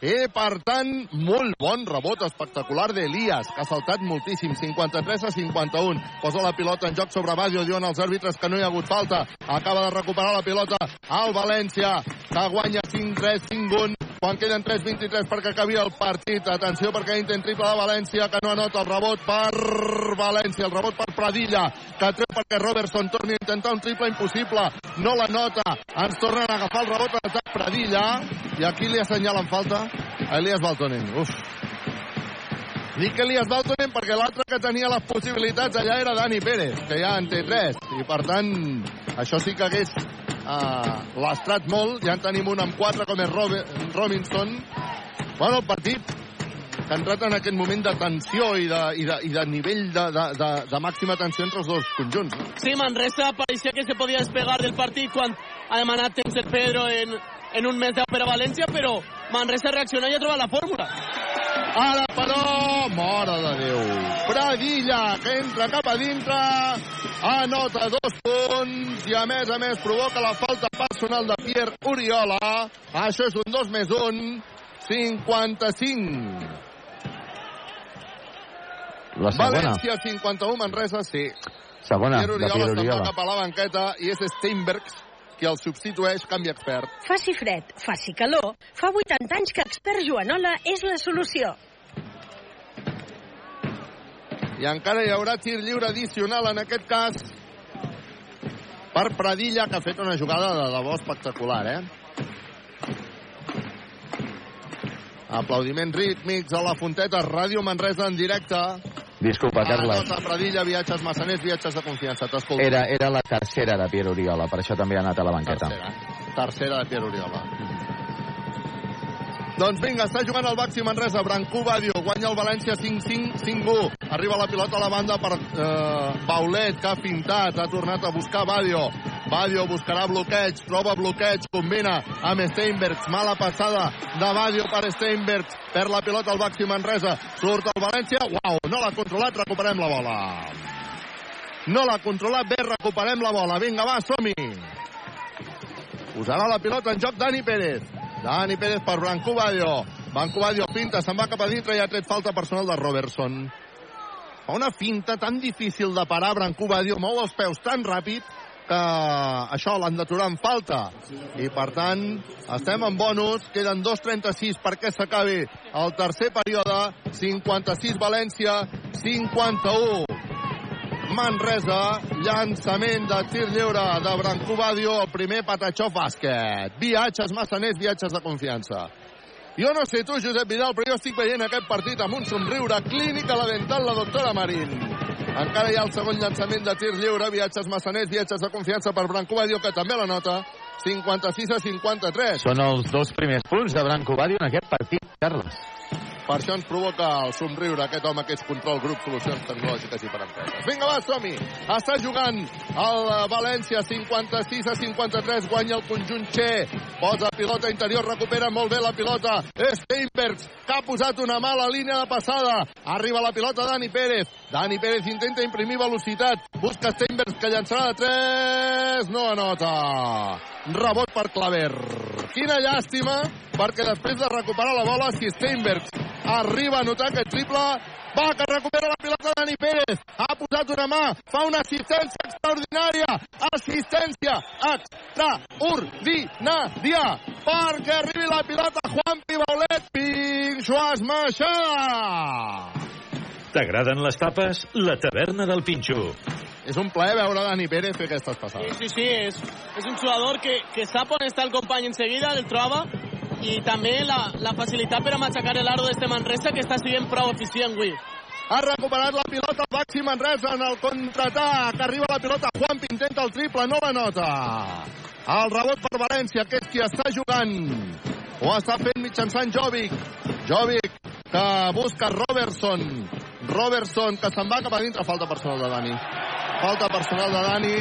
i, per tant, molt bon rebot espectacular d'Elias, que ha saltat moltíssim, 53 a 51. Posa la pilota en joc sobre Badio, diuen els àrbitres que no hi ha hagut falta. Acaba de recuperar la pilota al València, que guanya 5-3, 5-1, quan queden 3-23 perquè acabi el partit. Atenció perquè intent triple de València, que no anota el rebot per València, el rebot per Pradilla, que treu perquè Robertson torni a intentar un triple impossible, no la nota, ens tornen a agafar el rebot a Pradilla, i aquí li assenyalen falta a Elias Baltonen. Uf. Dic Elias Baltonen perquè l'altre que tenia les possibilitats allà era Dani Pérez, que ja en té tres, i per tant, això sí que hagués uh, lastrat molt, ja en tenim un amb quatre com és Robinson. Bueno, el partit que ha entrat en aquest moment de tensió i de, i de, i de nivell de, de, de, de màxima tensió entre els dos conjunts. Sí, Manresa parecía que se podía despegar del partit quan ha demanat temps el Pedro en, en un mes per a València, però Manresa reacciona i ha trobat la fórmula. Ara, però, mare de Déu. Pradilla, que entra cap a dintre, anota dos punts i, a més a més, provoca la falta personal de Pierre Oriola. Això és un 2 més 1, 55. La segona. València 51, Manresa sí. Segona, Pierre de Oriola Pierre se'n va Oriola. cap a la banqueta i és Steinbergs qui el substitueix, canvi expert. Faci fred, faci calor, fa 80 anys que expert Joanola és la solució. I encara hi haurà tir lliure addicional en aquest cas per Pradilla, que ha fet una jugada de debò espectacular, eh? Aplaudiments rítmics a la Fonteta, Ràdio Manresa en directe. Disculpa, Carles. Anota Pradilla, viatges massaners, viatges de confiança. T'escolto. Era, era la tercera de Pierre Oriola, per això també ha anat a la banqueta. Tercera. Tercera de Pierre Oriola. Doncs vinga, està jugant el Baxi Manresa, Brancú Badio, guanya el València 5-5, 5-1. Arriba la pilota a la banda per eh, Baulet, que ha fintat, ha tornat a buscar Badio. Badio buscarà bloqueig, troba bloqueig, combina amb Steinbergs, mala passada de Badio per Steinbergs, per la pilota al Baxi Manresa, surt el València, uau, no l'ha controlat, recuperem la bola. No l'ha controlat bé, recuperem la bola. Vinga, va, som-hi. Posarà la pilota en joc Dani Pérez. Dani Pérez per Branco Badio. Branco Badio finta, se'n va cap a dintre i ha tret falta personal de Robertson. Fa una finta tan difícil de parar Branco Badio, mou els peus tan ràpid que això l'han d'aturar en falta. I per tant, estem en bonus, queden 2.36 perquè s'acabi el tercer període, 56 València, 51 Manresa, llançament de tir lliure de Brancú Badio, el primer Patachó bàsquet. Viatges massaners, viatges de confiança. Jo no sé tu, Josep Vidal, però jo estic veient aquest partit amb un somriure clínic a la dental la doctora Marín. Encara hi ha el segon llançament de tir lliure. Viatges massaners, viatges de confiança per Branco Badio, que també la nota. 56 a 53. Són els dos primers punts de Branco Badio en aquest partit, Carles. Per això ens provoca el somriure aquest home que és control grup solucions tecnològiques i per empreses. Vinga, va, som-hi! Està jugant el València 56 a 53, guanya el conjunt Che, posa pilota interior, recupera molt bé la pilota. Steinbergs, que ha posat una mala línia de passada. Arriba la pilota Dani Pérez. Dani Pérez intenta imprimir velocitat. Busca Steinbergs, que llançarà de 3. No anota. Rebot per Claver. Quina llàstima, perquè després de recuperar la bola, si Steinbergs arriba a notar aquest triple, va, que recupera la pilota Dani Pérez, ha posat una mà, fa una assistència extraordinària, assistència extraordinària, perquè arribi la pilota Juan Pibaulet, Pinxo Esmaixada. T'agraden les tapes? La taverna del Pinxo. És un plaer veure Dani Pérez fer aquestes passades. Sí, sí, sí, és, és un jugador que, que sap on està el company en seguida, el troba, i també la, la facilitat per a matxacar l'aro d'este Manresa, que està sent prou eficient avui. Ha recuperat la pilota el Baxi Manresa en el contraatac. Arriba la pilota, Juan intenta el triple, no la nota. El rebot per València, que és qui està jugant. Ho està fent mitjançant Jovic. Jovic, que busca Robertson. Robertson, que se'n va cap a dintre. Falta personal de Dani. Falta personal de Dani.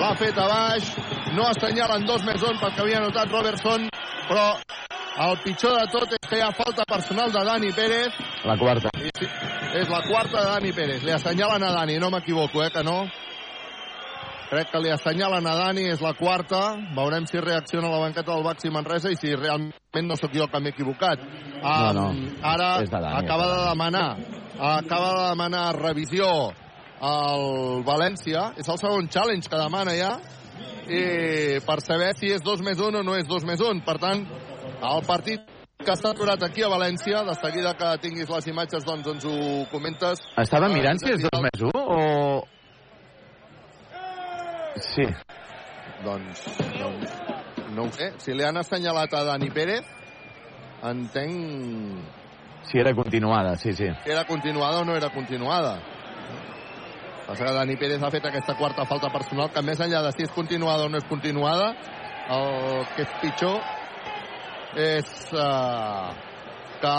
L'ha fet a baix. No assenyalen dos més un perquè havia notat Robertson. Però el pitjor de tot és que hi ha falta personal de Dani Pérez. La quarta. Sí, és la quarta de Dani Pérez. Li assenyalen a Dani, no m'equivoco, eh, que no? Crec que li assenyalen a Dani, és la quarta. Veurem si reacciona la banqueta del Baxi Manresa i si realment no sóc jo que m'he equivocat. No, no. Ara Dani, acaba de demanar acaba de demanar revisió al València. És el segon challenge que demana ja i per saber si és 2 més 1 o no és 2 més 1. Per tant, el partit que està aturat aquí a València, de seguida que tinguis les imatges, doncs ens ho comentes. Estava Ah, mirant si és 2 més 1 o... Sí. Doncs, doncs, no ho sé. Si li han assenyalat a Dani Pérez, entenc Si era continuada, sí, sí. si era continuada o no era continuada. Passa que Dani Pérez ha fet aquesta quarta falta personal, que més enllà de si és continuada o no és continuada, el que és pitjor és uh, que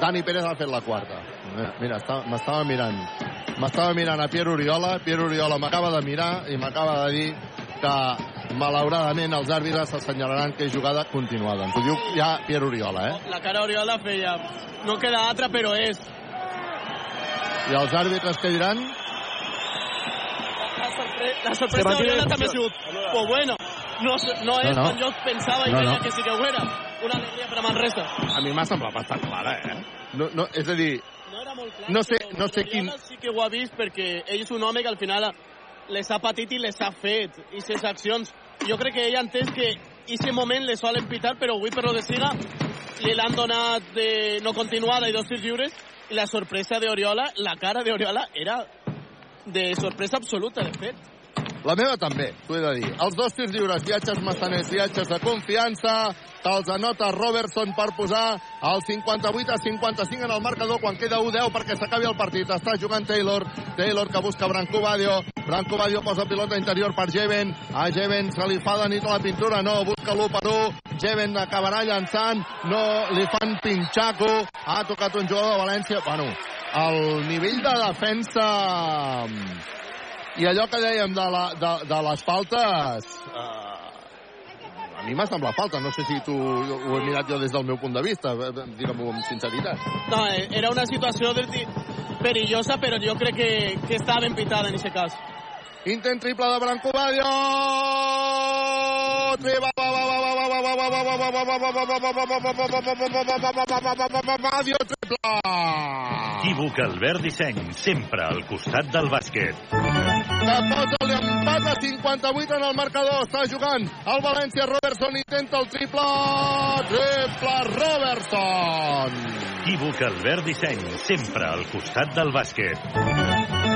Dani Pérez ha fet la quarta. Mira, mira m'estava mirant. M'estava mirant a Pierre Oriola. Pierre Oriola m'acaba de mirar i m'acaba de dir que malauradament els àrbitres assenyalaran que és jugada continuada. Ens ho diu ja Pierre Oriola, eh? La cara Oriola feia... No queda altra, però és. I els àrbitres què diran? La, sorpre la sorpresa d'Oriola també ha sigut... Pues bueno, no, no és No, no. quan jo pensava i No, no. que sí que ho era. Una alegria per a Manresa. A mi m'ha semblat bastant clara, eh? No, no, és a dir, No era molt clar, no sé, no sé quin... Oriola sí que ho ha vist perquè ell és un home que al final les ha patit i les ha fet, i ses accions. Jo crec que ell ha entès que en aquest moment les solen pitar, però avui per lo de Siga li l'han donat de no continuada i dos tirs lliures, i la sorpresa d'Oriola, la cara d'Oriola era de sorpresa absoluta, de fet. La meva també, t'ho he de dir. Els dos tirs lliures, viatges massaners, viatges de confiança, que els anota Robertson per posar el 58 a 55 en el marcador quan queda 1-10 perquè s'acabi el partit. Està jugant Taylor, Taylor que busca Branco Badio, Branco Badio posa pilota interior per Jeven, a Jeven se li fa de nit a la pintura, no, busca l'1 per 1, Jeven acabarà llançant, no, li fan pinxaco, ha tocat un jugador de València, bueno, el nivell de defensa i allò que dèiem de, la, de, de les faltes, eh, a mi m'ha semblat falta. No sé si tu ho he mirat jo des del meu punt de vista, eh, digue-m'ho amb sinceritat. No, eh, era una situació perillosa, però jo crec que, que estava ben pitada en aquest cas. Intent triple de Branco Badio! Triple! Badio triple! Equívoc Albert Disseny, sempre al costat del bàsquet. que posa l'empat a 58 en el marcador. Està jugant el València. Robertson intenta el triple. Triple Robertson. Equívoc Albert Disseny, sempre al costat del bàsquet.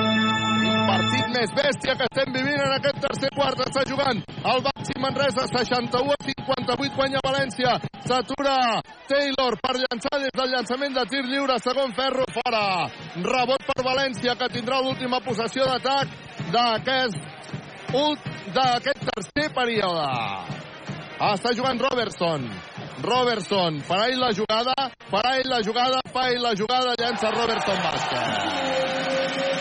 Partit més bèstia que estem vivint en aquest tercer quart. Està jugant el Baxi Manresa, 61 a 58, guanya València. S'atura Taylor per llançar des del llançament de tir lliure, segon ferro fora. Rebot per València, que tindrà l'última possessió d'atac d'aquest d'aquest tercer període. Està jugant Robertson. Robertson, farà ell la jugada, farà ell la jugada, fa ell la jugada, llença Robertson bàsquet.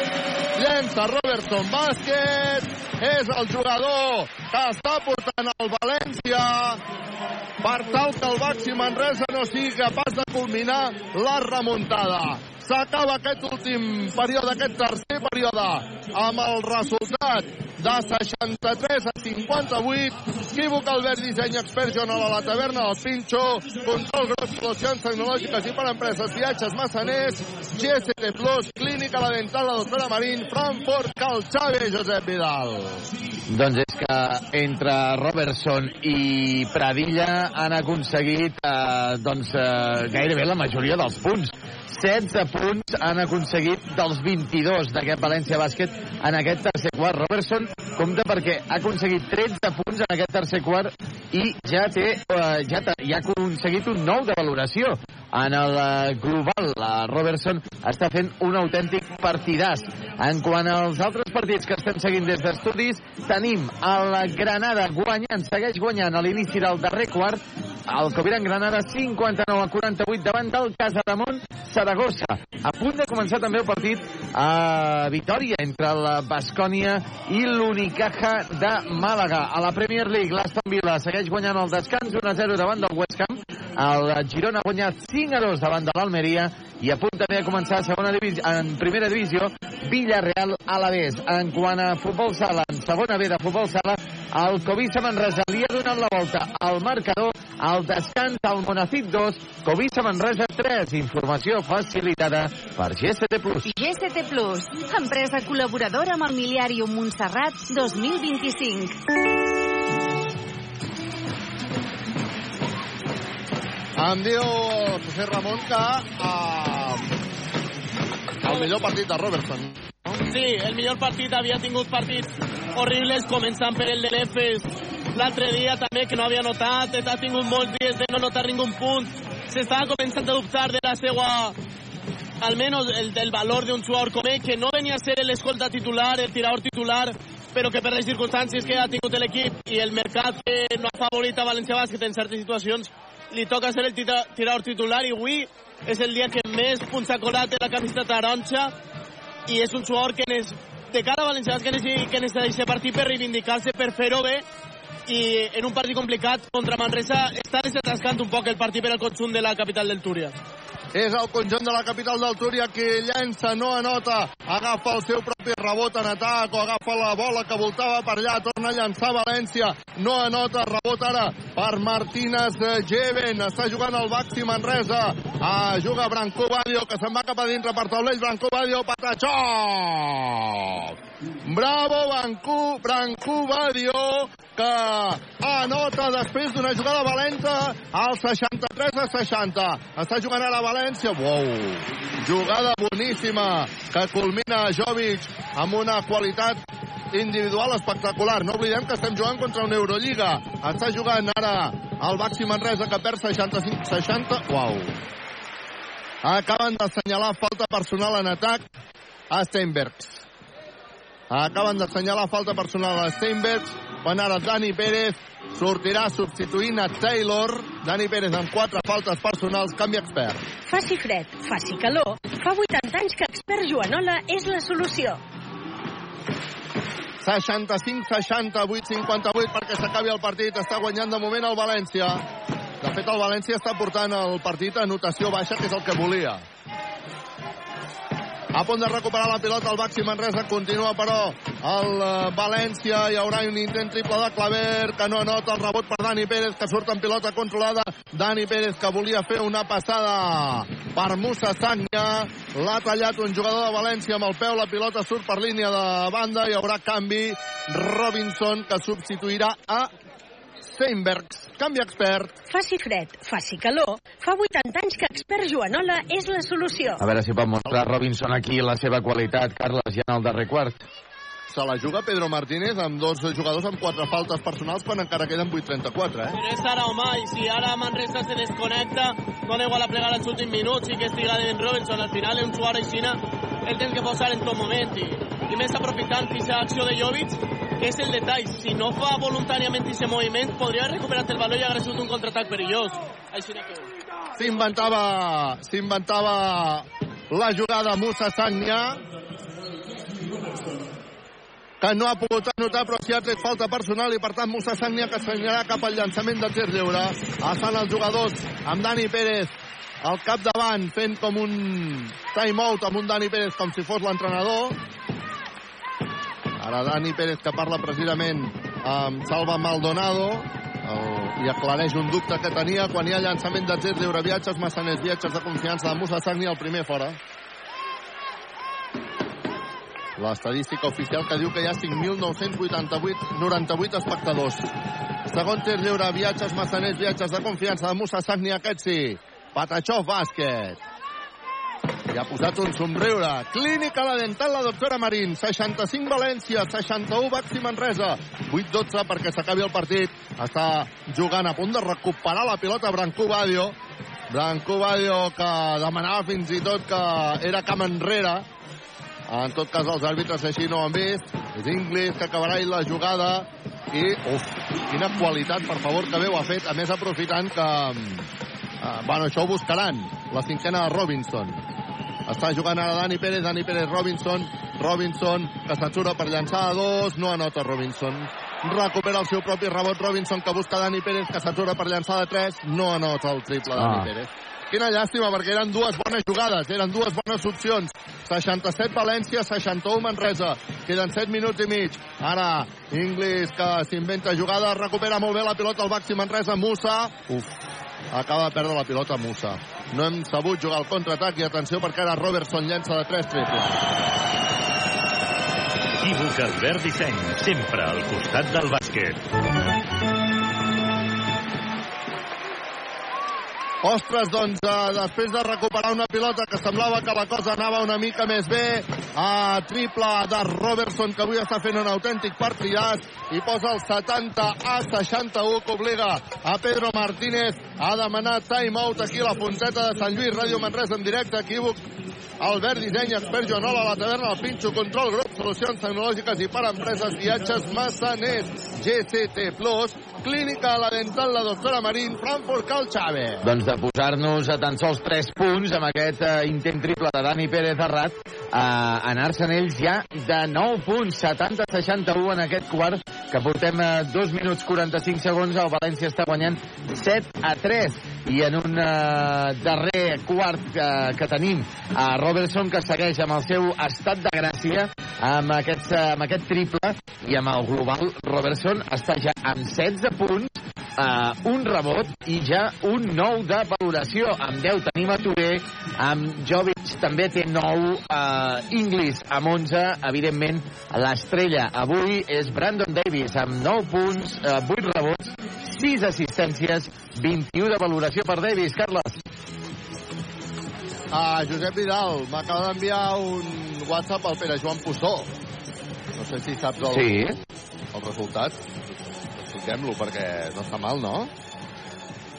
Llença Robertson bàsquet, és el jugador que està portant el València per tal que el Baxi Manresa no sigui capaç de culminar la remuntada. S'acaba aquest últim període, aquest tercer període, amb el resultat de 63 a 58. Equívoc Albert Disseny, expert a la taverna del Pinxo, control gros, solucions tecnològiques i per empreses, viatges massaners, GST Plus, clínica la dental, la doctora Marín, Frankfurt, Cal Xavi, Josep Vidal. Doncs és que entre Robertson i Pradilla han aconseguit eh, doncs, eh, gairebé la majoria dels punts. 16 punts han aconseguit dels 22 d'aquest València Bàsquet en aquest tercer quart. Robertson compta perquè ha aconseguit 13 punts en aquest tercer quart i ja té eh, ja, ja ha aconseguit un nou de valoració en el eh, global. La Robertson està fent un autèntic partidàs. En quant als altres partits que estem seguint des d'estudis, tenim el Granada guanyant, segueix guanyant a l'inici del darrer quart, el Coviran Granada 59 a 48 davant del Casademont Saragossa. A punt de començar també el partit a Vitoria entre la Bascònia i l'Unicaja de Màlaga. A la Premier League, l'Aston Villa segueix guanyant el descans 1-0 davant del West Ham. El Girona ha guanyat 5-2 davant de l'Almeria i a punt també a començar a segona divisió, en primera divisió Villarreal Alavés. En quant a futbol sala, en segona B de futbol sala, el Covisa Manresa li ha donat la volta al marcador al descans al Monacit 2, Covisa Manresa 3. Informació facilitada per GST Plus. GST Plus, empresa col·laboradora amb el Miliàrium Montserrat 2025. Em diu José Ramon que eh, el millor partit de Robertson. Sí, el millor partit havia tingut partits horribles, començant per el de l'Efes l'altre dia també, que no havia notat, ha tingut molts dies de no notar ningú punt, s'estava començant a dubtar de la seva almenys el del valor d'un jugador com ell, que no venia a ser l'escolta titular, el tirador titular, però que per les circumstàncies que ha tingut l'equip i el mercat que no ha favorit a València Bàsquet en certes situacions, li toca ser el tirador titular i avui és el dia que més punts ha colat la camiseta taronja i és un jugador que de cara a València Bàsquet que necessita aquest partit per reivindicar-se, per fer-ho bé i en un partit complicat contra Manresa està desatascant un poc el partit per al conjunt de la capital del Túria. És el conjunt de la capital del Túria que llença, no anota, agafa el seu propi rebot en atac o agafa la bola que voltava per allà, torna a llançar València, no anota, rebot ara per Martínez Jeven, està jugant el Baxi Manresa, ah, juga Branco Badio, que se'n va cap a dintre per taulell, Branco Badio, Patachó! Bravo, Branco, Branco Badio, que anota després d'una jugada valenta al 63 a 60. Està jugant a València. Wow! Jugada boníssima que culmina Jovic amb una qualitat individual espectacular. No oblidem que estem jugant contra una Eurolliga. Està jugant ara el Baxi Manresa que perd 65-60. Wow! Acaben d'assenyalar falta personal en atac a Steinbergs. Acaben d'assenyalar falta personal a Steinbergs quan ara Dani Pérez sortirà substituint a Taylor. Dani Pérez amb quatre faltes personals, canvi expert. Faci fred, faci calor. Fa 80 anys que Expert Joanola és la solució. 65-60, 8-58 perquè s'acabi el partit. Està guanyant de moment el València. De fet, el València està portant el partit a notació baixa, que és el que volia. A punt de recuperar la pilota el Baxi Manresa. Continua, però, el eh, València. Hi haurà un intent triple de Claver, que no anota el rebot per Dani Pérez, que surt en pilota controlada. Dani Pérez, que volia fer una passada per Musa Sagna. L'ha tallat un jugador de València amb el peu. La pilota surt per línia de banda. Hi haurà canvi. Robinson, que substituirà a Steinbergs. Canvi expert. Faci fred, faci calor. Fa 80 anys que Expert Joanola és la solució. A veure si pot mostrar Robinson aquí la seva qualitat, Carles, ja en el darrer quart. Se la juga Pedro Martínez amb dos jugadors amb quatre faltes personals quan encara queden 8.34, eh? Però és ara o mai. Si ara Manresa se desconnecta, dona igual a plegar els últims minuts i que estiga Devin Robertson. Al final, un jugador així, el tens que posar en tot moment. I, i més aprofitant aquesta acció de Jovic, que és el detall. Si no fa voluntàriament aquest moviment, podria recuperar el valor i hagués sigut un contraatac perillós. Així que... S'inventava s'inventava la jugada Musa Sagnia que no ha pogut anotar però si ha tret falta personal i per tant Musa Sagnia que assenyarà cap al llançament de tir lliure estan els jugadors amb Dani Pérez al capdavant fent com un time-out amb un Dani Pérez com si fos l'entrenador. Ara Dani Pérez que parla precisament amb Salva Maldonado i aclareix un dubte que tenia quan hi ha llançament de tir lliure viatges massaners, viatges de confiança de Musa Sagni el primer fora l'estadística oficial que diu que hi ha 5.988 98 espectadors segon tir lliure viatges massaners, viatges de confiança de Musa Sagni aquest sí Patachó bàsquet i ha posat un somriure. Clínica la dental, la doctora Marín. 65 València, 61 Baxi Manresa. 8-12 perquè s'acabi el partit. Està jugant a punt de recuperar la pilota Brancú Badio. Brancú Badio que demanava fins i tot que era camp enrere. En tot cas, els àrbitres així no han vist. És Inglis que acabarà la jugada. I, uf, quina qualitat, per favor, que veu ha fet. A més, aprofitant que... Uh, bueno, això ho buscaran. La cinquena de Robinson. Està jugant ara Dani Pérez, Dani Pérez, Robinson, Robinson, que s'atura per llançar a dos, no anota Robinson. Recupera el seu propi rebot Robinson, que busca Dani Pérez, que s'atura per llançar de tres, no anota el triple Dani Ah. Pérez. Quina llàstima, perquè eren dues bones jugades, eren dues bones opcions. 67 València, 61 Manresa. Queden 7 minuts i mig. Ara, Inglis, que s'inventa jugada, recupera molt bé la pilota al Baxi Manresa, Musa. Uf, acaba de perdre la pilota Musa. No hem sabut jugar al contraatac i atenció perquè ara Robertson llença de 3 triples. Equívoc Albert Disseny, sempre al costat del bàsquet. Ostres, doncs, eh, després de recuperar una pilota que semblava que la cosa anava una mica més bé, a triple de Robertson, que avui està fent un autèntic partidàs, i posa el 70 a 61, que obliga a Pedro Martínez a demanar time-out aquí a la Fonteta de Sant Lluís, Ràdio Manresa en directe, equívoc. Albert Disseny, expert Joanola, la taverna, el Pinxo, control, grup, solucions tecnològiques i per empreses, viatges, massaners, GCT Plus, clínica la dental, la doctora Marín, Frankfurt, Cal Chávez. Doncs de posar-nos a tan sols 3 punts amb aquest eh, intent triple de Dani Pérez Arrat a anar-se'n ells ja de 9 punts, 70-61 en aquest quart, que portem eh, 2 minuts 45 segons, el València està guanyant 7 a 3 i en un eh, darrer quart eh, que tenim a Robertson que segueix amb el seu estat de gràcia amb, aquests, eh, amb aquest triple i amb el global Robertson està ja amb 16 punts uh, un rebot i ja un nou de valoració. Amb 10 tenim a Touré, amb Jovic també té 9, uh, Inglis amb 11, evidentment l'estrella avui és Brandon Davis amb 9 punts, uh, 8 rebots, 6 assistències, 21 de valoració per Davis. Carles. A Josep Vidal m'acaba d'enviar un WhatsApp al Pere Joan Pussó. No sé si saps el, Sí. el resultat. Expliquem-lo perquè no està mal, no?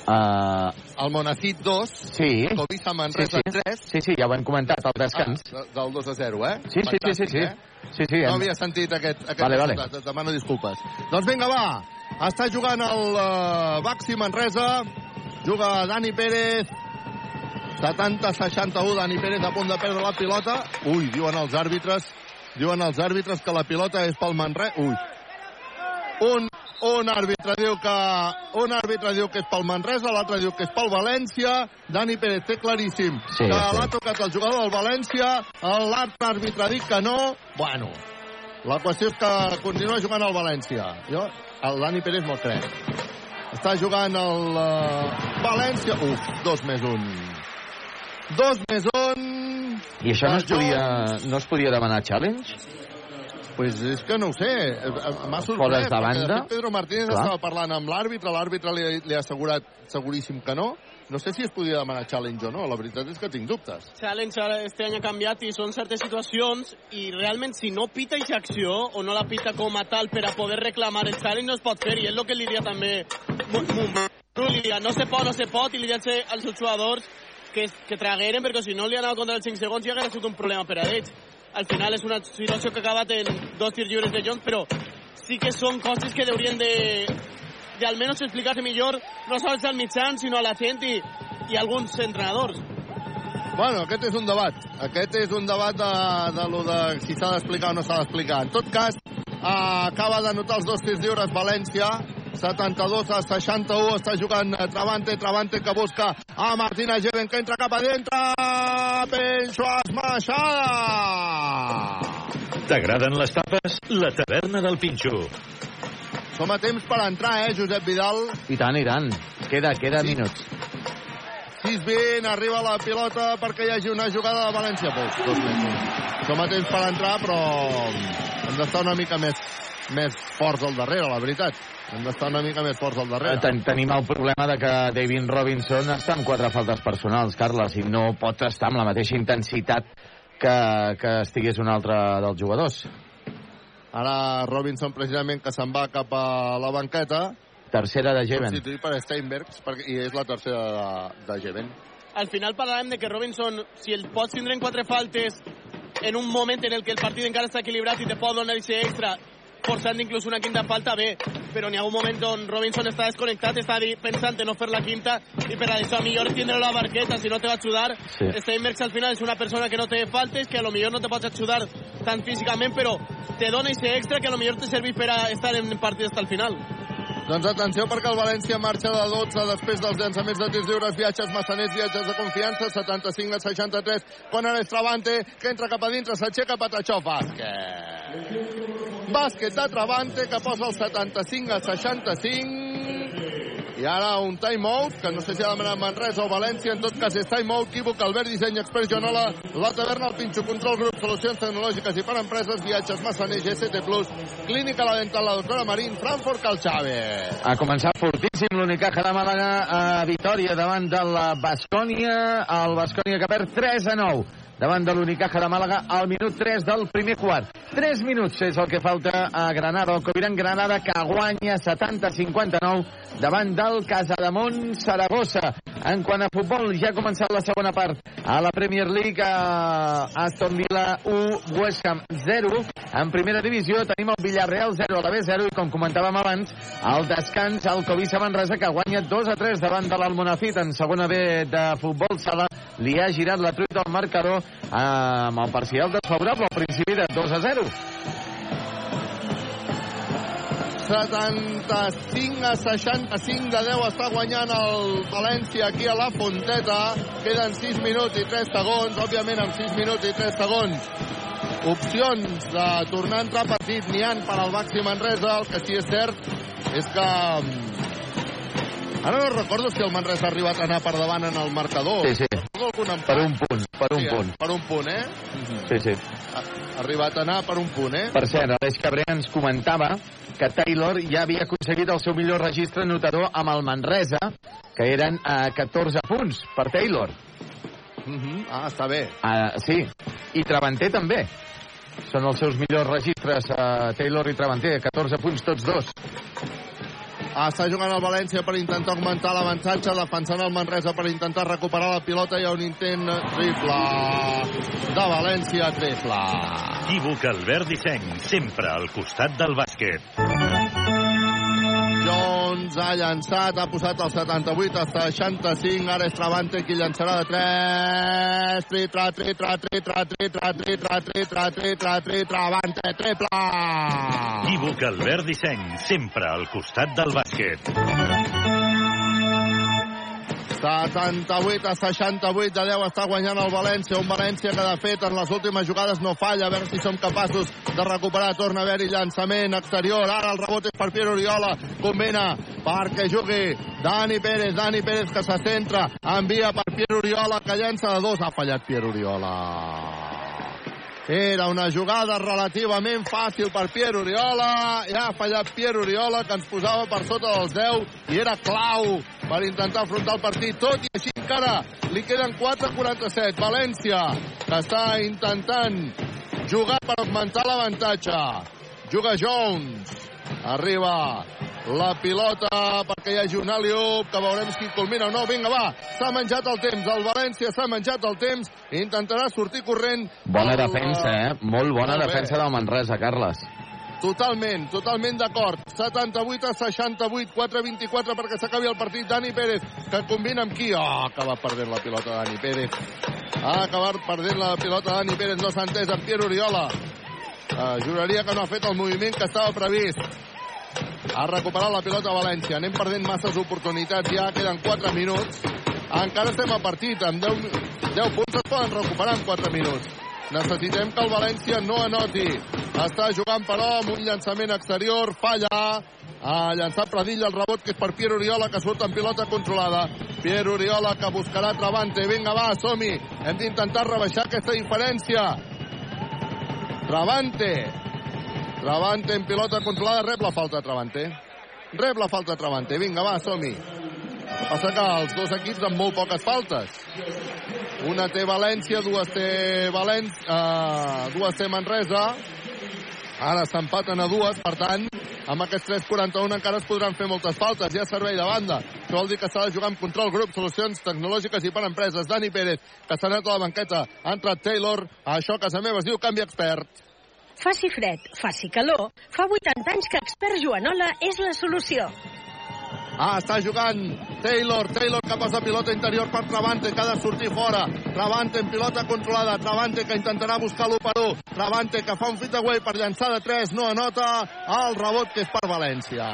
Uh, El Monacit 2, sí. Covisa Manresa sí, sí. 3. Sí, sí, ja ho hem comentat al descans. Ah, de- del 2 a 0, eh? Sí, sí, sí, sí, sí. eh? Sí, sí. No hem- havia sentit aquest, aquest Vale, vale. resultat. Et demano disculpes. Doncs vinga, va. Està jugant el uh, Baxi Manresa. Juga Dani Pérez. 70-61. Dani Pérez a punt de perdre la pilota. Ui, diuen els àrbitres. Diuen els àrbitres que la pilota és pel Manresa. Ui. Un, un àrbitre diu que un àrbitre diu que és pel Manresa, l'altre diu que és pel València. Dani Pérez té claríssim Sí, que sí. l'ha tocat el jugador del València. L'altre àrbitre ha dit que no. Bueno, la qüestió és que continua jugant al València. Jo, el Dani Pérez me'l crec. Està jugant el uh, València. Uf, dos més un. Dos més un. I això no es, podia, no es podia demanar challenge? Pues és que no ho sé, m'ha sorprès. De banda? Pedro Martínez Clar. estava parlant amb l'àrbitre, l'àrbitre li, li ha assegurat seguríssim que no, no sé si es podia demanar challenge o no, la veritat és que tinc dubtes. Challenge ara este any ha canviat i són certes situacions i realment si no pita aquesta acció o no la pita com a tal per a poder reclamar el challenge no es pot fer i és el que li diria també no, li diria, no se pot, no se pot i li diria als jugadors que, que tragueren perquè si no li anava contra els 5 segons ja hauria sigut un problema per a ells al final és una situació que ha acabat en dos tirs lliures de Jones però sí que són coses que haurien de, de almenys explicar-se millor no sols al mitjan sinó a la gent i, i alguns entrenadors Bueno, aquest és un debat. Aquest és un debat de, de lo de si s'ha d'explicar o no s'ha d'explicar. En tot cas, eh, acaba d'anotar els dos tirs lliures València, 72 a 61, està jugant Travante, Travante que busca a Martina Geven, que entra cap a dintre, Penso esmaixada! T'agraden les tapes? La taverna del Pinxo. Som a temps per entrar, eh, Josep Vidal? I tant, i tant. Queda, queda sí. minuts. 6-20, arriba la pilota perquè hi hagi una jugada de València. Pues, dos mesos. Som a temps per entrar, però hem d'estar una mica més, més forts al darrere, la veritat. Hem d'estar una mica més forts al darrere. Ten tenim el problema de que David Robinson està amb quatre faltes personals, Carles, i no pot estar amb la mateixa intensitat que, que estigués un altre dels jugadors. Ara Robinson, precisament, que se'n va cap a la banqueta. Tercera de Jeven. Substituït per Steinbergs, perquè, i és la tercera de, de Jeven. Al final parlarem de que Robinson, si el pots tindre en quatre faltes en un moment en el que el partit encara està equilibrat i te pot donar aquest extra forçant inclús una quinta falta, bé, però n'hi ha un moment on Robinson està desconnectat, està pensant en no fer la quinta, i per això millor tindre la barqueta, si no te va ajudar. Sí. Steinbergs al final és una persona que no té faltes, que a lo millor no te pots ajudar tant físicament, però te dona aquest extra que a lo millor te serveix per a estar en partit fins al final. Doncs atenció perquè el València marxa de 12 després dels llançaments de tirs lliures, viatges massaners, viatges de confiança, 75 a 63, quan ara és Travante, que entra cap a dintre, s'aixeca Patachó, bàsquet. Bàsquet de Travante, que posa el 75 a 65, i ara un timeout, que no sé si ha demanat Manresa o València, en tot cas és timeout, equívoc, Albert Disseny, Expert Joanola, la taverna, el Pinxo, Control Grup, Solucions Tecnològiques i per Empreses, Viatges Massaner, GST Clínica La Dental, la doctora Marín, Frankfurt, Calxave. Ha començat fortíssim l'Unicaja de Màlaga a Vitoria davant de la Bascònia. El Bascònia que perd 3 a 9 davant de l'Unicaja de Màlaga al minut 3 del primer quart. 3 minuts és el que falta a Granada. El Coviran Granada que guanya 70-59 davant del Casademont Saragossa. En quant a futbol, ja ha començat la segona part. A la Premier League, a Aston Villa 1, West Ham 0. En primera divisió tenim el Villarreal 0 a la B0 i com comentàvem abans, al descans el Covisa Manresa que guanya 2 a 3 davant de l'Almonacid en segona B de futbol sala. Li ha girat la truita al marcador amb el parcial desfavorable al principi de 2 a 0. 75 a 65 de 10 està guanyant el València aquí a la Fonteta. Queden 6 minuts i 3 segons. Òbviament, amb 6 minuts i 3 segons opcions de tornar a entrar partit n'hi han per al Baxi Manresa. El que sí és cert és que Ara no recordo si el Manresa ha arribat a anar per davant en el marcador. Sí, sí. Per un punt, per un sí, punt. Per un punt, eh? Sí, sí. Ha arribat a anar per un punt, eh? Per cert, Aleix Cabré ens comentava que Taylor ja havia aconseguit el seu millor registre notador amb el Manresa, que eren a 14 punts per Taylor. Uh -huh. Ah, està bé. Uh, sí, i Travanter també. Són els seus millors registres, uh, Taylor i Travanter, 14 punts tots dos. Està jugant el València per intentar augmentar l'avantatge, defensant el Manresa per intentar recuperar la pilota. Hi ha un intent triple de València, triple. Equívoc Albert Disseny, sempre al costat del bàsquet. Camps ha llançat, ha posat el 78 a 65, ara és Travante qui llançarà de 3, tri, tra, tri, tra, tri, tra, tri, tra, tri, tra, tri, tra, tri, tra, tri, Travante, triple! Equívoc Albert Disseny, sempre al costat del bàsquet. 78 a 68 de 10 està guanyant el València, un València que de fet en les últimes jugades no falla, a veure si som capaços de recuperar, torna a haver-hi llançament exterior, ara el rebot és per Pierre Oriola, combina perquè jugui Dani Pérez, Dani Pérez que se centra, envia per Pierre Oriola que llença de dos, ha fallat Pierre Oriola Era una jugada relativament fàcil per Pierre Oriola. Ja ha fallat Pierre Oriola, que ens posava per sota dels 10 i era clau per intentar afrontar el partit. Tot i així encara li queden 4'47. València, que està intentant jugar per augmentar l'avantatge. Juga Jones. Arriba la pilota perquè hi hagi un aliup que veurem si culmina o no. Vinga, va, s'ha menjat el temps. El València s'ha menjat el temps. Intentarà sortir corrent. Bona el, defensa, eh? Molt bona Molt defensa del Manresa, Carles. Totalment, totalment d'acord. 78 a 68, 4-24 perquè s'acabi el partit. Dani Pérez, que combina amb qui? Oh, ha acabat perdent la pilota Dani Pérez. Ha acabat perdent la pilota Dani Pérez, no s'ha entès amb Pierre Oriola. Uh, juraria que no ha fet el moviment que estava previst. Ha recuperat la pilota a València. Anem perdent masses oportunitats. Ja queden 4 minuts. Encara estem a partit. Amb 10, 10 punts es poden recuperar en 4 minuts. Necessitem que el València no anoti. Està jugant, però, amb un llançament exterior. Falla. Ha llançat Pradilla el rebot, que és per Pierre Oriola, que surt en pilota controlada. Pierre Oriola, que buscarà Travante. Vinga, va, som-hi. Hem d'intentar rebaixar aquesta diferència. Travante. Travante en pilota controlada, rep la falta Travante. Rep la falta Travante. Vinga, va, som-hi. Passa que els dos equips amb molt poques faltes. Una té València, dues té València, uh, dues té Manresa. Ara s'empaten a dues, per tant, amb aquests 3'41 encara es podran fer moltes faltes. Ha servei de banda. Això vol dir que s'ha de jugar amb control grup, solucions tecnològiques i per empreses. Dani Pérez, que s'ha anat a la banqueta. Ha entrat Taylor. Això, a casa meva, es diu canvi expert. Faci fred, faci calor. Fa 80 anys que Expert Joanola és la solució. Ah, està jugant Taylor, Taylor que passa pilota interior per Travante, que ha de sortir fora. Travante en pilota controlada, Travante que intentarà buscar l'1 per 1. Travante que fa un fit away per llançar de 3, no anota el rebot que és per València.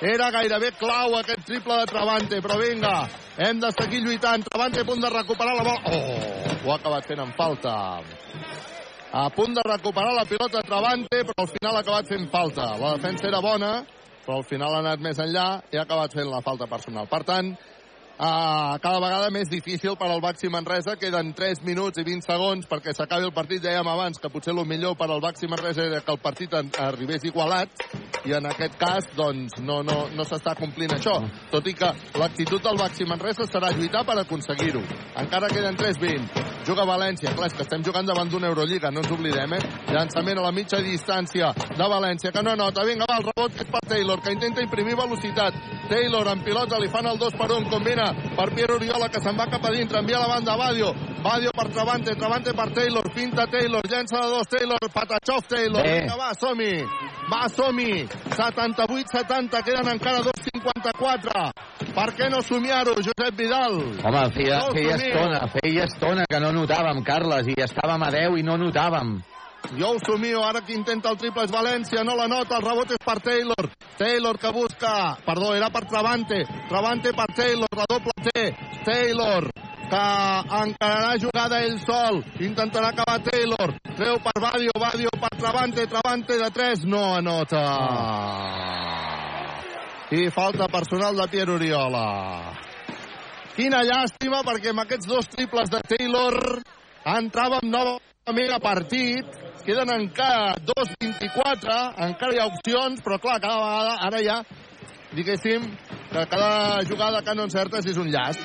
Era gairebé clau aquest triple de Travante, però vinga, hem de seguir lluitant. Travante a punt de recuperar la bola. Oh, ho ha acabat fent en falta. A punt de recuperar la pilota Travante, però al final ha acabat fent falta. La defensa era bona, però al final ha anat més enllà i ha acabat fent la falta personal. Per tant, cada vegada més difícil per al Baxi Manresa. Queden 3 minuts i 20 segons perquè s'acabi el partit. Dèiem abans que potser el millor per al Baxi Manresa era que el partit arribés igualat i en aquest cas doncs, no, no, no s'està complint això. Tot i que l'actitud del Baxi Manresa serà lluitar per aconseguir-ho. Encara queden 3-20. Juga València. Clar, és que estem jugant davant d'una Eurolliga, no ens oblidem, eh? Llançament a la mitja distància de València, que no nota. Vinga, va, el rebot és per Taylor, que intenta imprimir velocitat. Taylor en pilota, li fan el 2 per 1, combina per Pierre Oriola, que se'n va cap a dintre, envia la banda a Badio. Badio per Travante, Travante per Taylor, finta Taylor, llença de dos Taylor, Patachov Taylor. Bé. Vinga, va, som-hi. Va, som-hi. 78-70, queden encara 2'54. Per què no somiar-ho, Josep Vidal? Home, feia, No, feia estona, feia estona que no notàvem, Carles, i estàvem a 10 i no notàvem. Jo ho somio, ara qui intenta el triple és València, no la nota, el rebot és per Taylor. Taylor que busca, perdó, era per Travante, Travante per Taylor, la doble T, Taylor que encararà jugada ell sol, intentarà acabar Taylor, treu per Badio, Badio per Travante, Travante de 3, no anota. I falta personal de Pierre Oriola. Quina llàstima, perquè amb aquests dos triples de Taylor entràvem novament a partit. Queden encara 2'24, encara hi ha opcions, però clar, cada vegada, ara ja, diguéssim, que cada jugada que no encertes és un llast.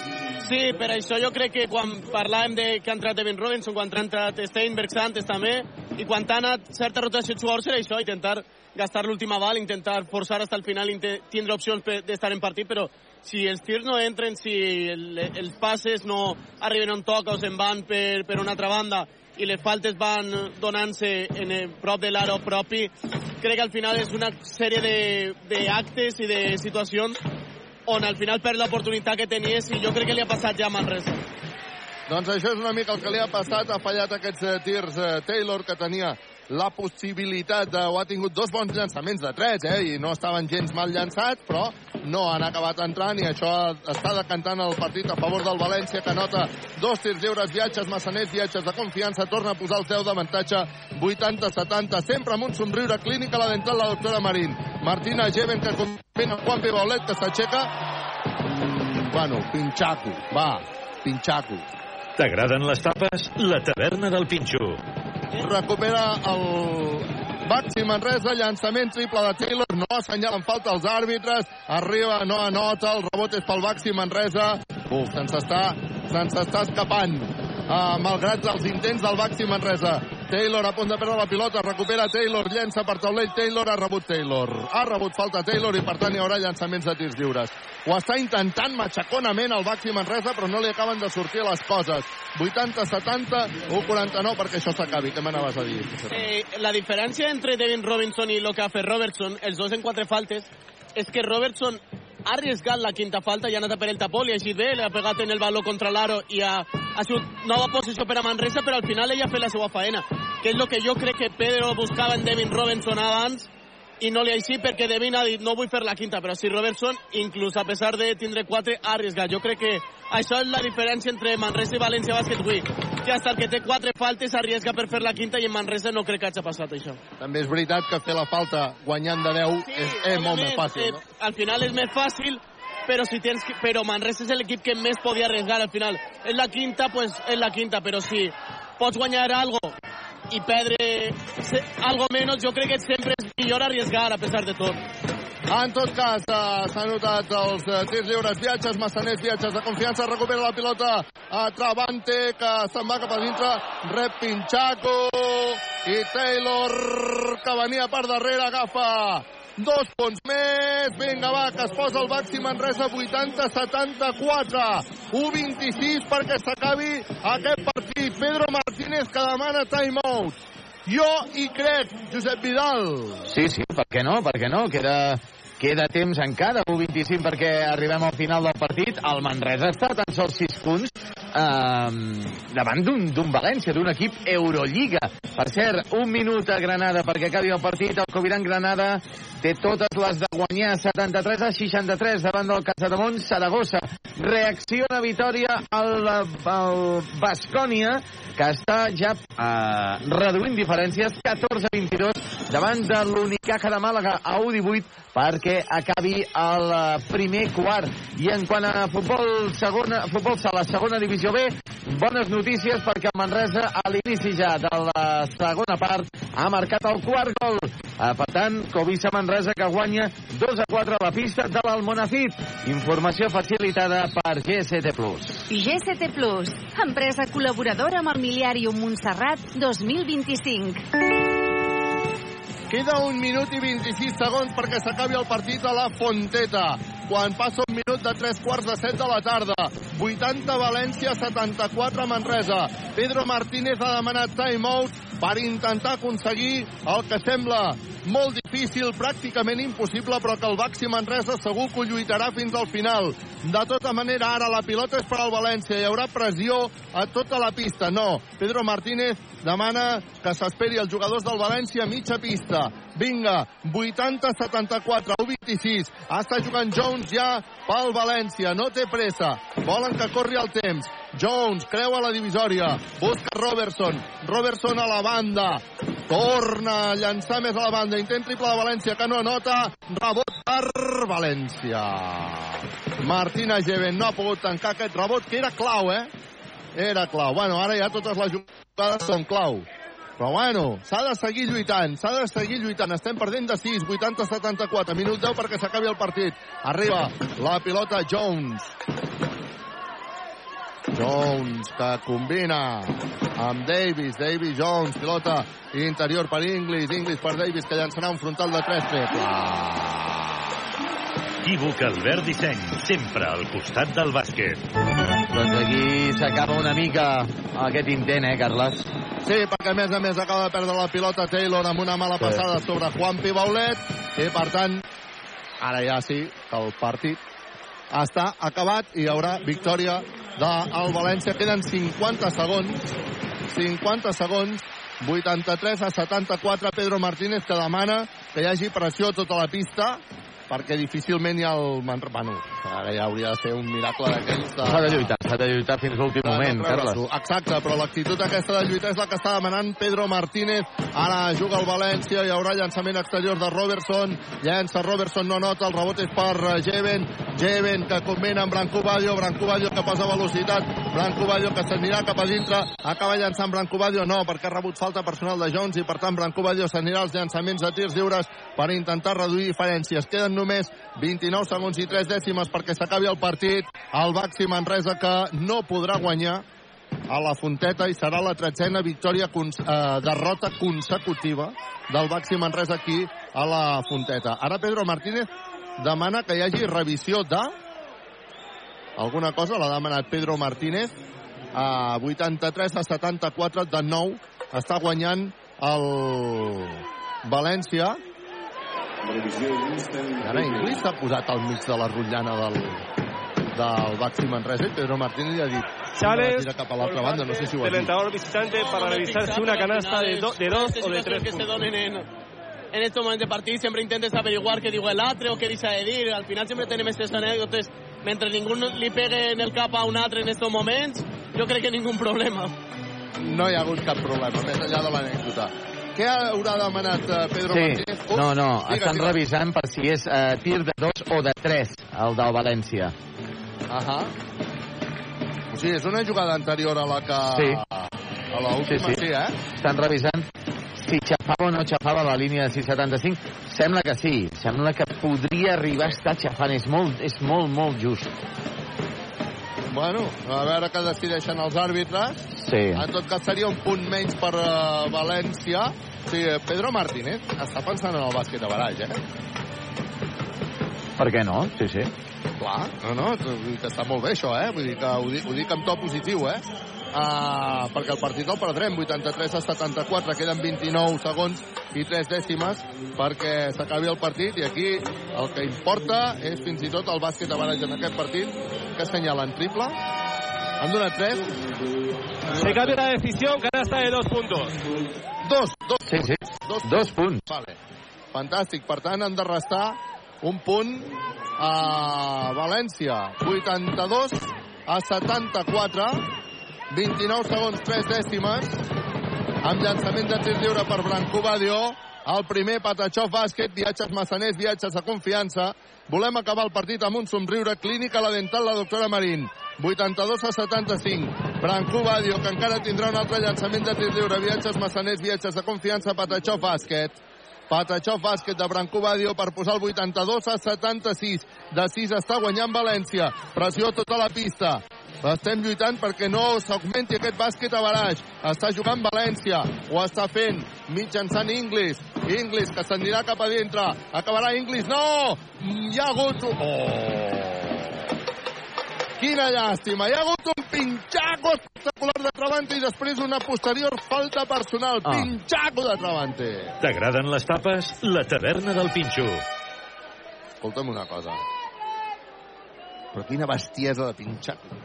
Sí, per això jo crec que quan parlàvem de que ha entrat Evan Robinson, quan ha entrat Steinberg Santos també, i quan ha anat certa rotació de jugadors era això, intentar gastar l'última bala, intentar forçar fins al final, tindre opcions d'estar en partit, però si els tirs no entren, si el, els passes no arriben on toca o se'n van per, per una altra banda i les faltes van donant-se en el, prop de l'aro propi, crec que al final és una sèrie d'actes i de situacions on al final perd l'oportunitat que tenies i jo crec que li ha passat ja a Manresa. Doncs això és una mica el que li ha passat. Ha fallat aquests eh, tirs eh, Taylor, que tenia la possibilitat de... o ha tingut dos bons llançaments de tres, eh? I no estaven gens mal llançats, però no han acabat entrant i això està decantant el partit a favor del València, que nota dos tirs lliures, viatges massaners, viatges de confiança, torna a posar els 10 d'avantatge, 80-70, sempre amb un somriure clínic a la dental la doctora Marín. Martina Geven, que combina Juan Pibaulet, que s'aixeca. Mm, bueno, pinxaco, va, pinxaco. T'agraden les tapes? La taverna del Pinxo. Recupera el Baxi Manresa, llançament triple de Taylor, no assenyalen falta els àrbitres, arriba, no anota, el rebot és pel Baxi Manresa, se'ns està, se'ns està escapant, uh, malgrat els intents del Baxi Manresa. Taylor a punt de perdre la pilota, recupera Taylor, llença per taulell Taylor, ha rebut Taylor. Ha rebut falta Taylor i per tant hi haurà llançaments de tirs lliures. Ho està intentant matxaconament el Baxi Manresa, però no li acaben de sortir les coses. 80-70, 1-49 perquè això s'acabi. Què m'anaves a dir? Eh, la diferència entre Devin Robinson i lo que ha fet Robertson, els dos en quatre faltes, és que Robertson ha la quinta falta i ha anat a per el tapó, li ha eixit bé, pegat en el baló contra l'aro i ha, ha sigut nova posició Manresa, però al final ella ha fet la faena, que és el que jo crec que Pedro buscava en Devin Robinson abans i no li ha eixit perquè Devin ha dit no vull fer la quinta, però si Robertson, inclús a pesar de tindre quatre, ha arriesgat. Jo crec que això és la diferència entre Manresa i València Bàsquet avui, que hasta el que té quatre faltes arriesga per fer la quinta i en Manresa no crec que hagi passat això. També és veritat que fer la falta guanyant de 10 sí, és, és molt més fàcil, no? Eh, al final és més fàcil, però si tens que, però Manresa és l'equip que més podia arriesgar al final. És la quinta, pues és la quinta, però si pots guanyar algo i perdre algo menos, jo crec que sempre és millor arriesgar a pesar de tot. En tot cas, eh, s'han notat els eh, tirs lliures, viatges, massaners, viatges de confiança, recupera la pilota a Travante, que se'n va cap a dintre, rep Pinchaco, i Taylor, que venia per darrere, agafa dos punts més, vinga va, que es posa el Baxi Manresa 80-74, 1-26 perquè s'acabi aquest partit. Pedro Martínez que demana timeout. Jo hi crec, Josep Vidal. Sí, sí, per què no? Per què no? Queda, queda temps encara, 1-25 perquè arribem al final del partit. El Manresa està a tan sols 6 punts eh, davant d'un València, d'un equip Eurolliga. Per cert, un minut a Granada perquè acabi el partit. El Coviran Granada té totes les de guanyar 73 a 63 davant del Casademont Saragossa. Reacciona Vitoria al, al Bascònia que està ja eh, reduint diferències 14-22 davant de l'Unicaja de Màlaga a 1-18 perquè acabi el primer quart. I en quant a futbol, segona, futbol sala, segona divisió B, bones notícies perquè Manresa a l'inici ja de la segona part ha marcat el quart gol. Eh, per tant, Covisa Manresa que guanya 2 a 4 a la pista de l'Almonafit. Informació facilitada per GST+. GST+, empresa col·laboradora amb el Miliàrium Montserrat 2025. Queda un minut i 26 segons perquè s'acabi el partit a la Fonteta. Quan passa un minut de 3 quarts de 7 de la tarda. 80 València, 74 Manresa. Pedro Martínez ha demanat timeout per intentar aconseguir el que sembla molt difícil, pràcticament impossible, però que el Baxi Manresa segur que ho lluitarà fins al final. De tota manera, ara la pilota és per al València. Hi haurà pressió a tota la pista. No, Pedro Martínez demana que s'esperi els jugadors del València a mitja pista. Vinga, 80-74, 1-26. Està jugant Jones ja pel València. No té pressa. Volen que corri el temps. Jones creua la divisòria. Busca Robertson. Robertson a la banda. Torna a llançar més a la banda. Intent triple de València que no anota. Rebot per València. Martina Geven no ha pogut tancar aquest rebot que era clau, eh? Era clau. Bueno, ara ja totes les jugades són clau. Però bueno, s'ha de seguir lluitant, s'ha de seguir lluitant. Estem perdent de 6, 80-74, minut 10 perquè s'acabi el partit. Arriba la pilota Jones. Jones que combina amb Davis, Davis Jones, pilota interior per Inglis, Inglis per Davis que llançarà un frontal de 3 triple. Equívoc Albert Disseny, sempre al costat del bàsquet. Doncs aquí s'acaba una mica aquest intent, eh, Carles? Sí, perquè a més a més acaba de perdre la pilota Taylor amb una mala passada sí. sobre Juan Pibaulet i per tant ara ja sí que el partit està acabat i hi haurà victòria del València. Queden 50 segons 50 segons 83 a 74 Pedro Martínez que demana que hi hagi pressió a tota la pista perquè difícilment hi ha el Manresa... Bueno, ara ja hauria de ser un miracle d'aquells de... S'ha de lluitar, s'ha de lluitar fins l'últim no moment. Carles. Exacte, però l'actitud aquesta de lluitar és la que està demanant Pedro Martínez. Ara juga el València, hi haurà llançament exterior de Robertson. Llença Robertson, no nota, el rebot és per eh, Jeven. Jeven que combina amb Branco Badio que posa velocitat, Branco Badio que s'anirà cap a dintre, acaba llançant Branco Badio, no, perquè ha rebut falta personal de Jones i per tant Branco Badio s'anirà als llançaments de tirs lliures per intentar reduir diferències. Queden només 29 segons i 3 dècimes perquè s'acabi el partit. El Baxi Manresa que no podrà guanyar a la Fonteta i serà la tretzena victòria cons eh, derrota consecutiva del Baxi Manresa aquí a la Fonteta. Ara Pedro Martínez demana que hi hagi revisió de alguna cosa, l'ha demanat Pedro Martínez a 83 a 74 de nou està guanyant el València ara Inglis s'ha posat al mig de la rotllana del, del Baxi Manresa i Pedro Martínez li ha dit Chávez, tira cap a l'altra banda, no sé si ho ha dit entrenador visitante para revisar si una canasta de, do- de dos o de tres que se puntos. donen en, en estos momentos de partido siempre intentes averiguar qué digo el atre o qué dice de dir. Al final siempre tenemos estas anécdotas. Mientras ninguno le pegue en el cap a un atre en estos momentos, yo creo que ningún problema. no hi ha hagut cap problema, més enllà de l'anècdota. Què haurà demanat eh, Pedro Sí, Martínez? Ups, no, no, digues, estan digues. revisant per si és eh, tir de dos o de tres, el del València. Ahà. O sigui, és una jugada anterior a la que... Sí. A l'última, sí, sí. eh? Estan revisant si xafava o no xafava la línia de 675. Sembla que sí, sembla que podria arribar a estar xafant. És molt, és molt, molt just. Bueno, a veure què decideixen els àrbitres. Sí. En tot cas, seria un punt menys per uh, València. Sí, Pedro Martínez està pensant en el bàsquet a barall, eh? Per què no? Sí, sí. Clar, no, no, que està molt bé això, eh? Vull dir que ho dic, ho dic amb to positiu, eh? Uh, perquè el partit el perdrem 83 a 74, queden 29 segons i 3 dècimes perquè s'acabi el partit i aquí el que importa és fins i tot el bàsquet a baralls en aquest partit que assenyalen triple han donat 3 Se cambia la decisión, canasta de dos puntos. Dos, dos Sí, sí. Dos, Dos punts. Vale. Fantàstic. Per tant, han de restar un punt a València. 82 a 74. 29 segons, 3 dècimes. Amb llançament de tir lliure per Branco Badio. El primer Patachó bàsquet, viatges massaners, viatges de confiança. Volem acabar el partit amb un somriure. Clínica la dental, la doctora Marín. 82 a 75. Branco Badio, que encara tindrà un altre llançament de tir lliure. Viatges massaners, viatges de confiança, Patachó bàsquet. Patachó bàsquet de Branco Badio per posar el 82 a 76. De 6 està guanyant València. Pressió tota la pista. Estem lluitant perquè no s'augmenti aquest bàsquet a baraix. Està jugant València. Ho està fent mitjançant Inglis. Inglis que s'anirà cap a dintre. Acabarà Inglis. No! Hi ha hagut... Oh! Quina llàstima. Hi ha hagut un pinxaco espectacular de Travante i després una posterior falta personal. Ah. Pinxaco de Travante. T'agraden les tapes? La taverna del Pinxo. Escolta'm una cosa. Però quina bestiesa de pinxaco.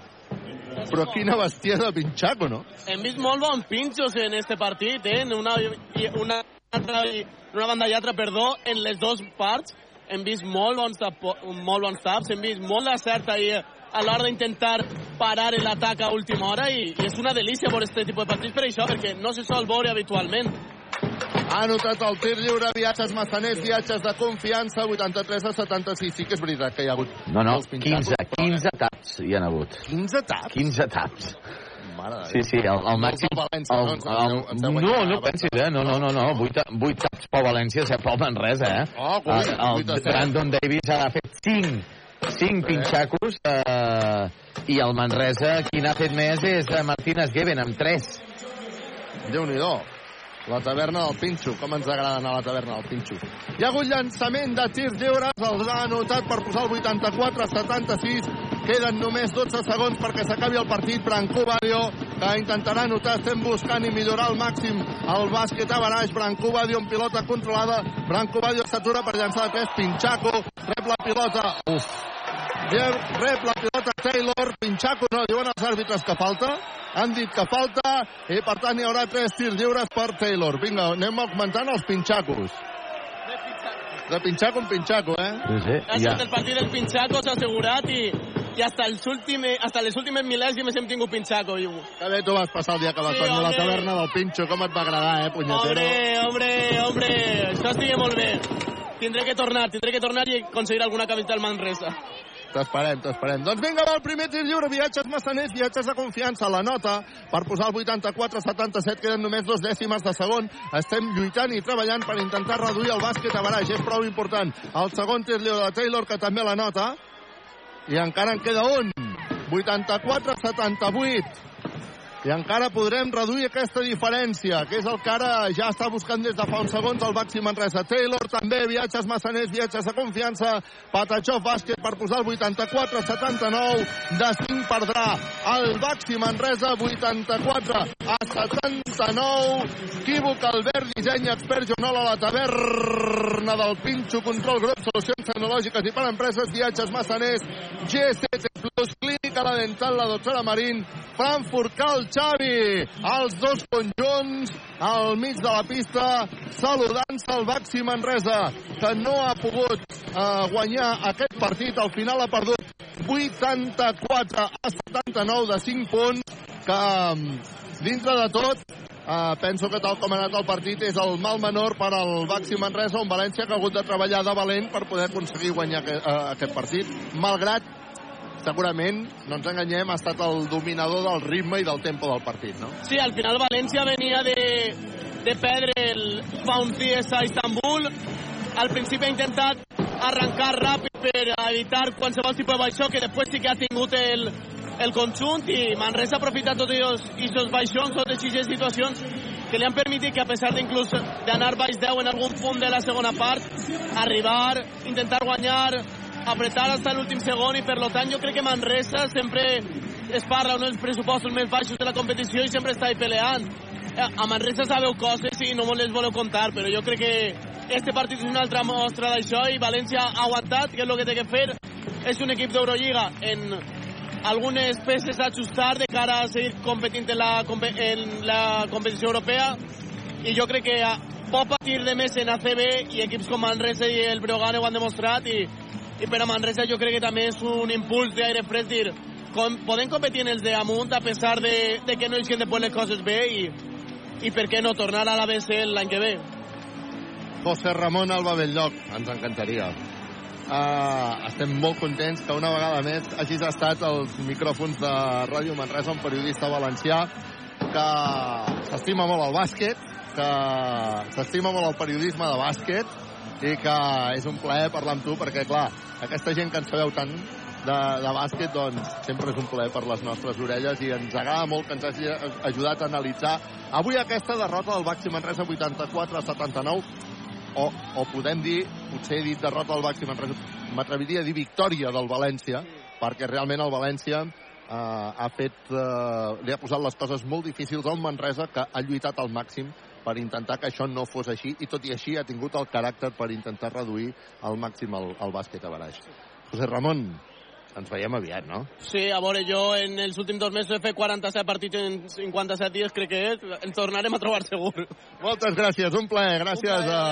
Però quina bestiesa de pinxaco, no? Hem vist molt bons pinxos en este partit, eh? En una, i una, altra, i una banda i altra, perdó, en les dues parts. Hem vist molt bons, molt bons taps, hem vist molt d'acert ahir a l'hora d'intentar parar l'atac a última hora i, i és una delícia veure aquest tipus de partits per això, perquè no se sol veure habitualment. Ha anotat el tir lliure, viatges massaners, viatges de confiança, 83 a 76. Sí que és veritat que hi ha hagut No, no, molts pinxacos, 15, 15 taps hi han hagut. 15 taps? 15 taps. Mare Sí, sí, el, el màxim... València, el, no? Ens- el, ens deu no, guanyar, no pensis, eh? No, no, no, no. 8, 8 taps pel València, 7 pel Manresa, eh? Oh, el, el set. Brandon Davis ha fet 5 5 pinxacos eh, i el Manresa qui n'ha fet més és Martínez Geben amb 3 Déu-n'hi-do. La taverna del Pinxo. Com ens agrada anar a la taverna del Pinxo. Hi ha hagut llançament de tirs lliures. Els ha anotat per posar el 84 a 76. Queden només 12 segons perquè s'acabi el partit. Branco Badio, que intentarà anotar. Estem buscant i millorar al màxim el bàsquet a baraix. Branco Badio amb pilota controlada. Branco Badio s'atura per llançar de pes. Pinxaco rep la pilota. Uf. Rep la pilota Taylor. Pinxaco no, diuen els àrbitres que falta. Han dit que falta i per tant hi haurà tres tirs lliures per Taylor. Vinga, anem augmentant els pinxacos. De pinxaco en pinxaco, eh? Sí, sí. Ha estat el partit del Pinchaco, s'ha assegurat i, i hasta, els últime, hasta les últimes mil·lèsimes hem tingut Pinchaco. I... Que bé tu vas passar el dia que vas Sí, venir a la taverna del Pinxo, com et va agradar, eh, punyetero? Hombre, hombre, hombre, això estigui molt bé. Tindré que tornar, tindré que tornar i aconseguir alguna camiseta al Manresa. T'esperem, t'esperem. Doncs vinga, va, el primer tir lliure, viatges massaners, viatges de confiança. La nota per posar el 84-77, queden només dos dècimes de segon. Estem lluitant i treballant per intentar reduir el bàsquet a baraix. És prou important. El segon tir lliure de Taylor, que també la nota. I encara en queda un. 84-78. I encara podrem reduir aquesta diferència, que és el que ara ja està buscant des de fa uns segons el Baxi Manresa. Taylor també, viatges massaners, viatges de confiança. Patachov bàsquet per posar el 84-79. De 5 perdrà el Baxi Manresa, 84 a 79. Equívoc, Albert, disseny, expert, Jonol a la taverna del Pinxo, control grup, solucions tecnològiques i per empreses, viatges massaners, GCT Plus, clínica la dental, la doctora Marín, Frankfurt, Cal, Xavi, els dos conjunts al mig de la pista, saludant-se el Baxi Manresa, que no ha pogut eh, guanyar aquest partit. Al final ha perdut 84 a 79 de 5 punts, que mm, dintre de tot Uh, penso que tal com ha anat el partit és el mal menor per al Baxi Manresa, on València que ha hagut de treballar de valent per poder aconseguir guanyar aquest, uh, aquest partit, malgrat segurament, no ens enganyem, ha estat el dominador del ritme i del tempo del partit, no? Sí, al final València venia de, de perdre el, fa uns a Istanbul. Al principi ha intentat arrencar ràpid per evitar qualsevol tipus de baixó, que després sí que ha tingut el, el conjunt i Manresa ha aprofitat tots aquests baixons, totes aquestes situacions que li han permitit que a pesar d'inclús d'anar baix 10 en algun punt de la segona part, arribar, intentar guanyar, apretar fins l'últim segon i per lo tant jo crec que Manresa sempre es parla un dels pressupostos més baixos de la competició i sempre està ahí peleant. Eh, A Manresa sabeu coses i no me les voleu contar, però jo crec que este partit és una altra mostra d'això i València ha aguantat, que és el que té que fer. És un equip d'Eurolliga en algunes peces a ajustar de cara a seguir competint en la, en la competició europea i jo crec que a- pot patir de més en ACB i equips com Manresa i el Breogán ho han demostrat i, i per a Manresa jo crec que també és un impuls d'aire fred dir com, podem competir en els de amunt a pesar de, de que no eixen després les coses bé i, i per què no tornar a l'ABC l'any que ve José Ramon Alba Belllloc, ens encantaria. Uh, estem molt contents que una vegada més hagis estat als micròfons de Ràdio Manresa, un periodista valencià que s'estima molt el bàsquet, que s'estima molt el periodisme de bàsquet i que és un plaer parlar amb tu perquè, clar, aquesta gent que en sabeu tant de, de bàsquet, doncs sempre és un plaer per les nostres orelles i ens agrada molt que ens hagi ajudat a analitzar avui aquesta derrota del Baxi Manresa 84 a 79 o, o podem dir, potser he dit derrota del Baxi Manresa, m'atreviria a dir victòria del València, perquè realment el València eh, ha fet, eh, li ha posat les coses molt difícils a un Manresa que ha lluitat al màxim per intentar que això no fos així i tot i així ha tingut el caràcter per intentar reduir al màxim el, el bàsquet a baraix. José Ramon, ens veiem aviat, no? Sí, a veure, jo en els últims dos mesos he fet 47 partits en 57 dies, crec que és. Ens tornarem a trobar segur. Moltes gràcies, un plaer. Gràcies a,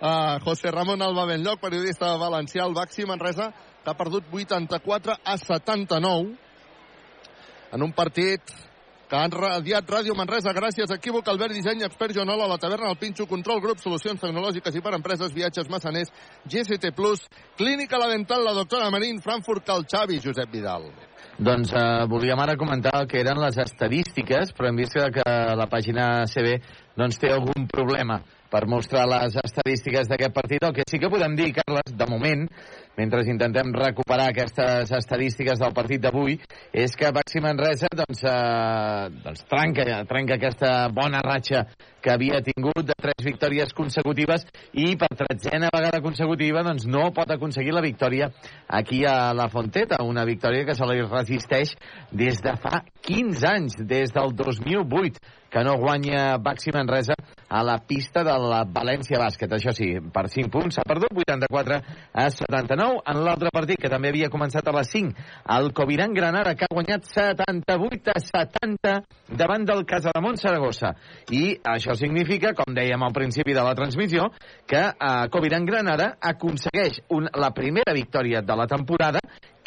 a José Ramon Alba Benlloc, periodista valencià, el Baxi Manresa, que ha perdut 84 a 79 en un partit que han radiat Ràdio Manresa gràcies a Equívoc, Albert Disseny, Expert Joanola, La Taverna, El Pinxo, Control Grup, Solucions Tecnològiques i per Empreses, Viatges Massaners, Plus, Clínica La Dental, la doctora Marín, Frankfurt, Cal Xavi, Josep Vidal. Doncs eh, volíem ara comentar el que eren les estadístiques, però hem vist que la pàgina CB doncs, té algun problema per mostrar les estadístiques d'aquest partit. El que sí que podem dir, Carles, de moment, mentre intentem recuperar aquestes estadístiques del partit d'avui, és que Baxi Manresa doncs, eh, doncs trenca, trenca aquesta bona ratxa que havia tingut de tres victòries consecutives i per tretzena vegada consecutiva doncs, no pot aconseguir la victòria aquí a la Fonteta, una victòria que se li resisteix des de fa 15 anys, des del 2008. Que no guanya Baxi Manresa a la pista de la València Bàsquet. Això sí, per 5 punts s'ha perdut, 84 a 79. En l'altre partit, que també havia començat a les 5, el Coviran Granada, que ha guanyat 78 a 70 davant del Casademont Saragossa. I això significa, com dèiem al principi de la transmissió, que eh, Coviran Granada aconsegueix un, la primera victòria de la temporada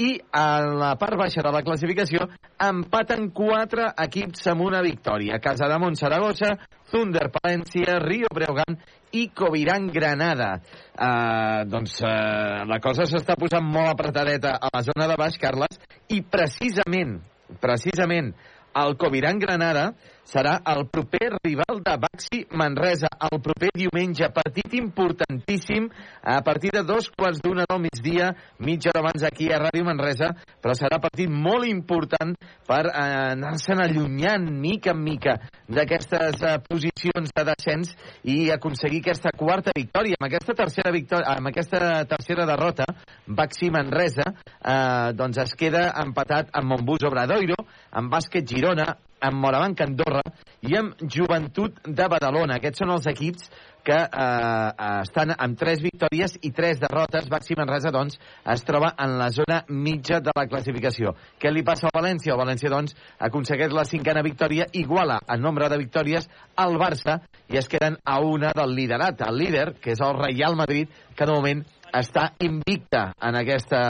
i a la part baixa de la classificació empaten quatre equips amb una victòria. Casa de Saragossa, Thunder Palència, Rio Breogán i Coviran Granada. Uh, doncs uh, la cosa s'està posant molt apretadeta a la zona de baix, Carles, i precisament, precisament, el Coviran Granada serà el proper rival de Baxi Manresa el proper diumenge. Partit importantíssim a partir de dos quarts d'una del migdia, mitja hora abans aquí a Ràdio Manresa, però serà partit molt important per eh, anar-se'n allunyant mica en mica d'aquestes eh, posicions de descens i aconseguir aquesta quarta victòria. Amb aquesta tercera victòria, amb aquesta tercera derrota, Baxi Manresa eh, doncs es queda empatat amb Montbus Obradoiro, amb Bàsquet Girona, amb Morabanc Andorra i amb Joventut de Badalona. Aquests són els equips que eh, estan amb tres victòries i tres derrotes. Baxi Manresa, doncs, es troba en la zona mitja de la classificació. Què li passa al València? El València, doncs, aconsegueix la cinquena victòria, iguala en nombre de victòries al Barça i es queden a una del liderat. El líder, que és el Real Madrid, que de moment està invicta en aquesta,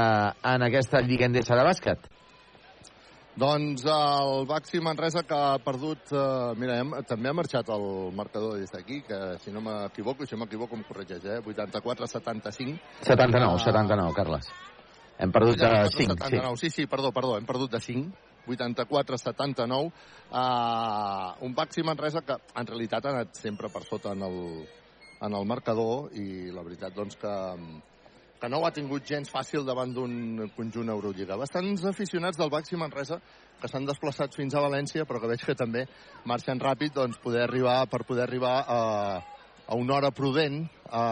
en aquesta Lliga Endesa de bàsquet. Doncs el Baxi Manresa que ha perdut... Eh, mira, hem, també ha marxat el marcador des d'aquí, que si no m'equivoco, si m'equivoco em corregeix, eh? 84-75. 79, uh, 79, Carles. Hem perdut de 5. 79, sí. sí, sí, perdó, perdó, hem perdut de 5. 84-79. Uh, un Baxi Manresa que en realitat ha anat sempre per sota en el, en el marcador i la veritat doncs que que no ho ha tingut gens fàcil davant d'un conjunt Eurolliga. Bastants aficionats del Baxi Manresa que s'han desplaçat fins a València, però que veig que també marxen ràpid doncs, poder arribar, per poder arribar a, a una hora prudent a,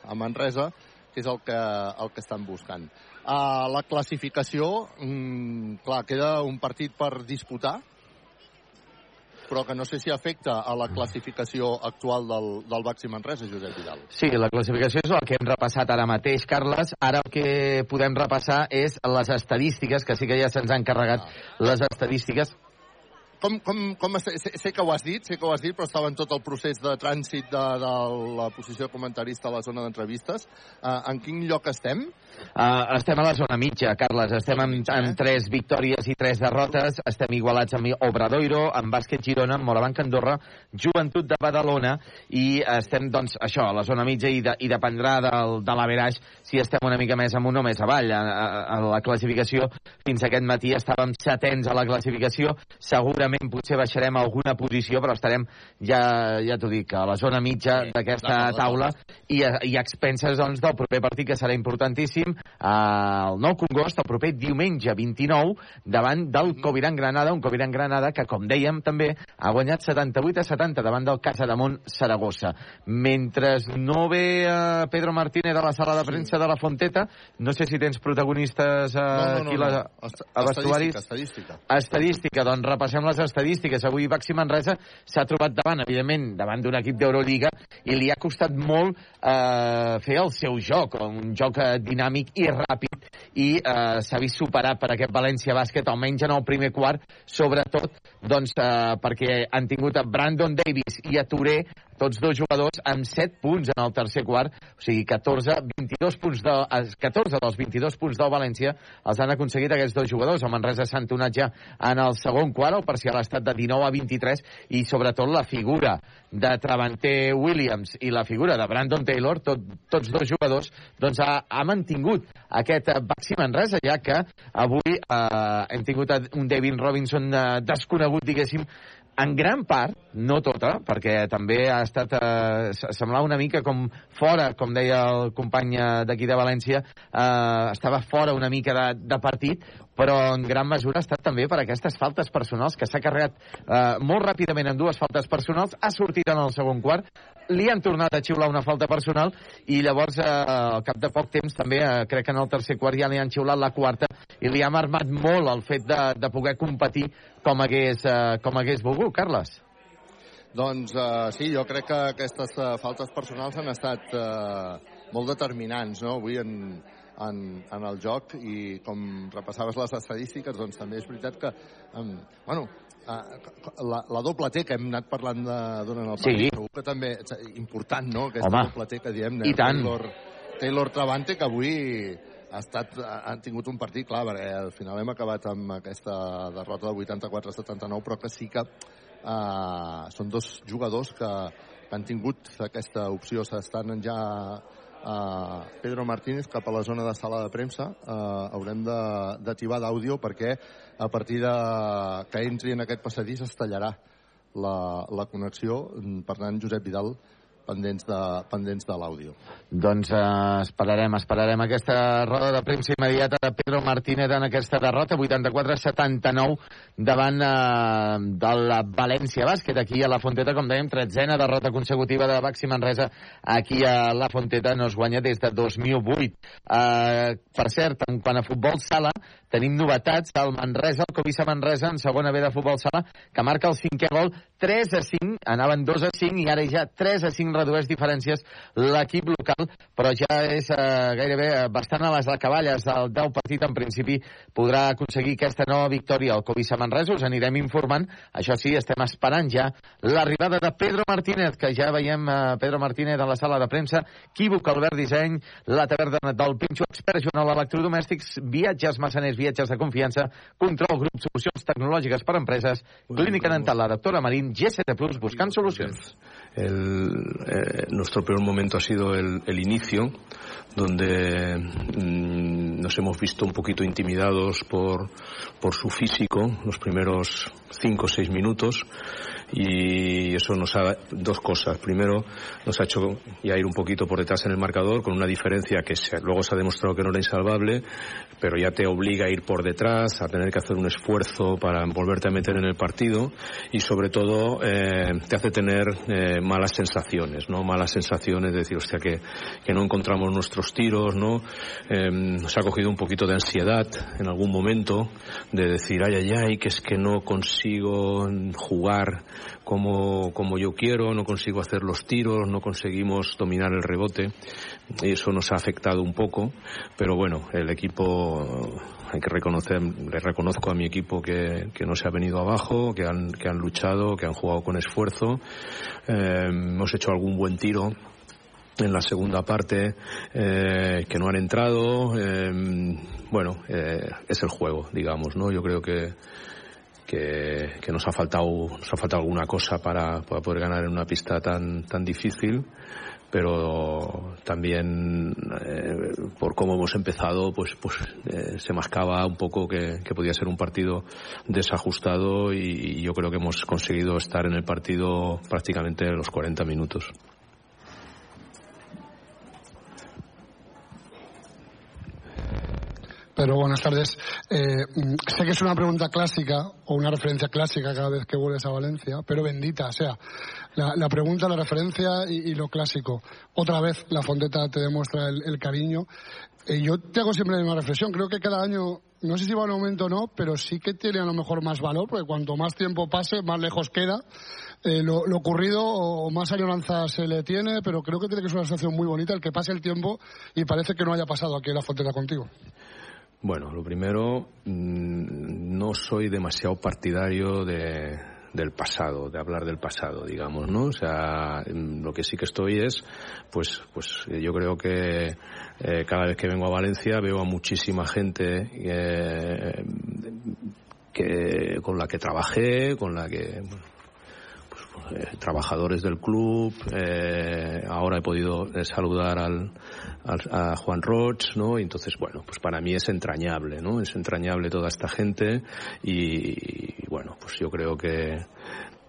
a Manresa, que és el que, el que estan buscant. A la classificació, mmm, clar, queda un partit per disputar, però que no sé si afecta a la classificació actual del, del Baxi Manresa, Josep Vidal. Sí, la classificació és el que hem repassat ara mateix, Carles. Ara el que podem repassar és les estadístiques, que sí que ja se'ns han carregat ah. les estadístiques com, com, com sé, sé que ho has dit, sé que ho has dit, però estava en tot el procés de trànsit de, de la posició de comentarista a la zona d'entrevistes. Uh, en quin lloc estem? Uh, estem a la zona mitja, Carles. Estem amb, mitja, eh? amb tres victòries i tres derrotes. Estem igualats amb Obradoiro, amb Bàsquet Girona, amb Morabanc Andorra, Joventut de Badalona i estem, doncs, això, a la zona mitja i, de, i dependrà del, de l'averaix si estem una mica més amunt o més avall. A, a, a la classificació, fins aquest matí estàvem setens a la classificació. Segurament potser baixarem alguna posició, però estarem, ja, ja t'ho dic, a la zona mitja sí, d'aquesta taula i, i expenses doncs, del proper partit que serà importantíssim el nou Congost el proper diumenge 29 davant del Coviran Granada, un Coviran Granada que, com dèiem, també ha guanyat 78 a 70 davant del Casa de Mont Saragossa. Mentre no ve uh, Pedro Martínez de la sala de premsa de la Fonteta, no sé si tens protagonistes uh, no, no, no, aquí no. La, a vestuaris. Estadística, estadística. Estadística, doncs repassem les estadístiques. Avui Baxi Manresa s'ha trobat davant, evidentment, davant d'un equip d'Euroliga i li ha costat molt eh, fer el seu joc, un joc eh, dinàmic i ràpid i eh, s'ha vist superat per aquest València Bàsquet, almenys en el primer quart, sobretot doncs, eh, perquè han tingut a Brandon Davis i a Touré tots dos jugadors amb 7 punts en el tercer quart, o sigui, 14, 22 punts de, 14 dels 22 punts del València els han aconseguit aquests dos jugadors. El Manresa s'ha entonat ja en el segon quart, el parcial ha estat de 19 a 23 i sobretot la figura de Travanter Williams i la figura de Brandon Taylor, tot, tots dos jugadors, doncs ha, ha mantingut aquest Baxi Manresa, ja que avui eh, hem tingut un David Robinson eh, desconegut, diguéssim, en gran part, no tota, perquè també ha estat, eh, semblava una mica com fora, com deia el company eh, d'aquí de València, eh, estava fora una mica de, de partit, però en gran mesura ha estat també per aquestes faltes personals que s'ha carregat eh, molt ràpidament en dues faltes personals, ha sortit en el segon quart, li han tornat a xiular una falta personal i llavors eh, al cap de poc temps també eh, crec que en el tercer quart ja li han xiulat la quarta i li ha marmat molt el fet de, de poder competir com hagués, eh, com hagués volgut, Carles. Doncs uh, sí, jo crec que aquestes uh, faltes personals han estat uh, molt determinants no? avui en, en, en el joc i com repassaves les estadístiques, doncs també és veritat que, um, bueno, la, la doble T que hem anat parlant de, durant el Sí. partit, segur que també és important, no?, aquesta Home, doble T que diem, i tant. Taylor, Taylor Travante, que avui ha estat, han tingut un partit clar, perquè al final hem acabat amb aquesta derrota de 84-79, però que sí que uh, són dos jugadors que, que han tingut aquesta opció, s'estan ja uh, Pedro Martínez cap a la zona de sala de premsa. Uh, haurem tibar d'àudio perquè a partir de que entri en aquest passadís es tallarà la, la connexió. Per tant Josep Vidal pendents de, pendents de l'àudio Doncs eh, esperarem, esperarem aquesta roda de premsa immediata de Pedro Martínez en aquesta derrota, 84-79 davant eh, del València Bàsquet, aquí a la Fonteta, com dèiem, tretzena derrota consecutiva de Baxi Manresa aquí a la Fonteta, no es guanya des de 2008. Eh, per cert, en quant a futbol sala, tenim novetats del Manresa, el Covisa Manresa, en segona B de futbol sala, que marca el cinquè gol, 3 a 5, anaven 2 a 5 i ara ja 3 a 5 redueix diferències l'equip local, però ja és eh, gairebé bastant a les acaballes. Del 10 partit, en principi podrà aconseguir aquesta nova victòria. Al Covisa Manresa, us anirem informant, això sí, estem esperant ja l'arribada de Pedro Martínez, que ja veiem eh, Pedro Martínez a la sala de premsa, Quívoc, Albert Disseny, la taverna del Pinxo Expert, Jornal Electrodomèstics, viatges massaners, viatges de confiança, control, grup, solucions tecnològiques per a empreses, clínica dental, la doctora Marín, GST Plus, buscant solucions. El, eh, nuestro peor momento ha sido el, el inicio, donde mm, nos hemos visto un poquito intimidados por, por su físico los primeros cinco o seis minutos y eso nos ha dos cosas. Primero, nos ha hecho ya ir un poquito por detrás en el marcador con una diferencia que se- luego se ha demostrado que no era insalvable, pero ya te obliga a ir por detrás, a tener que hacer un esfuerzo para volverte a meter en el partido y sobre todo eh, te hace tener eh, malas sensaciones, ¿no? Malas sensaciones de decir, hostia, que, que no encontramos nuestros tiros, ¿no? Nos ha cogido un poquito de ansiedad en algún momento de decir, ay, ay, ay, que es que no consigo jugar como, como yo quiero, no consigo hacer los tiros, no conseguimos dominar el rebote. Eso nos ha afectado un poco, pero bueno, el equipo, hay que reconocer, le reconozco a mi equipo que, que no se ha venido abajo, que han, que han luchado, que han jugado con esfuerzo. Eh, hemos hecho algún buen tiro en la segunda parte eh, que no han entrado. eh, bueno, es el juego, digamos, ¿no? Yo creo que, que, nos ha faltado nos ha faltado alguna cosa para, poder ganar en una pista tan tan difícil pero también eh, por cómo hemos empezado pues pues eh, se mascaba un poco que, que podía ser un partido desajustado y, y yo creo que hemos conseguido estar en el partido prácticamente los 40 minutos. Pero buenas tardes. Eh, sé que es una pregunta clásica o una referencia clásica cada vez que vuelves a Valencia, pero bendita, sea, la, pregunta, la referencia y, lo clásico. Otra vez la Fonteta te demuestra el, cariño. Eh, yo te hago siempre la misma reflexión. Creo que cada año, no sé si va en aumento o no, pero sí que tiene a lo mejor más valor, porque cuanto más tiempo pase, más lejos queda. Eh, lo, ocurrido o más añoranza se le tiene, pero creo que tiene que ser una sensación muy bonita el que pase el tiempo y parece que no haya pasado aquí en la Fonteta contigo. Bueno, lo primero, mm, no soy demasiado partidario de, del pasado, de hablar del pasado, digamos, ¿no? O sea, mm, lo que sí que estoy es, pues, pues yo creo que eh, cada vez que vengo a Valencia veo a muchísima gente eh, que, con la que trabajé, con la que, bueno, pues, eh, trabajadores del club. eh, ahora he podido saludar al, a Juan Roch, ¿no? Y entonces, bueno, pues para mí es entrañable, ¿no? Es entrañable toda esta gente y, bueno, pues yo creo que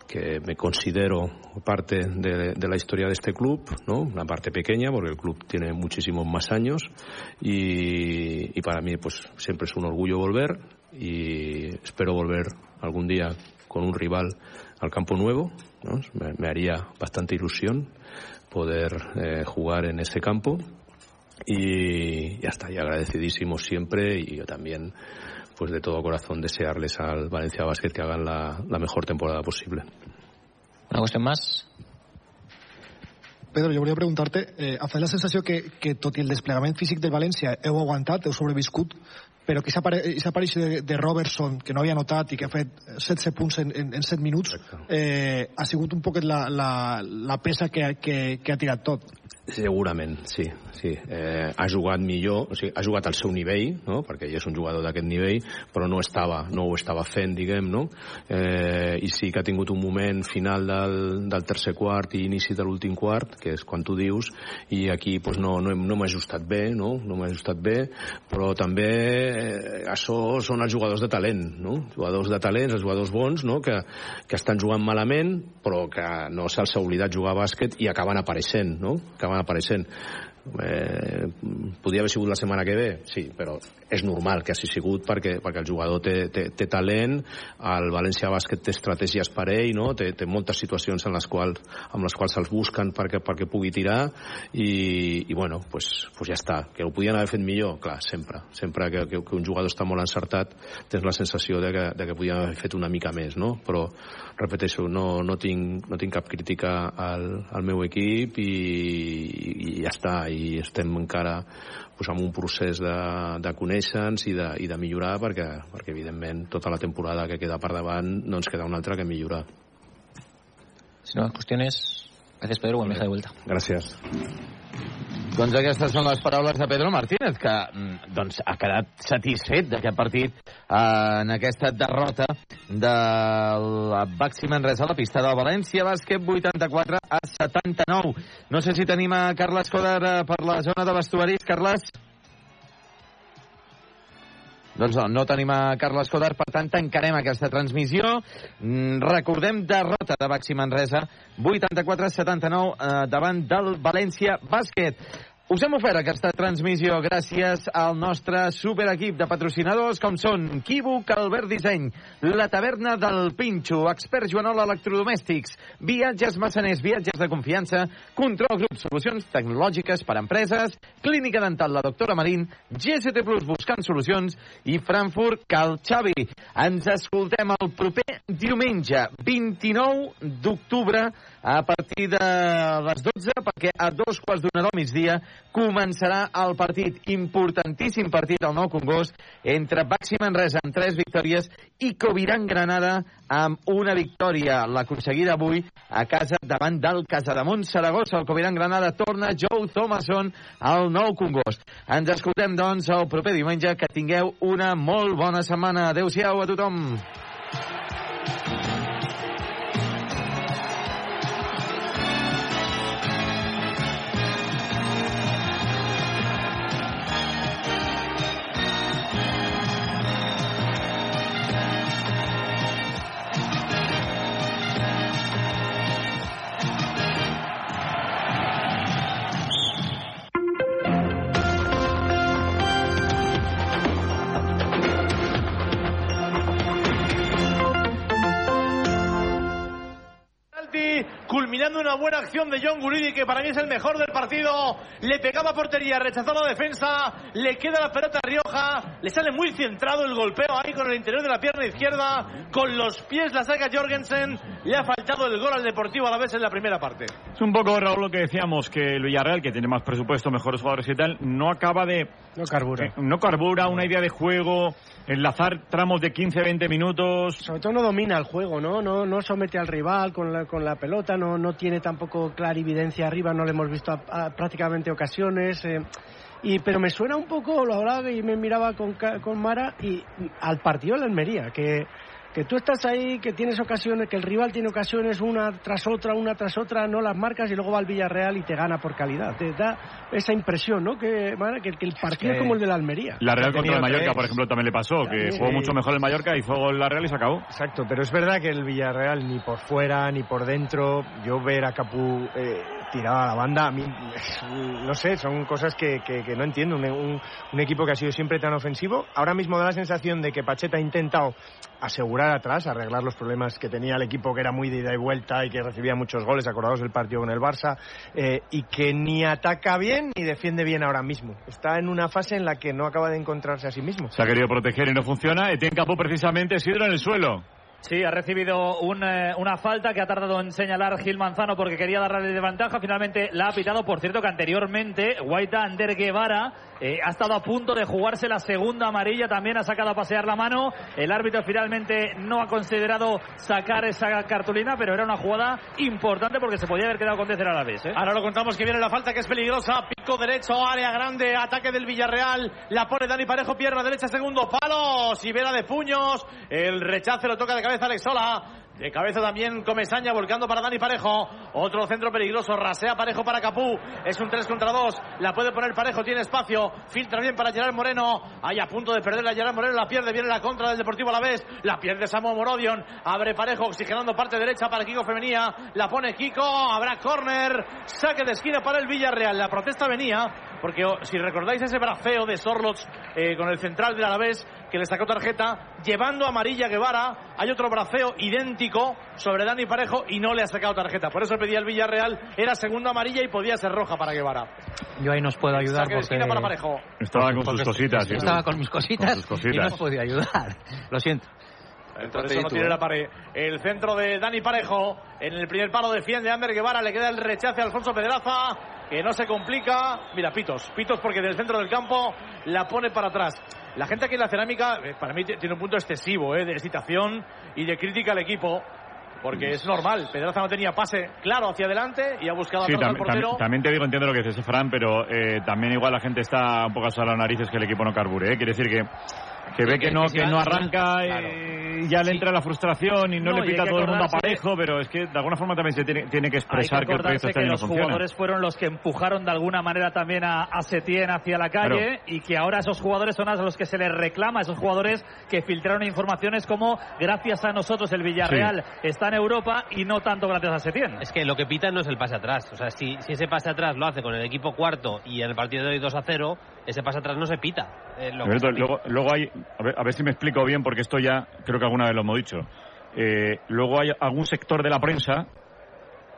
que me considero parte de, la historia de este club, ¿no? Una parte pequeña, porque el club tiene muchísimos más años y, y para mí, pues siempre es un orgullo volver y espero volver algún día con un rival al campo nuevo, ¿no? me, me haría bastante ilusión poder eh, jugar en ese campo y ya está, y agradecidísimo siempre y yo también pues de todo corazón desearles al Valencia Basket que hagan la, la mejor temporada posible. ¿Una cuestión más? Pedro, jo volia preguntar-te, eh, em fa la sensació que, que tot i el desplegament físic del València heu aguantat, heu sobreviscut, però que aquesta aparició de, de Robertson, que no havia notat i que ha fet 16 punts en, en, en 7 minuts, eh, ha sigut un poquet la, la, la peça que, que, que ha tirat tot. Segurament, sí. Sí. Eh, ha jugat millor, o sigui, ha jugat al seu nivell, no? perquè ell és un jugador d'aquest nivell, però no estava, no ho estava fent, diguem, no? Eh, I sí que ha tingut un moment final del, del tercer quart i inici de l'últim quart, que és quan tu dius, i aquí pues, no, no, no m'ha ajustat bé, no? No m'ha ajustat bé, però també eh, això són els jugadors de talent, no? Jugadors de talent, els jugadors bons, no? Que, que estan jugant malament, però que no se'ls ha oblidat jugar a bàsquet i acaben apareixent, no? Acaben apareixent. Eh, haver sigut la setmana que ve, sí, però és normal que hagi sigut perquè, perquè el jugador té, té, té talent, el València Bàsquet té estratègies per ell, no? té, té moltes situacions en les quals, amb les quals se'ls busquen perquè, perquè pugui tirar i, i bueno, pues, pues ja està. Que ho podien haver fet millor? Clar, sempre. Sempre que, que, que un jugador està molt encertat tens la sensació de que, de que podien haver fet una mica més, no? Però, repeteixo, no, no, tinc, no tinc cap crítica al, al meu equip i, i ja està, i estem encara pues, en un procés de, de conèixer-nos i, de, i de millorar perquè, perquè evidentment tota la temporada que queda per davant no ens queda una altra que millorar Si no, cuestiones, gracias Pedro, buen viaje de vuelta. Gràcies. Doncs aquestes són les paraules de Pedro Martínez, que mm, doncs, ha quedat satisfet d'aquest partit eh, en aquesta derrota del Baxi Manresa a la pista del València, bàsquet 84 a 79. No sé si tenim a Carles Coder eh, per la zona de vestuaris. Carles? Doncs no, no tenim a Carles Coder, per tant tancarem aquesta transmissió. Mm, Recordem derrota de Baxi Manresa, 84-79 eh, davant del València Bàsquet. Us hem ofert aquesta transmissió gràcies al nostre superequip de patrocinadors com són Kibuc, Albert Disseny, La Taverna del Pinxo, Expert Joanol Electrodomèstics, Viatges Massaners, Viatges de Confiança, Control Grup, Solucions Tecnològiques per a Empreses, Clínica Dental La Doctora Marín, GST Plus Buscant Solucions i Frankfurt Cal Xavi. Ens escoltem el proper diumenge, 29 d'octubre, a partir de les 12, perquè a dos quarts d'una del migdia començarà el partit, importantíssim partit al Nou Congost, entre Baxi Manresa amb tres victòries i Coviran Granada amb una victòria, l'aconseguida avui a casa davant del Casademont Saragossa. El Coviran Granada torna Joe Thomason al Nou Congost. Ens escoltem, doncs, el proper diumenge. Que tingueu una molt bona setmana. Adéu-siau a tothom. Culminando una buena acción de John Guridi, que para mí es el mejor del partido. Le pegaba portería, rechazó la defensa, le queda la pelota a Rioja, le sale muy centrado el golpeo ahí con el interior de la pierna izquierda, con los pies la saca Jorgensen, le ha faltado el gol al Deportivo a la vez en la primera parte. Es un poco, Raúl, lo que decíamos, que el Villarreal, que tiene más presupuesto, mejores jugadores y tal, no acaba de... No carbura. eh, no carbura una idea de juego, enlazar tramos de 15-20 minutos... Sobre todo no domina el juego, ¿no? No, no somete al rival con la, con la pelota, no, no tiene tampoco clarividencia arriba, no le hemos visto a- a prácticamente ocasiones. eh, y, pero me suena un poco, lo hablaba y me miraba con, con Mara, y al partido de la Almería, que, que tú estás ahí, que tienes ocasiones, que el rival tiene ocasiones una tras otra, una tras otra, no las marcas y luego va al Villarreal y te gana por calidad. Te da esa impresión, ¿no? Que, que, que el partido que es como el de la Almería. La Real contra el Mallorca, tres. por ejemplo, también le pasó, que jugó sí. mucho mejor el Mallorca, hizo la Real y se acabó. Exacto, pero es verdad que el Villarreal ni por fuera ni por dentro, yo ver a Capú eh, tirado a la banda, a mí, no sé, son cosas que, que- no entiendo. Un, un- un equipo que ha sido siempre tan ofensivo, ahora mismo da la sensación de que Pacheta ha intentado asegurar atrás, arreglar los problemas que tenía el equipo, que era muy de ida y vuelta y que recibía muchos goles, acordados del partido con el Barça, eh, y que ni ataca bien ni defiende bien ahora mismo. Está en una fase en la que no acaba de encontrarse a sí mismo. Se ha querido proteger y no funciona. Etienne Capó, precisamente, Sidro en el suelo. Sí, ha recibido eh, una falta que ha tardado en señalar Gil Manzano porque quería darle de ventaja. Finalmente la ha pitado. Por cierto, que anteriormente Guaita Ander Guevara eh, ha estado a punto de jugarse la segunda amarilla. También ha sacado a pasear la mano. El árbitro finalmente no ha considerado sacar esa cartulina, pero era una jugada importante porque se podía haber quedado con 10 a la vez. Ahora lo contamos que viene la falta que es peligrosa. Pico derecho, área grande, ataque del Villarreal. La pone Dani Parejo, pierna derecha, segundo palo. Sibera de puños. El rechace lo toca de cabeza Alexola. De cabeza también Comesaña volcando para Dani Parejo. Otro centro peligroso. Rasea Parejo para Capú. Es un 3 contra 2. La puede poner Parejo. Tiene espacio. Filtra bien para Gerard Moreno. Ahí a punto de perder a Gerard Moreno. La pierde. Viene la contra del Deportivo a la vez. La pierde Samuel Morodion. Abre Parejo oxigenando parte derecha para Kiko Femenía. La pone Kiko. Habrá córner. Saque de esquina para el Villarreal. La protesta venía porque oh, si recordáis ese braceo de Sorlots eh, con el central del Alavés que le sacó tarjeta, llevando a amarilla Guevara, hay otro braceo idéntico sobre Dani Parejo y no le ha sacado tarjeta. Por eso pedía el Villarreal, era segunda amarilla y podía ser roja para Guevara. Yo ahí nos puedo ayudar porque... para Parejo. Estaba con sus cositas. sí, Estaba tú. con mis cositas, Con sus cositas. y no os podía ayudar. Lo siento. Por eso no tiene la pared. El centro de Dani Parejo. En el primer palo defiende Ander Guevara. Le queda el rechace a Alfonso Pedraza. Que no se complica. Mira, Pitos. Pitos porque del centro del campo la pone para atrás. La gente aquí en la cerámica, eh, para mí, tiene un punto excesivo eh, de excitación y de crítica al equipo. Porque es normal. Pedraza no tenía pase claro hacia adelante y ha buscado Sí, atrás al portero. tam- también te digo, entiendo lo que dices, Fran, pero eh, también igual la gente está un poco a las narices que el equipo no carbure. ¿eh? Quiere decir que, que ve que no, que no arranca y ya le entra la frustración y no, No, le pita a todo el mundo parejo, pero es que de alguna forma también se tiene, tiene que expresar que el proyecto este que los funciona. jugadores fueron los que empujaron de alguna manera también a, a Setién hacia la calle Claro. y que ahora esos jugadores son a los que se les reclama, esos jugadores que filtraron informaciones como gracias a nosotros el Villarreal está en Europa y no tanto gracias a Setién. Es que lo que pita no es el pase atrás. O sea, si, si ese pase atrás lo hace con el equipo cuarto y en el partido de hoy 2 a 0, ese pase atrás no se pita. Eh, lo que Alberto, se pita- luego, luego hay, a ver, a ver si me explico bien, porque esto ya creo que alguna vez lo hemos dicho. Eh, luego hay algún sector de la prensa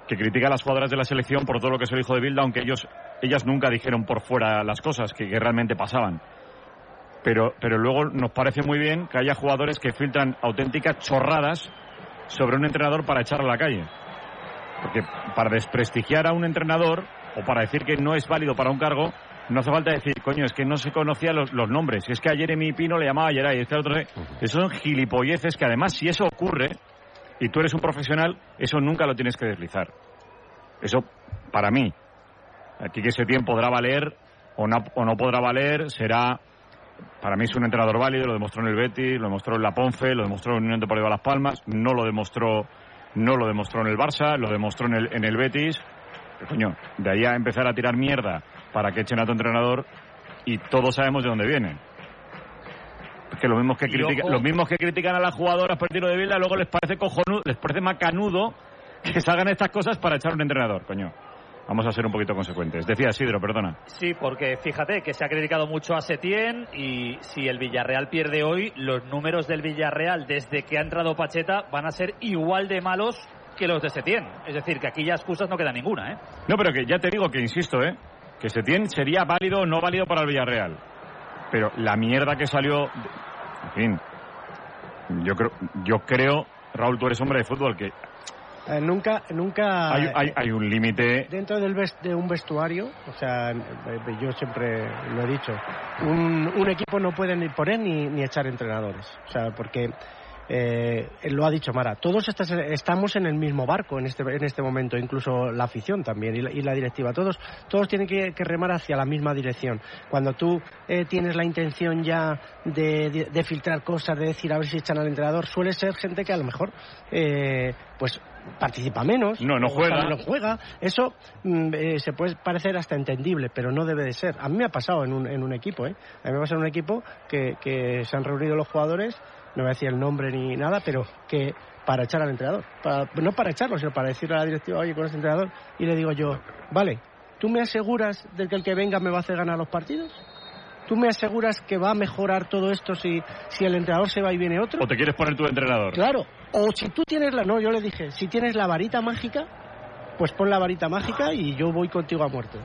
que critica a las jugadoras de la selección por todo lo que se dijo de Bilda, aunque ellos, ellas nunca dijeron por fuera las cosas que, que realmente pasaban. Pero, pero luego nos parece muy bien que haya jugadores que filtran auténticas chorradas sobre un entrenador para echarlo a la calle. Porque para desprestigiar a un entrenador o para decir que no es válido para un cargo, no hace falta decir, coño, es que no se conocían los, los nombres. Es que a Jeremy Pino le llamaba Geray, este otro. Esos son gilipolleces que además, si eso ocurre y tú eres un profesional, eso nunca lo tienes que deslizar. Eso, para mí, aquí que ese tiempo podrá valer o no, o no podrá valer, será. Para mí es un entrenador válido, lo demostró en el Betis, lo demostró en la Ponfe, lo demostró en Unión Deportiva Las Palmas, no lo demostró, no lo demostró en el Barça, lo demostró en el, en el Betis. Pero, coño, de ahí a empezar a tirar mierda para que echen a tu entrenador y todos sabemos de dónde viene. Es que los mismos que, Y critica- ojo- los mismos que critican a las jugadoras por el tiro de Bilda luego les parece cojonudo, les parece macanudo que salgan estas cosas para echar a un entrenador, coño. Vamos a ser un poquito consecuentes. Decía Sidro, perdona. Sí, porque fíjate que se ha criticado mucho a Setién y si el Villarreal pierde hoy, los números del Villarreal desde que ha entrado Pacheta van a ser igual de malos que los de Setién. Es decir, que aquí ya excusas no queda ninguna, ¿eh? No, pero que ya te digo que insisto, ¿eh? Que Setién sería válido o no válido para el Villarreal. Pero la mierda que salió. En fin. Yo creo, yo creo, Raúl, tú eres hombre de fútbol, que Eh, nunca, nunca hay, hay, hay un límite. dentro del de un vestuario, o sea, eh, yo siempre lo he dicho, un, un equipo no puede ni poner ni, ni echar entrenadores, o sea, porque eh, lo ha dicho Mara, todos estas- estamos en el mismo barco en este, en este momento, incluso la afición también y la, y la directiva, todos, todos tienen que, que remar hacia la misma dirección. Cuando tú eh, tienes la intención ya de, de- de filtrar cosas, de decir a ver si echan al entrenador, suele ser gente que a lo mejor, eh, pues participa menos. No, no juega. No juega. Eso mm, eh, se puede parecer hasta entendible, pero no debe de ser. A mí me ha pasado en un, en un equipo, ¿eh? A mí me ha pasado en un equipo que, que se han reunido los jugadores, no voy a decir el nombre ni nada, pero que para echar al entrenador. Para- no para echarlo, sino para decirle a la directiva, oye, con este entrenador, y le digo yo, vale, ¿tú me aseguras de que el que venga me va a hacer ganar los partidos? ¿Tú me aseguras que va a mejorar todo esto si, si el entrenador se va y viene otro? ¿O te quieres poner tu entrenador? Claro, o si tú tienes la, no, yo le dije, si tienes la varita mágica, pues pon la varita mágica y yo voy contigo a muerte.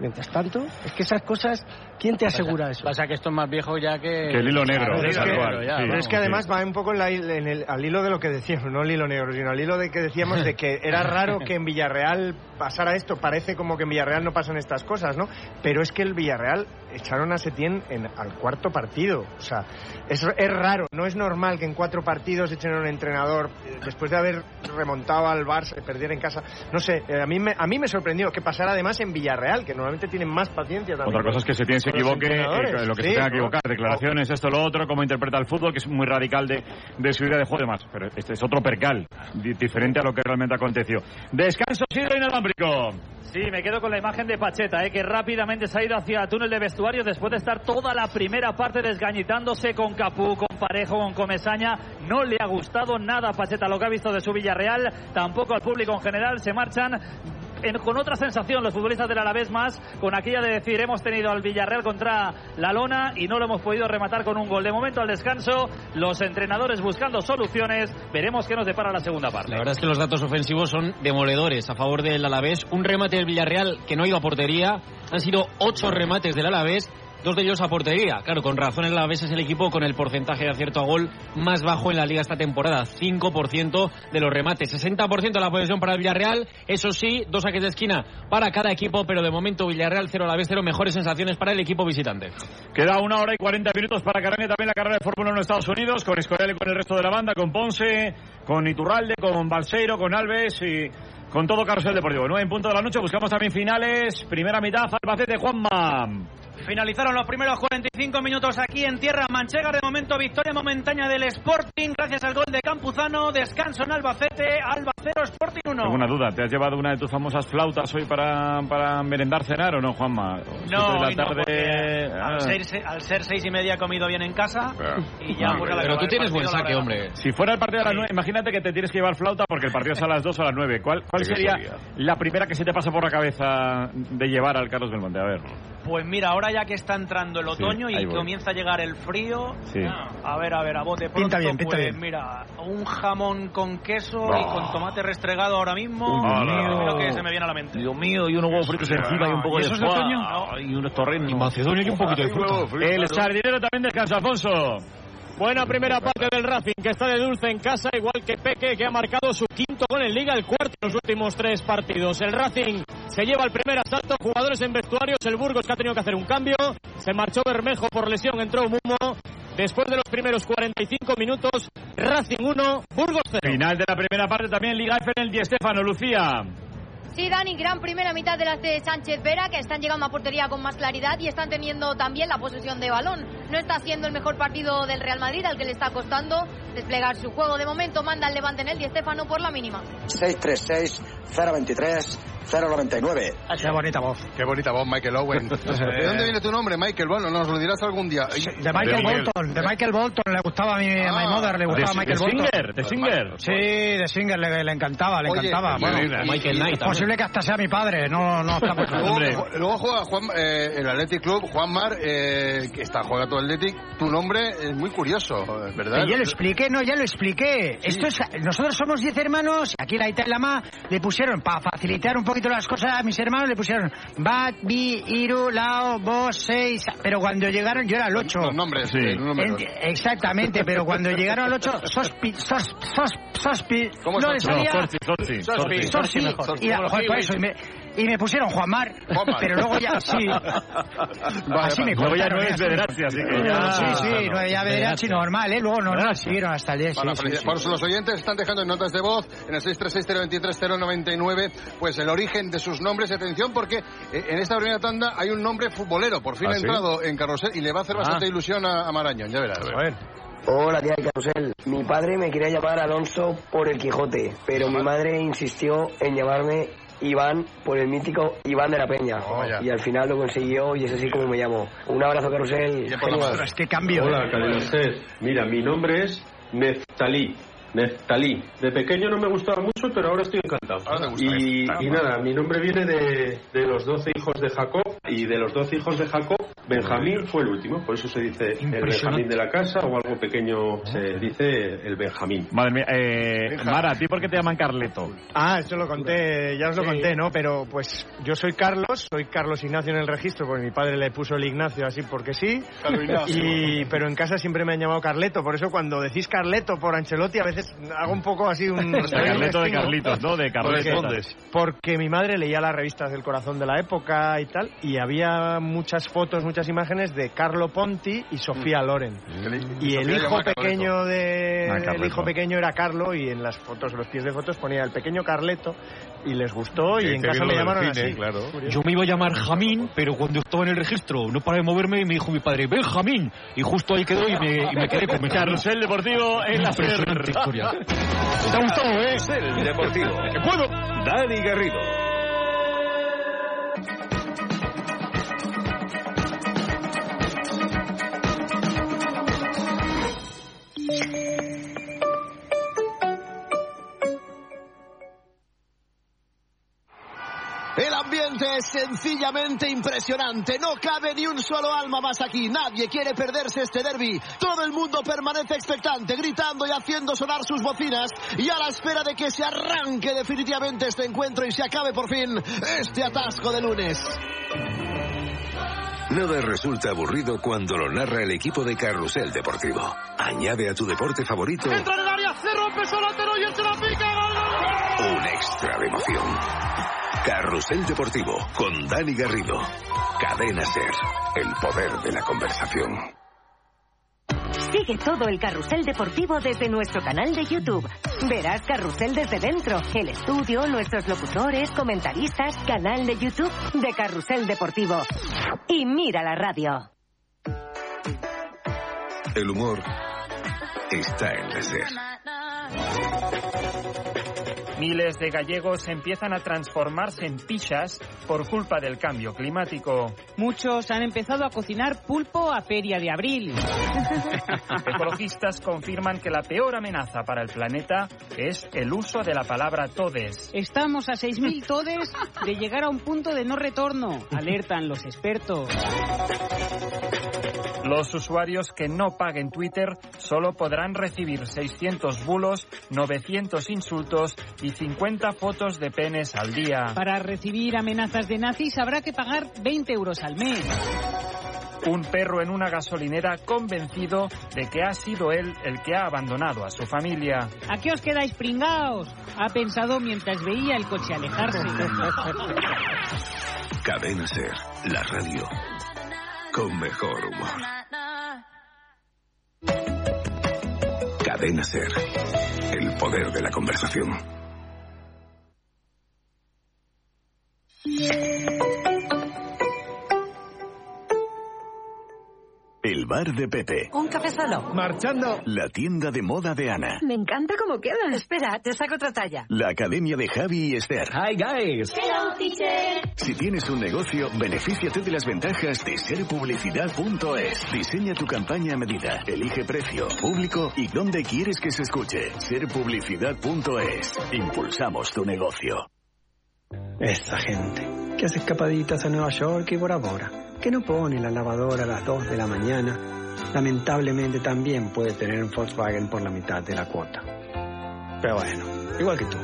Mientras tanto, es que esas cosas, ¿quién te asegura eso? Pasa que esto es más viejo ya que... Que el hilo negro. Claro, es que, ya, sí. pero es que además va un poco en la- en el- al hilo de lo que decíamos, no al hilo negro, sino al hilo de que decíamos de que era raro que en Villarreal pasara esto. Parece como que en Villarreal no pasan estas cosas, ¿no? Pero es que el Villarreal echaron a Setién en, al cuarto partido. O sea, es, es raro, no es normal que en cuatro partidos echen a un entrenador eh, después de haber remontado al Barça, perder en casa. No sé, eh, a mí me, a mí me sorprendió que pasara además en Villarreal, que normalmente tienen más paciencia también. Otra cosa es que se tiene se equivoque, eh, lo que Sí, se tenga que equivocar, declaraciones, esto, lo otro, cómo interpreta el fútbol, que es muy radical de, de su idea de juego y demás. Pero este es otro percal, di- diferente a lo que realmente aconteció. Descanso, Sidro inalámbrico. Sí, me quedo con la imagen de Pacheta, eh, que rápidamente se ha ido hacia el túnel de vestuarios después de estar toda la primera parte desgañitándose con Capú, con Parejo, con Comesaña. No le ha gustado nada a Pacheta lo que ha visto de su Villarreal, tampoco al público en general. Se marchan con otra sensación los futbolistas del Alavés más, con aquella de decir hemos tenido al Villarreal contra la lona y no lo hemos podido rematar con un gol. De momento al descanso, los entrenadores buscando soluciones. Veremos qué nos depara la segunda parte. La verdad es que los datos ofensivos son demoledores a favor del Alavés. Un remate del Villarreal que no ido a portería. Han sido ocho remates del Alavés, dos de ellos a portería. Claro, con razón el Alavés es el equipo con el porcentaje de acierto a gol más bajo en la liga esta temporada. 5% de los remates. 60% de la posesión para el Villarreal. Eso sí, dos saques de esquina para cada equipo, pero de momento Villarreal 0 Alavés 0. Mejores sensaciones para el equipo visitante. Queda una hora y 40 minutos para que también la carrera de Fórmula 1 en Estados Unidos, con Escorial y con el resto de la banda, con Ponce, con Iturralde, con Balseiro, con Alves y con todo Carrusel Deportivo. 9 en punto de la noche, buscamos también finales. Primera mitad, Albacete, Juanma. Finalizaron los primeros 45 minutos aquí en tierra manchega. De momento, victoria momentánea del Sporting gracias al gol de Campuzano. Descanso en Albacete. Albacero Sporting 1. Tengo una duda, ¿te has llevado una de tus famosas flautas hoy para, para merendar, cenar o no, Juanma? No, de la no, tarde... porque Ah. al, ser, al ser seis y media he comido bien en casa y ya pues, Pero tú tienes partido, buen saque, hombre. Si fuera el partido a las 9, imagínate que te tienes que llevar flauta porque el partido es a las 2 o a las 9. ¿Cuál, cuál ¿De qué sería sería? la primera que se te pasa por la cabeza de llevar al Carlos Belmonte? A ver. Pues mira, ahora ya que está entrando el otoño Sí, y voy. comienza a llegar el frío, Sí. a ver, a ver, a bote pronto, Pinta bien, pinta pues bien. mira, un jamón con queso Oh. y con tomate restregado ahora mismo, lo que se me viene a la mente. Dios mío, y unos huevos fritos encima y un poco ¿Y de de? Y unos torrenos. Y Macedonia y un poquito de fruta. El sardinero también descansa, Alfonso. Buena primera parte del Racing, que está de dulce en casa, igual que Peque, que ha marcado su quinto gol en Liga, el cuarto en los últimos tres partidos. El Racing se lleva el primer asalto, jugadores en vestuarios, el Burgos que ha tenido que hacer un cambio, se marchó Bermejo por lesión, entró Mumo. Después de los primeros 45 minutos, Racing 1, Burgos 0. Final de la primera parte también Liga F en el Di Stéfano, Lucía. Sí, Dani, gran primera mitad de las de Sánchez Vera, que están llegando a portería con más claridad y están teniendo también la posesión de balón. No está siendo el mejor partido del Real Madrid, al que le está costando desplegar su juego. De momento manda el levante en el Di Stéfano por la mínima. 636 023 099. Qué bonita voz. Qué bonita voz, Michael Owen. ¿De dónde viene tu nombre, Michael? Bueno, nos lo dirás algún día. De Michael Bolton, de Michael Bolton, le gustaba a mi, a mi mother, le gustaba de- Michael de Bolton. Singer, de Singer. Sí, de Singer, le, le encantaba, le Oye, encantaba. y- Bueno, y- Michael y- Knight. Posible que hasta sea mi padre, no, no está Luego, luego juega Juan, eh, el Athletic Club, Juan Mar, eh, que está juega todo el Athletic. Tu nombre es muy curioso, ¿verdad? Ya lo expliqué, no, ya lo expliqué. Esto es, nosotros somos 10 hermanos, aquí la Ita y la Ma le pusieron, para facilitar un poquito las cosas a mis hermanos, le pusieron Bat, Bi, Iru, Lao, Bo, Seis. Pero cuando llegaron, yo era el 8. Los nombres, sí. los exactamente, pero cuando llegaron al 8, Sospi, Sos, Sos, Sospi, ¿Cómo no es le ocho? salía. No, Sorsi, Sorsi, Sorsi. Sorsi, Sorsi mejor. Y, joder, por eso, y me, y me pusieron Juanmar, pero luego ya, sí. así me Luego ya no es Federazzi, así que ya... Sí, sí, no, ya normal, ¿eh? Luego normal, siguieron hasta el 10. Para, sí, por los oyentes están dejando en notas de voz en el 636-023-099 pues el origen de sus nombres. Atención porque eh, en esta primera tanda hay un nombre futbolero. Por fin ¿Ah, ha sí? entrado en carrusel y le va a hacer Ah. bastante ilusión a, a Marañón. Ya verás. Hola, tía de Carusel. Mi padre me quería llamar Alonso por el Quijote, pero mi madre insistió en llamarme Iván por el mítico Iván de la Peña. Vaya. y al final lo consiguió y es así como me llamo. Un abrazo, Carusel. Que cambio. Hola, Ser. Mira, mi nombre es Neftalí. Neftalí. De pequeño no me gustaba mucho, pero ahora estoy encantado. y, y nada, mi nombre viene de, de los doce hijos de Jacob y de los doce hijos de Jacob Benjamín fue el último, por eso se dice el Benjamín de la casa o algo pequeño se dice el Benjamín. Madre mía, eh, Mara, ¿a ti por qué te llaman Carleto? Ah, esto lo conté, ya os lo conté, ¿no? Pero pues yo soy Carlos, soy Carlos Ignacio en el registro, porque mi padre le puso el Ignacio así porque sí. Y, pero en casa siempre me han llamado Carleto, por eso cuando decís Carleto por Ancelotti a veces hago un poco así un... Carleto de Carlitos, ¿no? De Carleto. Porque, porque mi madre leía las revistas del corazón de la época y tal, y había muchas fotos, muchas imágenes de Carlo Ponti y Sofía Loren. Y el hijo pequeño de Ah, el hijo pequeño era Carlo y en las fotos, los pies de fotos ponía el pequeño Carleto y les gustó y en casa me llamaron así. Yo me iba a llamar Jamín, pero cuando estaba en el registro no paré de moverme y me dijo mi padre, Benjamín. Y justo ahí quedó y me, y me quedé con Benjamín. Carrusel Deportivo en la Impresionante historia. ¿Te ha gustado, eh? El Deportivo. ¿Que puedo? Dani Garrido. El ambiente es sencillamente impresionante. No cabe ni un solo alma más aquí. Nadie quiere perderse este derby. Todo el mundo permanece expectante, gritando y haciendo sonar sus bocinas y a la espera de que se arranque definitivamente este encuentro y se acabe por fin este atasco de lunes. Nada resulta aburrido cuando lo narra el equipo de Carrusel Deportivo. Añade a tu deporte favorito Entra en el área, se rompe Solatero y él se la pica. ¡Gol, gol, gol! un extra de emoción. Carrusel Deportivo con Dani Garrido. Cadena Ser, el poder de la conversación. Sigue todo el carrusel deportivo desde nuestro canal de YouTube. Verás carrusel desde dentro, el estudio, nuestros locutores, comentaristas, canal de YouTube de Carrusel Deportivo. Y mira la radio. El humor está en la Ser. Miles de gallegos empiezan a transformarse en pichas por culpa del cambio climático. Muchos han empezado a cocinar pulpo a feria de abril. Ecologistas confirman que la peor amenaza para el planeta es el uso de la palabra todes. Estamos a 6.000 todes de llegar a un punto de no retorno, alertan los expertos. Los usuarios que no paguen Twitter solo podrán recibir 600 bulos, 900 insultos y 50 fotos de penes al día. Para recibir amenazas de nazis habrá que pagar 20 euros al mes. Un perro en una gasolinera convencido de que ha sido él el que ha abandonado a su familia. ¿A qué os quedáis pringaos? Ha pensado mientras veía el coche alejarse. Cadena Ser, la radio con mejor humor. Cadena Ser, el poder de la conversación. El bar de Pepe. Un café solo. Marchando. La tienda de moda de Ana. Me encanta cómo queda. Espera, te saco otra talla. La academia de Javi y Esther. Hi, guys. Hello, teacher. Si tienes un negocio, benefíciate de las ventajas de serpublicidad.es. Diseña tu campaña a medida, elige precio, público y dónde quieres que se escuche. Serpublicidad.es. Impulsamos tu negocio. Esta gente que hace escapaditas a Nueva York y Bora Bora, que no pone la lavadora a las 2 de la mañana, lamentablemente también puede tener un Volkswagen por la mitad de la cuota. Pero bueno, igual que tú.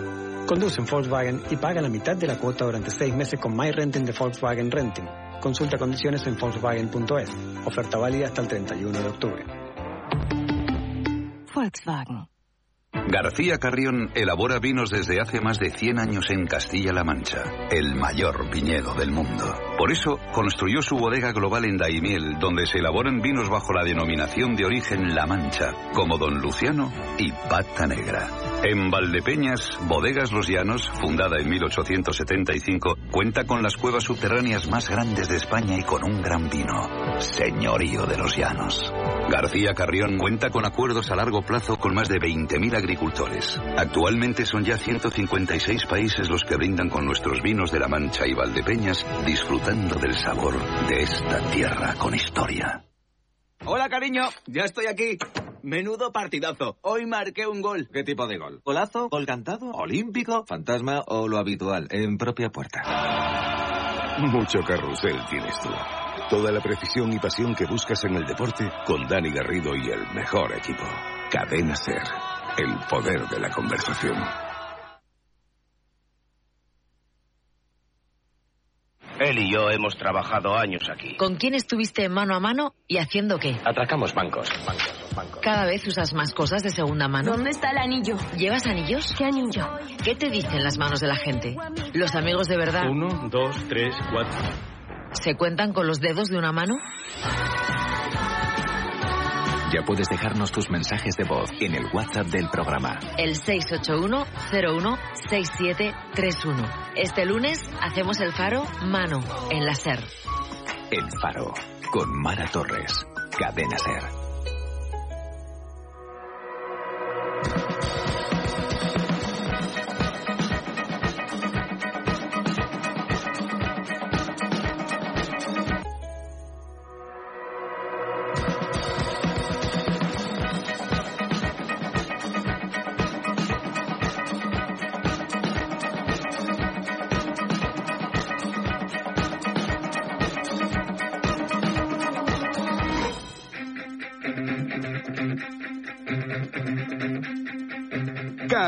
Conduce en Volkswagen y paga la mitad de la cuota durante seis meses con My Renting de Volkswagen Renting. Consulta condiciones en Volkswagen.es. Oferta válida hasta el 31 de octubre. Volkswagen. García Carrión elabora vinos desde hace más de 100 años en Castilla-La Mancha, el mayor viñedo del mundo. Por eso construyó su bodega global en Daimiel, donde se elaboran vinos bajo la denominación de origen La Mancha, como Don Luciano y Pata Negra. En Valdepeñas, Bodegas Los Llanos, fundada en 1875, cuenta con las cuevas subterráneas más grandes de España y con un gran vino, Señorío de los Llanos. García Carrión cuenta con acuerdos a largo plazo con más de 20.000 agricultores. Actualmente son ya 156 países los que brindan con nuestros vinos de La Mancha y Valdepeñas, disfrutando del sabor de esta tierra con historia. Hola, cariño, ya estoy aquí. Menudo partidazo. Hoy marqué un gol. ¿Qué tipo de gol? ¿Golazo? ¿Gol cantado? ¿Olímpico? ¿Fantasma o lo habitual? En propia puerta. Mucho carrusel tienes tú. Toda la precisión y pasión que buscas en el deporte con Dani Garrido y el mejor equipo. Cadena Ser. El poder de la conversación. Él y yo hemos trabajado años aquí. ¿Con quién estuviste mano a mano y haciendo qué? Atracamos bancos, bancos, bancos. ¿Cada vez usas más cosas de segunda mano? ¿Dónde está el anillo? ¿Llevas anillos? ¿Qué anillo? ¿Qué te dicen las manos de la gente? ¿Los amigos de verdad Uno, dos, tres, cuatro. se cuentan con los dedos de una mano? Ya puedes dejarnos tus mensajes de voz en el WhatsApp del programa. El 681-01-6731. Este lunes hacemos el faro mano en la SER. El Faro, con Mara Torres. Cadena Ser.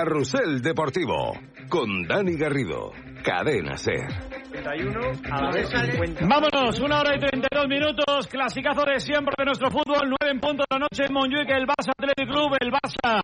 Carrusel Deportivo. Con Dani Garrido. Cadena Ser. a la vez 50. Vámonos, una hora y 32 minutos. Clasicazo de siempre de nuestro fútbol. 9 en punto de la noche en Montjuic, el Barça Athletic Club. El Barça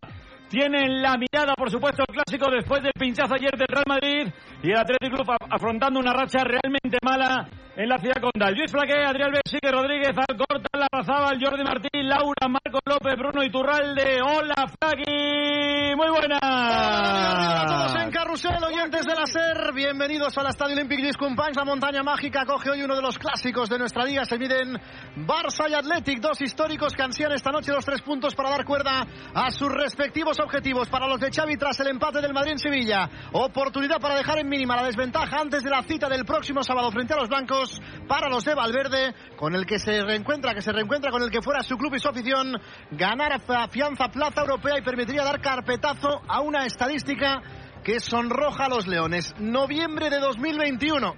tiene en la mirada, por supuesto, el clásico después del pinchazo ayer del Real Madrid. Y el Athletic Club afrontando una racha realmente mala en la ciudad condal. Luis Flaque, Adrián Besique, Rodríguez, Alcorta, Larrazábal, Jordi Martín, Laura, Marco López, Bruno Iturralde. Hola, Flaqui. Muy buena. a todos en Carrusel, oyentes de la SER. Bienvenidos al Estadio Olímpic Discompanys. La montaña mágica coge hoy uno de los clásicos de nuestra liga. Se miden Barça y Athletic, dos históricos que ansían esta noche los tres puntos para dar cuerda a sus respectivos objetivos. Para los de Xavi tras el empate del Madrid en Sevilla. Oportunidad para dejar en mínima la desventaja antes de la cita del próximo sábado frente a los blancos. Para los de Valverde, con el que se reencuentra, que se reencuentra con el que fuera su club y su afición. Ganar afianza plaza europea y permitiría dar carpetazo a una estadística que sonroja a los Leones. Noviembre de 2021.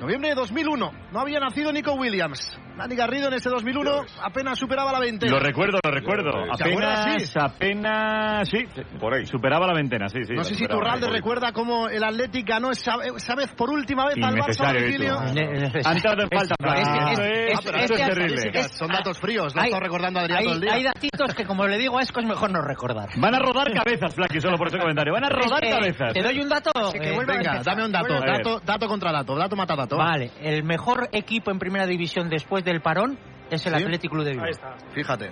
Noviembre de 2001. No había nacido Nico Williams. Dani Garrido en ese 2001 apenas superaba la veintena. Lo recuerdo, lo recuerdo. Apenas, Sí. apenas, sí, por ahí. Superaba la veintena, sí, sí. No sé si Turralde recuerda cómo el Athletic ganó esa, esa vez por última vez al Barça domicilio. Héctor. Han entrado en falta. Esto es- Ah, terrible. es- Son datos fríos, lo Hay- está recordando Adrián hay, todo el día. hay datitos que, como le digo a Esco, es mejor no recordar. Van a rodar cabezas, Flaky, solo por ese comentario. Van a rodar Eh, cabezas. Te doy un dato. Sí, que eh, venga, dame un dato, dato contra dato, dato mata dato. Vale, el mejor equipo en primera división después del parón es el Sí. Athletic Club de Bilbao. Fíjate,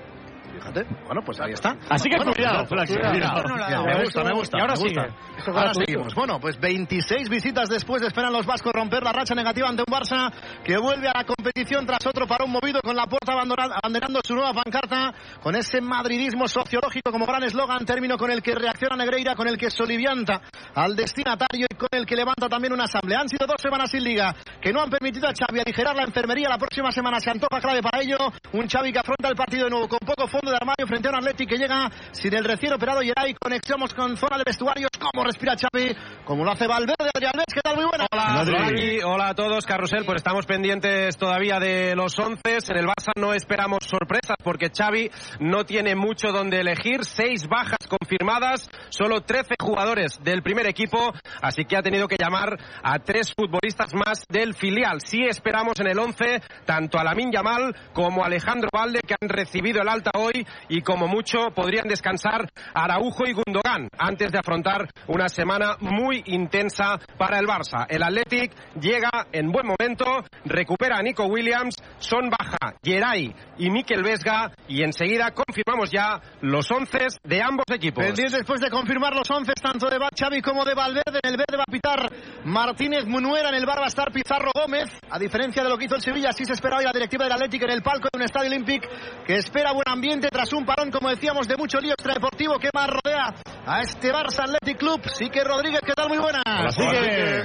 fíjate. Bueno, pues ahí está. Así que Bueno, cuidado, cuidado, cuidado. Me gusta, me gusta. Y ahora me gusta. sigue. Ahora seguimos. Bueno, pues 26 visitas después esperan los vascos romper la racha negativa ante un Barça que vuelve a la competición tras otro parón movido con la puerta abandonada- abanderando su nueva pancarta con ese madridismo sociológico como gran eslogan, término con el que reacciona Negreira, con el que solivianta al destinatario y con el que levanta también una asamblea. Han sido dos semanas sin liga que no han permitido a Xavi aligerar la enfermería. La próxima semana se antoja clave para ello. Un Xavi que afronta el partido de nuevo con poco fondo de armario frente a un Atleti que llega sin el recién operado Geray. Conexionamos con zona de vestuarios. ¿Cómo respira Xavi? Como lo hace Valverde, Adrián. ¿Qué tal? Muy buena. Hola, hola a todos, Carrusel. Pues estamos pendientes todavía de los once. En el Barça no esperamos sorpresas porque Xavi no tiene mucho donde elegir. Seis bajas confirmadas, solo 13 jugadores del primer equipo, así que ha tenido que llamar a tres futbolistas más del filial. Sí esperamos en el once tanto a Lamin Yamal como a Alejandro Valde que han recibido el alta hoy y como mucho podrían descansar Araujo y Gundogan antes de afrontar una semana muy intensa para el Barça. El Athletic llega en buen momento, recupera a Nico Williams, son baja Geray y Mikel Vesga y enseguida confirmamos ya los once de ambos equipos. Pendientes después de confirmar los once tanto de Xavi como de Valverde. En el verde va a pitar Martínez Munuera, en el bar va a estar Pizarro Gómez. A diferencia de lo que hizo el Sevilla, así se espera hoy la directiva del Atlético en el palco de un estadio Olímpic que espera buen ambiente tras un parón, como decíamos, de mucho lío extradeportivo que más rodea a este Barça Athletic Club. Sí que Rodríguez, ¿qué tal? Muy buenas.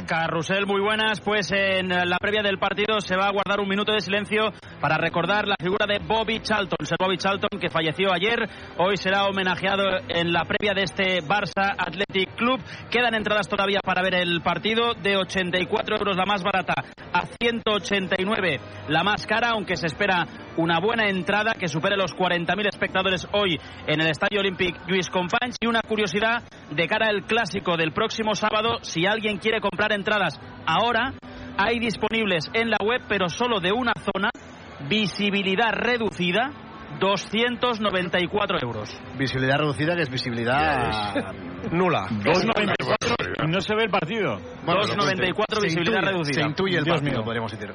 Carrusel, muy buenas. Pues en la previa del partido se va a guardar un minuto de silencio para recordar la figura de Bobby Charlton. Sir Bobby Charlton, que falleció ayer, hoy será homenajeado en la previa de este Barça Athletic Club. Quedan entradas todavía para ver el partido de 84 euros la más barata a 189 la más cara, aunque se espera una buena entrada que supere los 40.000 espectadores hoy en el Estadio Olímpic Luis Companys. Y una curiosidad de cara al clásico del próximo sábado, si alguien quiere comprar entradas ahora, hay disponibles en la web, pero solo de una zona, visibilidad reducida, 294 euros. Visibilidad reducida, que es visibilidad nula. 2.94 y no se ve el partido. 2.94 se visibilidad intuye, reducida. Se intuye el Dios partido, mío. podríamos decir.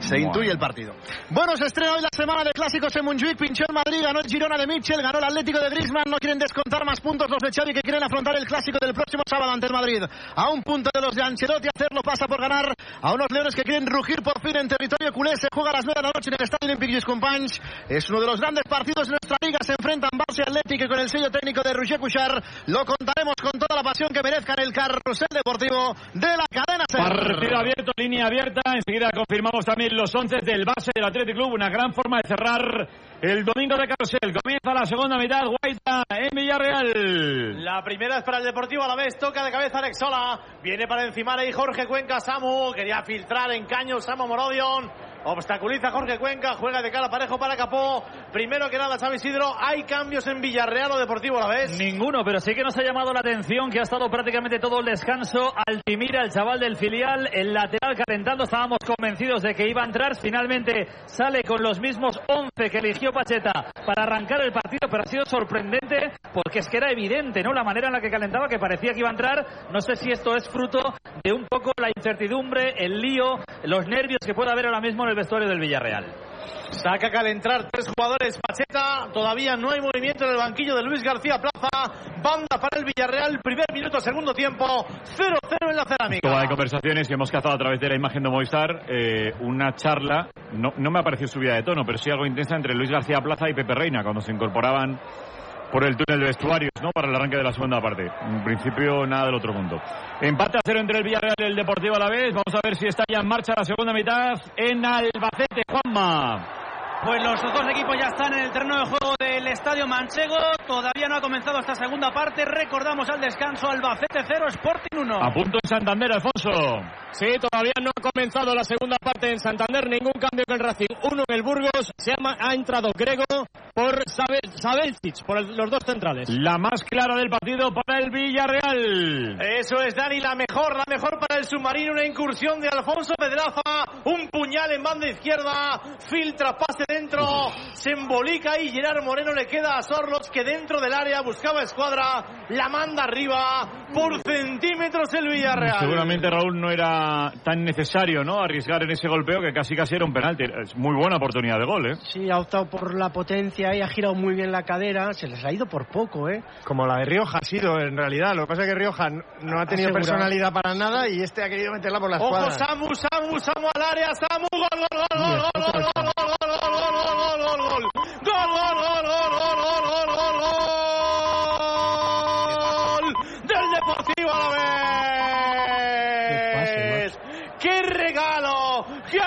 Se Bueno. intuye el partido. Bueno, se estrena hoy la semana de clásicos en Montjuic. Pinchó el Madrid, ganó el Girona de Mitchell, ganó el Atlético de Griezmann. No quieren descontar más puntos los de Xavi que quieren afrontar el clásico del próximo sábado ante el Madrid. A un punto de los de Ancelotti, hacerlo pasa por ganar a unos leones que quieren rugir por fin en territorio culé. Se juega a las 9 de la noche en el Estadio Olímpic Lluís Companys. Es uno de los grandes partidos de nuestra liga. Se enfrentan Barça y Atlético y con el sello técnico de Roger Cuchar. Lo contaremos con toda la pasión que merezcan el carrusel deportivo de la cadena. Ser. Partido abierto, línea abierta. Enseguida confirmamos también los once del base del Athletic Club. Una gran forma de cerrar el domingo de carrusel. Comienza la segunda mitad. Guaita en Villarreal. La primera es para el Deportivo a la vez, toca de cabeza Alexola, viene para encimar ahí Jorge Cuenca, Samu, quería filtrar en caño Samu Morodion, obstaculiza Jorge Cuenca, juega de cara parejo para Capó, primero que nada Xavi Isidro, hay cambios en Villarreal o Deportivo a la vez. Ninguno, pero sí que nos ha llamado la atención que ha estado prácticamente todo el descanso. Altimira, el chaval del filial, el lateral calentando. Estábamos convencidos de que iba a entrar. Finalmente sale con los mismos 11 que eligió Pacheta para arrancar el partido, pero ha sido sorprendente porque es que era evidente, ¿no? La manera en la que calentaba, que parecía que iba a entrar. No sé si esto es fruto de un poco la incertidumbre, el lío, los nervios que puede haber ahora mismo en el vestuario del Villarreal. Saca a calentar tres jugadores Pacheta, todavía no hay movimiento en el banquillo de Luis García Plaza, banda para el Villarreal, primer minuto, segundo tiempo, 0-0 en la cerámica. Toma de conversaciones que hemos cazado a través de la imagen de Movistar. eh, una charla, no, no me ha parecido subida de tono, pero sí algo intensa entre Luis García Plaza y Pepe Reina cuando se incorporaban por el túnel de vestuarios, ¿no? Para el arranque de la segunda parte. En principio, nada del otro mundo. Empate a cero entre el Villarreal y el Deportivo a la vez. Vamos a ver si está ya en marcha la segunda mitad en Albacete. Juanma. Pues los dos equipos ya están en el terreno de juego del Estadio Manchego. Todavía no ha comenzado esta segunda parte. Recordamos al descanso Albacete 0, Sporting 1. A punto en Santander, Alfonso. Sí, todavía no ha comenzado la segunda parte en Santander, ningún cambio en el Racing. Uno en el Burgos, se ha, ha entrado Grego por Sabel, Sabelcic, por el- los dos centrales. La más clara del partido para el Villarreal. Eso es, Dani, la mejor, la mejor para el submarino, una incursión de Alfonso Pedraza, un puñal en banda izquierda, filtra, pase centro, se embolica y Gerard Moreno le queda a Sorlos que dentro del área buscaba escuadra, la manda arriba por centímetros el Villarreal. Seguramente Raúl no era tan necesario, ¿no? Arriesgar en ese golpeo que casi casi era un penalti. Es muy buena oportunidad de gol, ¿eh? Sí, ha optado por la potencia y ha girado muy bien la cadera, se les ha ido por poco, ¿eh? Como la de Rioja ha sido en realidad, lo que pasa es que Rioja no ha tenido personalidad para nada y este ha querido meterla por la escuadra. Ojo, Samu, Samu, Samu al área, Samu, gol, gol, gol, gol, gol, gol, gol.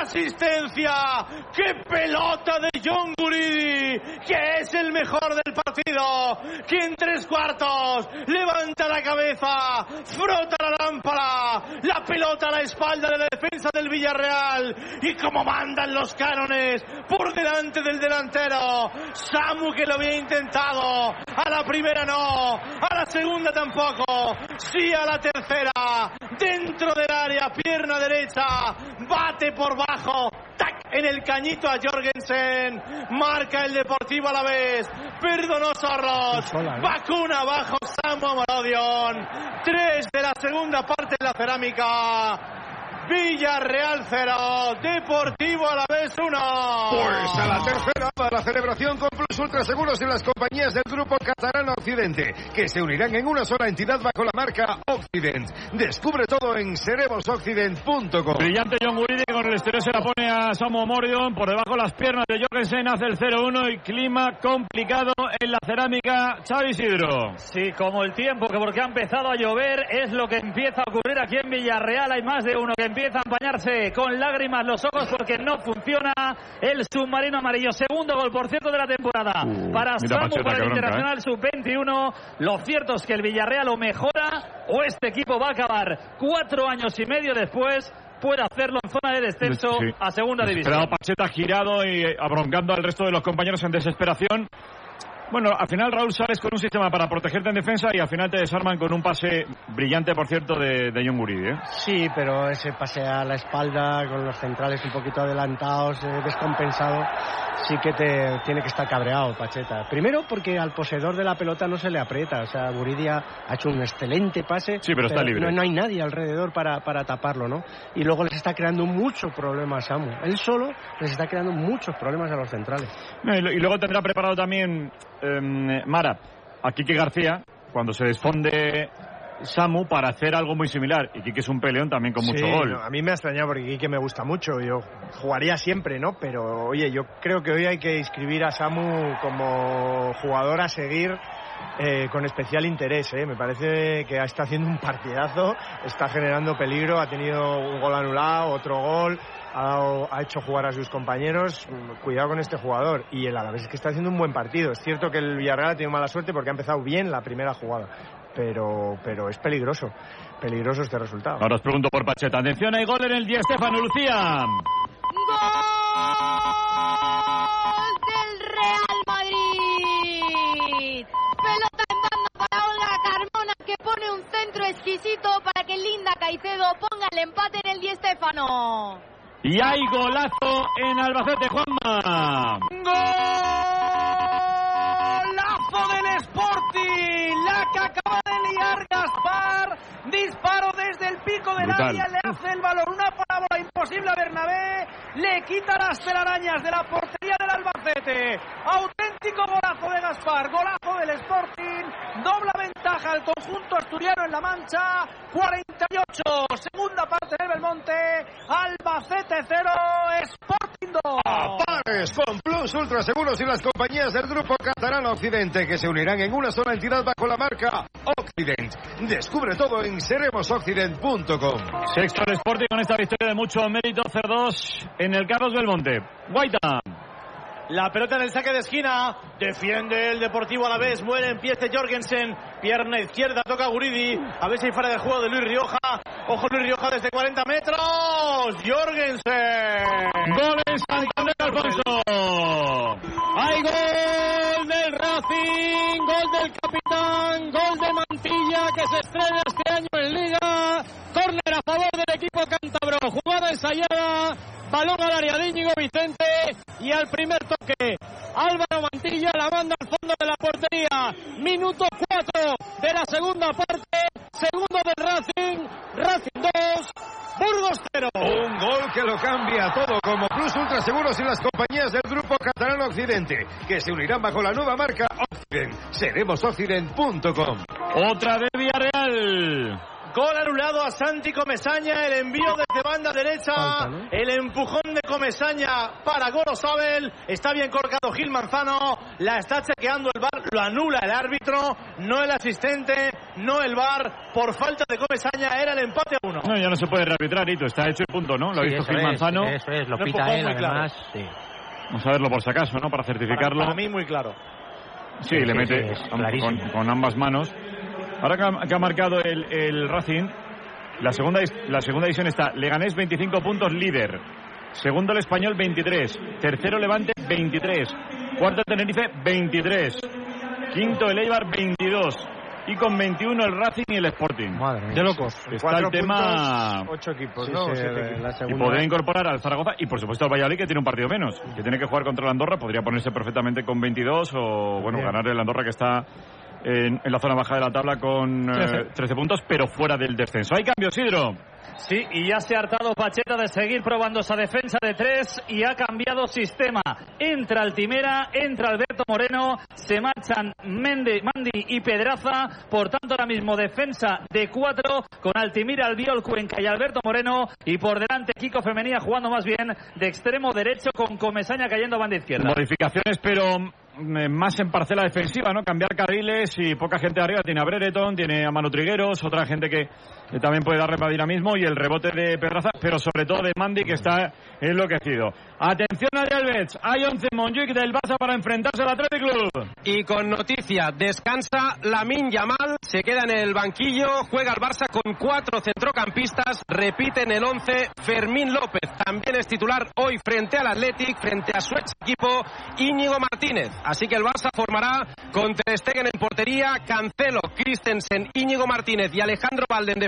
Asistencia! ¡Qué pelota de John Guridi! Que es el mejor del partido. Que en tres cuartos levanta la cabeza, frota la lámpara, la pelota a la espalda de la defensa del Villarreal. Y como mandan los cánones por delante del delantero. Samu que lo había intentado. A la primera no. A la segunda tampoco. Sí a la tercera. Dentro del área, pierna derecha. Bate por ¡Tac! En el cañito a Jorgensen. Marca el Deportivo a la vez. Perdonó Zorros. Vacuna abajo Samu Amorodion. Tres de la segunda parte de la cerámica. Villarreal 0, Deportivo a la vez 1. Pues a la tercera la celebración con Plus Ultra Seguros de las compañías del Grupo Catalán Occidente, que se unirán en una sola entidad bajo la marca Occident. Descubre todo en seremosoccident.com. Brillante John Guridi con el exterior se la pone a Samu Morion. Por debajo las piernas de Jorgensen hace el 0-1 y clima complicado en la cerámica. Xavi Isidro. Sí, como el tiempo, que porque ha empezado a llover, es lo que empieza a ocurrir aquí en Villarreal. Hay más de uno que empieza a empañarse con lágrimas los ojos porque no funciona el submarino amarillo. Segundo gol, por cierto, de la temporada. para Uh, mira Samu, para el bronca, Internacional Sub-21. Lo cierto es que el Villarreal o mejora o este equipo va a acabar cuatro años y medio después puede hacerlo en zona de descenso Sí. a segunda división. Pacheta girado y eh, abroncando al resto de los compañeros en desesperación. Bueno, al final Raúl sales con un sistema para protegerte en defensa y al final te desarman con un pase brillante, por cierto, de, de John Guridi. ¿eh? Sí, pero ese pase a la espalda con los centrales un poquito adelantados, eh, descompensado, sí que te tiene que estar cabreado Pacheta. Primero porque al poseedor de la pelota no se le aprieta, o sea, Guridia ha hecho un excelente pase, Sí, pero está libre. No, no hay nadie alrededor para, para taparlo, ¿no? Y luego les está creando muchos problemas a Samu. Él solo les está creando muchos problemas a los centrales. No, y, luego tendrá preparado también em, Mara a Quique García cuando se desfonde Samu para hacer algo muy similar. Y Quique es un peleón también con mucho Sí, gol. no, a mí me ha extrañado porque Quique me gusta mucho. Yo jugaría siempre, ¿no? Pero oye, yo creo que hoy hay que inscribir a Samu como jugador a seguir eh, con especial interés. ¿eh? Me parece que está haciendo un partidazo, está generando peligro, ha tenido un gol anulado, otro gol. Ha, dado- ha hecho jugar a sus compañeros. Cuidado con este jugador. Y el Alavés es que está haciendo un buen partido. Es cierto que el Villarreal ha tenido mala suerte porque ha empezado bien la primera jugada. Pero, pero es peligroso. Peligroso este resultado. Ahora os pregunto por Pacheta. Atención, hay gol en el Di Stéfano, Lucía. del Real Madrid. Pelota en banda para Olga Carmona que pone un centro exquisito para que Linda Caicedo ponga el empate en el Di Stéfano. Y hay golazo en Albacete, Juanma. Golazo área, le hace el balón, una parábola imposible a Bernabé, le quita las telarañas de la portería del Albacete, auténtico golazo de Gaspar, golazo del Sporting, dobla ventaja al conjunto asturiano en la mancha, 48, segunda parte del Belmonte, Albacete 0, Sporting 2. Pares con Plus Ultra Seguros y las compañías del Grupo Catalán Occidente que se unirán en una sola entidad bajo la marca Occident. Descubre todo en seremosoccident.com. Sexto el Sporting con esta victoria de mucho mérito, 0-2 en el Carlos Belmonte. Guaita. La pelota en el saque de esquina. Defiende el Deportivo a la vez. Muere en pie de Jorgensen. Pierna izquierda. Toca Guridi. A ver si fuera de juego de Luis Rioja. Ojo Luis Rioja desde 40 metros. Jorgensen. Gol en Santander, Alfonso. Hay gol del Racing, gol del capitán, gol de Mantilla que se estrena este año en Liga. Córner a favor del equipo cántabro. Jugada ensayada. Balón al área de Íñigo Vicente y al primer toque Álvaro Mantilla la manda al fondo de la portería. Minuto 4 de la segunda parte. Segundo del Racing. Racing 2. Burgos 0. Un gol que lo cambia todo como Plus Ultra Seguros y las compañías del Grupo Catalán Occidente que se unirán bajo la nueva marca Occident. Seremosoccident.com. Otra de Villarreal. Gol anulado a Santi Comesaña, el envío desde banda derecha, el empujón de Comesaña para Gorosabel, está bien colocado Gil Manzano, la está chequeando el VAR, lo anula el árbitro, no el asistente, no el VAR, por falta de Comesaña era el empate a uno. No, ya no se puede rearbitrar, Hito. Está hecho y punto, ¿no? Lo ha visto Gil es, Manzano. Eso es, lo pita él, muy claro. además. Sí. Vamos a verlo por si acaso, ¿no? Para certificarlo. Para, para mí muy claro. Sí, Sí, le sí, mete sí, con ambas manos. Ahora que ha, que ha marcado el, el Racing, la segunda, la segunda división está Leganés 25 puntos líder. Segundo el Español 23. Tercero Levante 23. Cuarto Tenerife 23. Quinto el Eibar 22. Y con 21 el Racing y el Sporting. Madre mía. De locos. Está Cuatro el tema... puntos, ocho equipos, Sí, ¿no? sí, O siete la- equipos. la Y segunda. podría incorporar al Zaragoza y por supuesto al Valladolid que tiene un partido menos, que tiene que jugar contra el Andorra, podría ponerse perfectamente con 22 o bueno, Bien. ganar el Andorra que está en, en la zona baja de la tabla con eh, 13. 13 puntos, pero fuera del descenso. Hay cambios, Hidro. Sí, y ya se ha hartado Pacheta de seguir probando esa defensa de tres y ha cambiado sistema. Entra Altimera, entra Alberto Moreno, se marchan Mende, Mandi y Pedraza. Por tanto, ahora mismo defensa de cuatro con Altimira, Albiol, Cuenca y Alberto Moreno. Y por delante Kiko Femenía jugando más bien de extremo derecho con Comesaña cayendo a banda izquierda. Modificaciones, pero más en parcela defensiva, ¿no? Cambiar carriles y poca gente arriba. Tiene a Brereton, tiene a Manu Trigueros, otra gente que, que también puede darle para dinamismo y el rebote de Pedraza, pero sobre todo de Mandy que está enloquecido. Atención a Alves, hay 11 Monjuic del Barça para enfrentarse al Athletic Club. Y con noticia, descansa Lamin Yamal, se queda en el banquillo, juega el Barça con cuatro centrocampistas, repite en el 11 Fermín López, también es titular hoy frente al Athletic, frente a su ex equipo Íñigo Martínez. Así que el Barça formará con Ter Stegen en portería, Cancelo, Christensen, Íñigo Martínez y Alejandro Valde en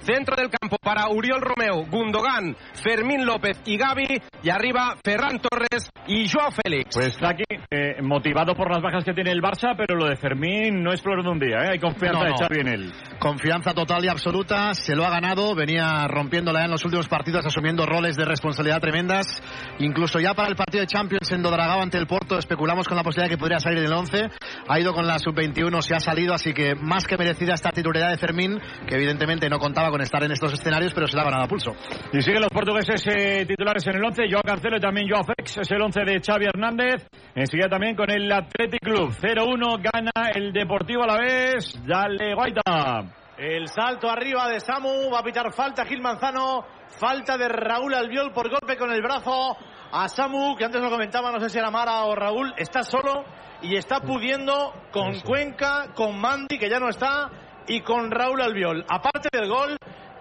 centro del campo para Uriol Romeo, Gundogan, Fermín López y Gaby, y arriba Ferran Torres y Joao Félix. Pues está aquí eh, motivado por las bajas que tiene el Barça, pero lo de Fermín no es flor de un día, ¿eh? hay confianza No, de no. Xavi en él. Confianza total y absoluta, se lo ha ganado, venía rompiéndola en los últimos partidos, asumiendo roles de responsabilidad tremendas. Incluso ya para el partido de Champions en Dodragao ante el Porto, especulamos con la posibilidad de que podría salir en el 11. Ha ido con la sub-21, se ha salido, así que más que merecida esta titularidad de Fermín, que evidentemente no contaba con estar en estos escenarios, pero se la ha ganado a pulso. Y siguen los portugueses eh, titulares en el 11, Joao Cancelo y también Joao Félix, es el 11 de Xavi Hernández. Enseguida también con el Athletic Club, 0-1 gana el Deportivo a la vez, dale Guaita. El salto arriba de Samu, va a pitar falta Gil Manzano, falta de Raúl Albiol por golpe con el brazo a Samu, que antes lo comentaba, no sé si era Mara o Raúl, está solo y está pudiendo con Cuenca, con Mandy, que ya no está, y con Raúl Albiol. Aparte del gol,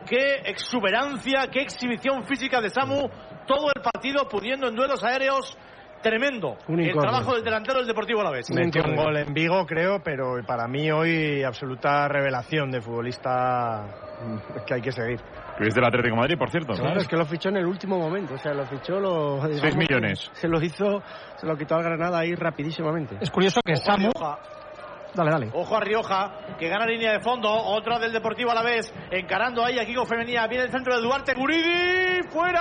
qué exuberancia, qué exhibición física de Samu, todo el partido pudiendo en duelos aéreos. Tremendo. Un el trabajo del delantero del Deportivo a la vez. Metió un gol en Vigo, creo, pero para mí hoy absoluta revelación de futbolista que hay que seguir. Que es del Atlético de Madrid, por cierto. Claro, es que lo fichó en el último momento. O sea, lo fichó, lo. Seis digamos, millones. Se lo hizo, se lo quitó al Granada ahí rapidísimamente. Es curioso que Samu. Dale, dale. Ojo a Rioja, que gana línea de fondo. Otra del Deportivo a la vez. Encarando ahí a Kiko Femenía. Viene el centro de Duarte. Guridi. ¡Fuera!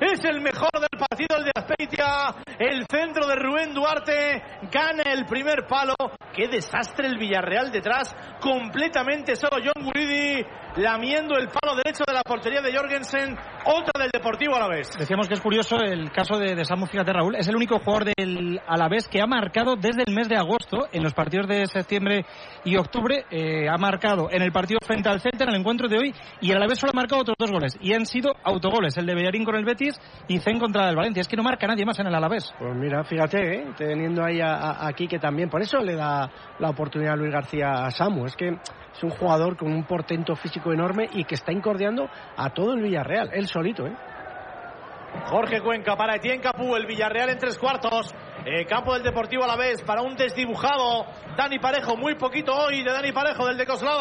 Es el mejor del partido, el de Azpeitia. El centro de Rubén Duarte. Gana el primer palo. Qué desastre el Villarreal detrás. Completamente solo John Guridi. Lamiendo el palo derecho de la portería de Jorgensen. Otra del Deportivo a la vez. Decíamos que es curioso el caso de, de Samu, fíjate Raúl, es el único jugador del Alavés que ha marcado desde el mes de agosto, en los partidos de septiembre y octubre, eh, ha marcado en el partido frente al Celta, en el encuentro de hoy, y el Alavés solo ha marcado otros dos goles, y han sido autogoles, el de Bellarín con el Betis y Zen contra el Valencia, es que no marca nadie más en el Alavés. Pues mira, fíjate, ¿eh? teniendo ahí a, a, a Quique también. Por eso le da la oportunidad a Luis García a Samu. Es que es un jugador con un portento físico enorme y que está incordiando a todo el Villarreal, él solito. ¿eh? Jorge Cuenca para Etienne Capú, el Villarreal en tres cuartos. Eh, campo del Deportivo a la vez para un desdibujado. Dani Parejo, muy poquito hoy de Dani Parejo del de Coslada.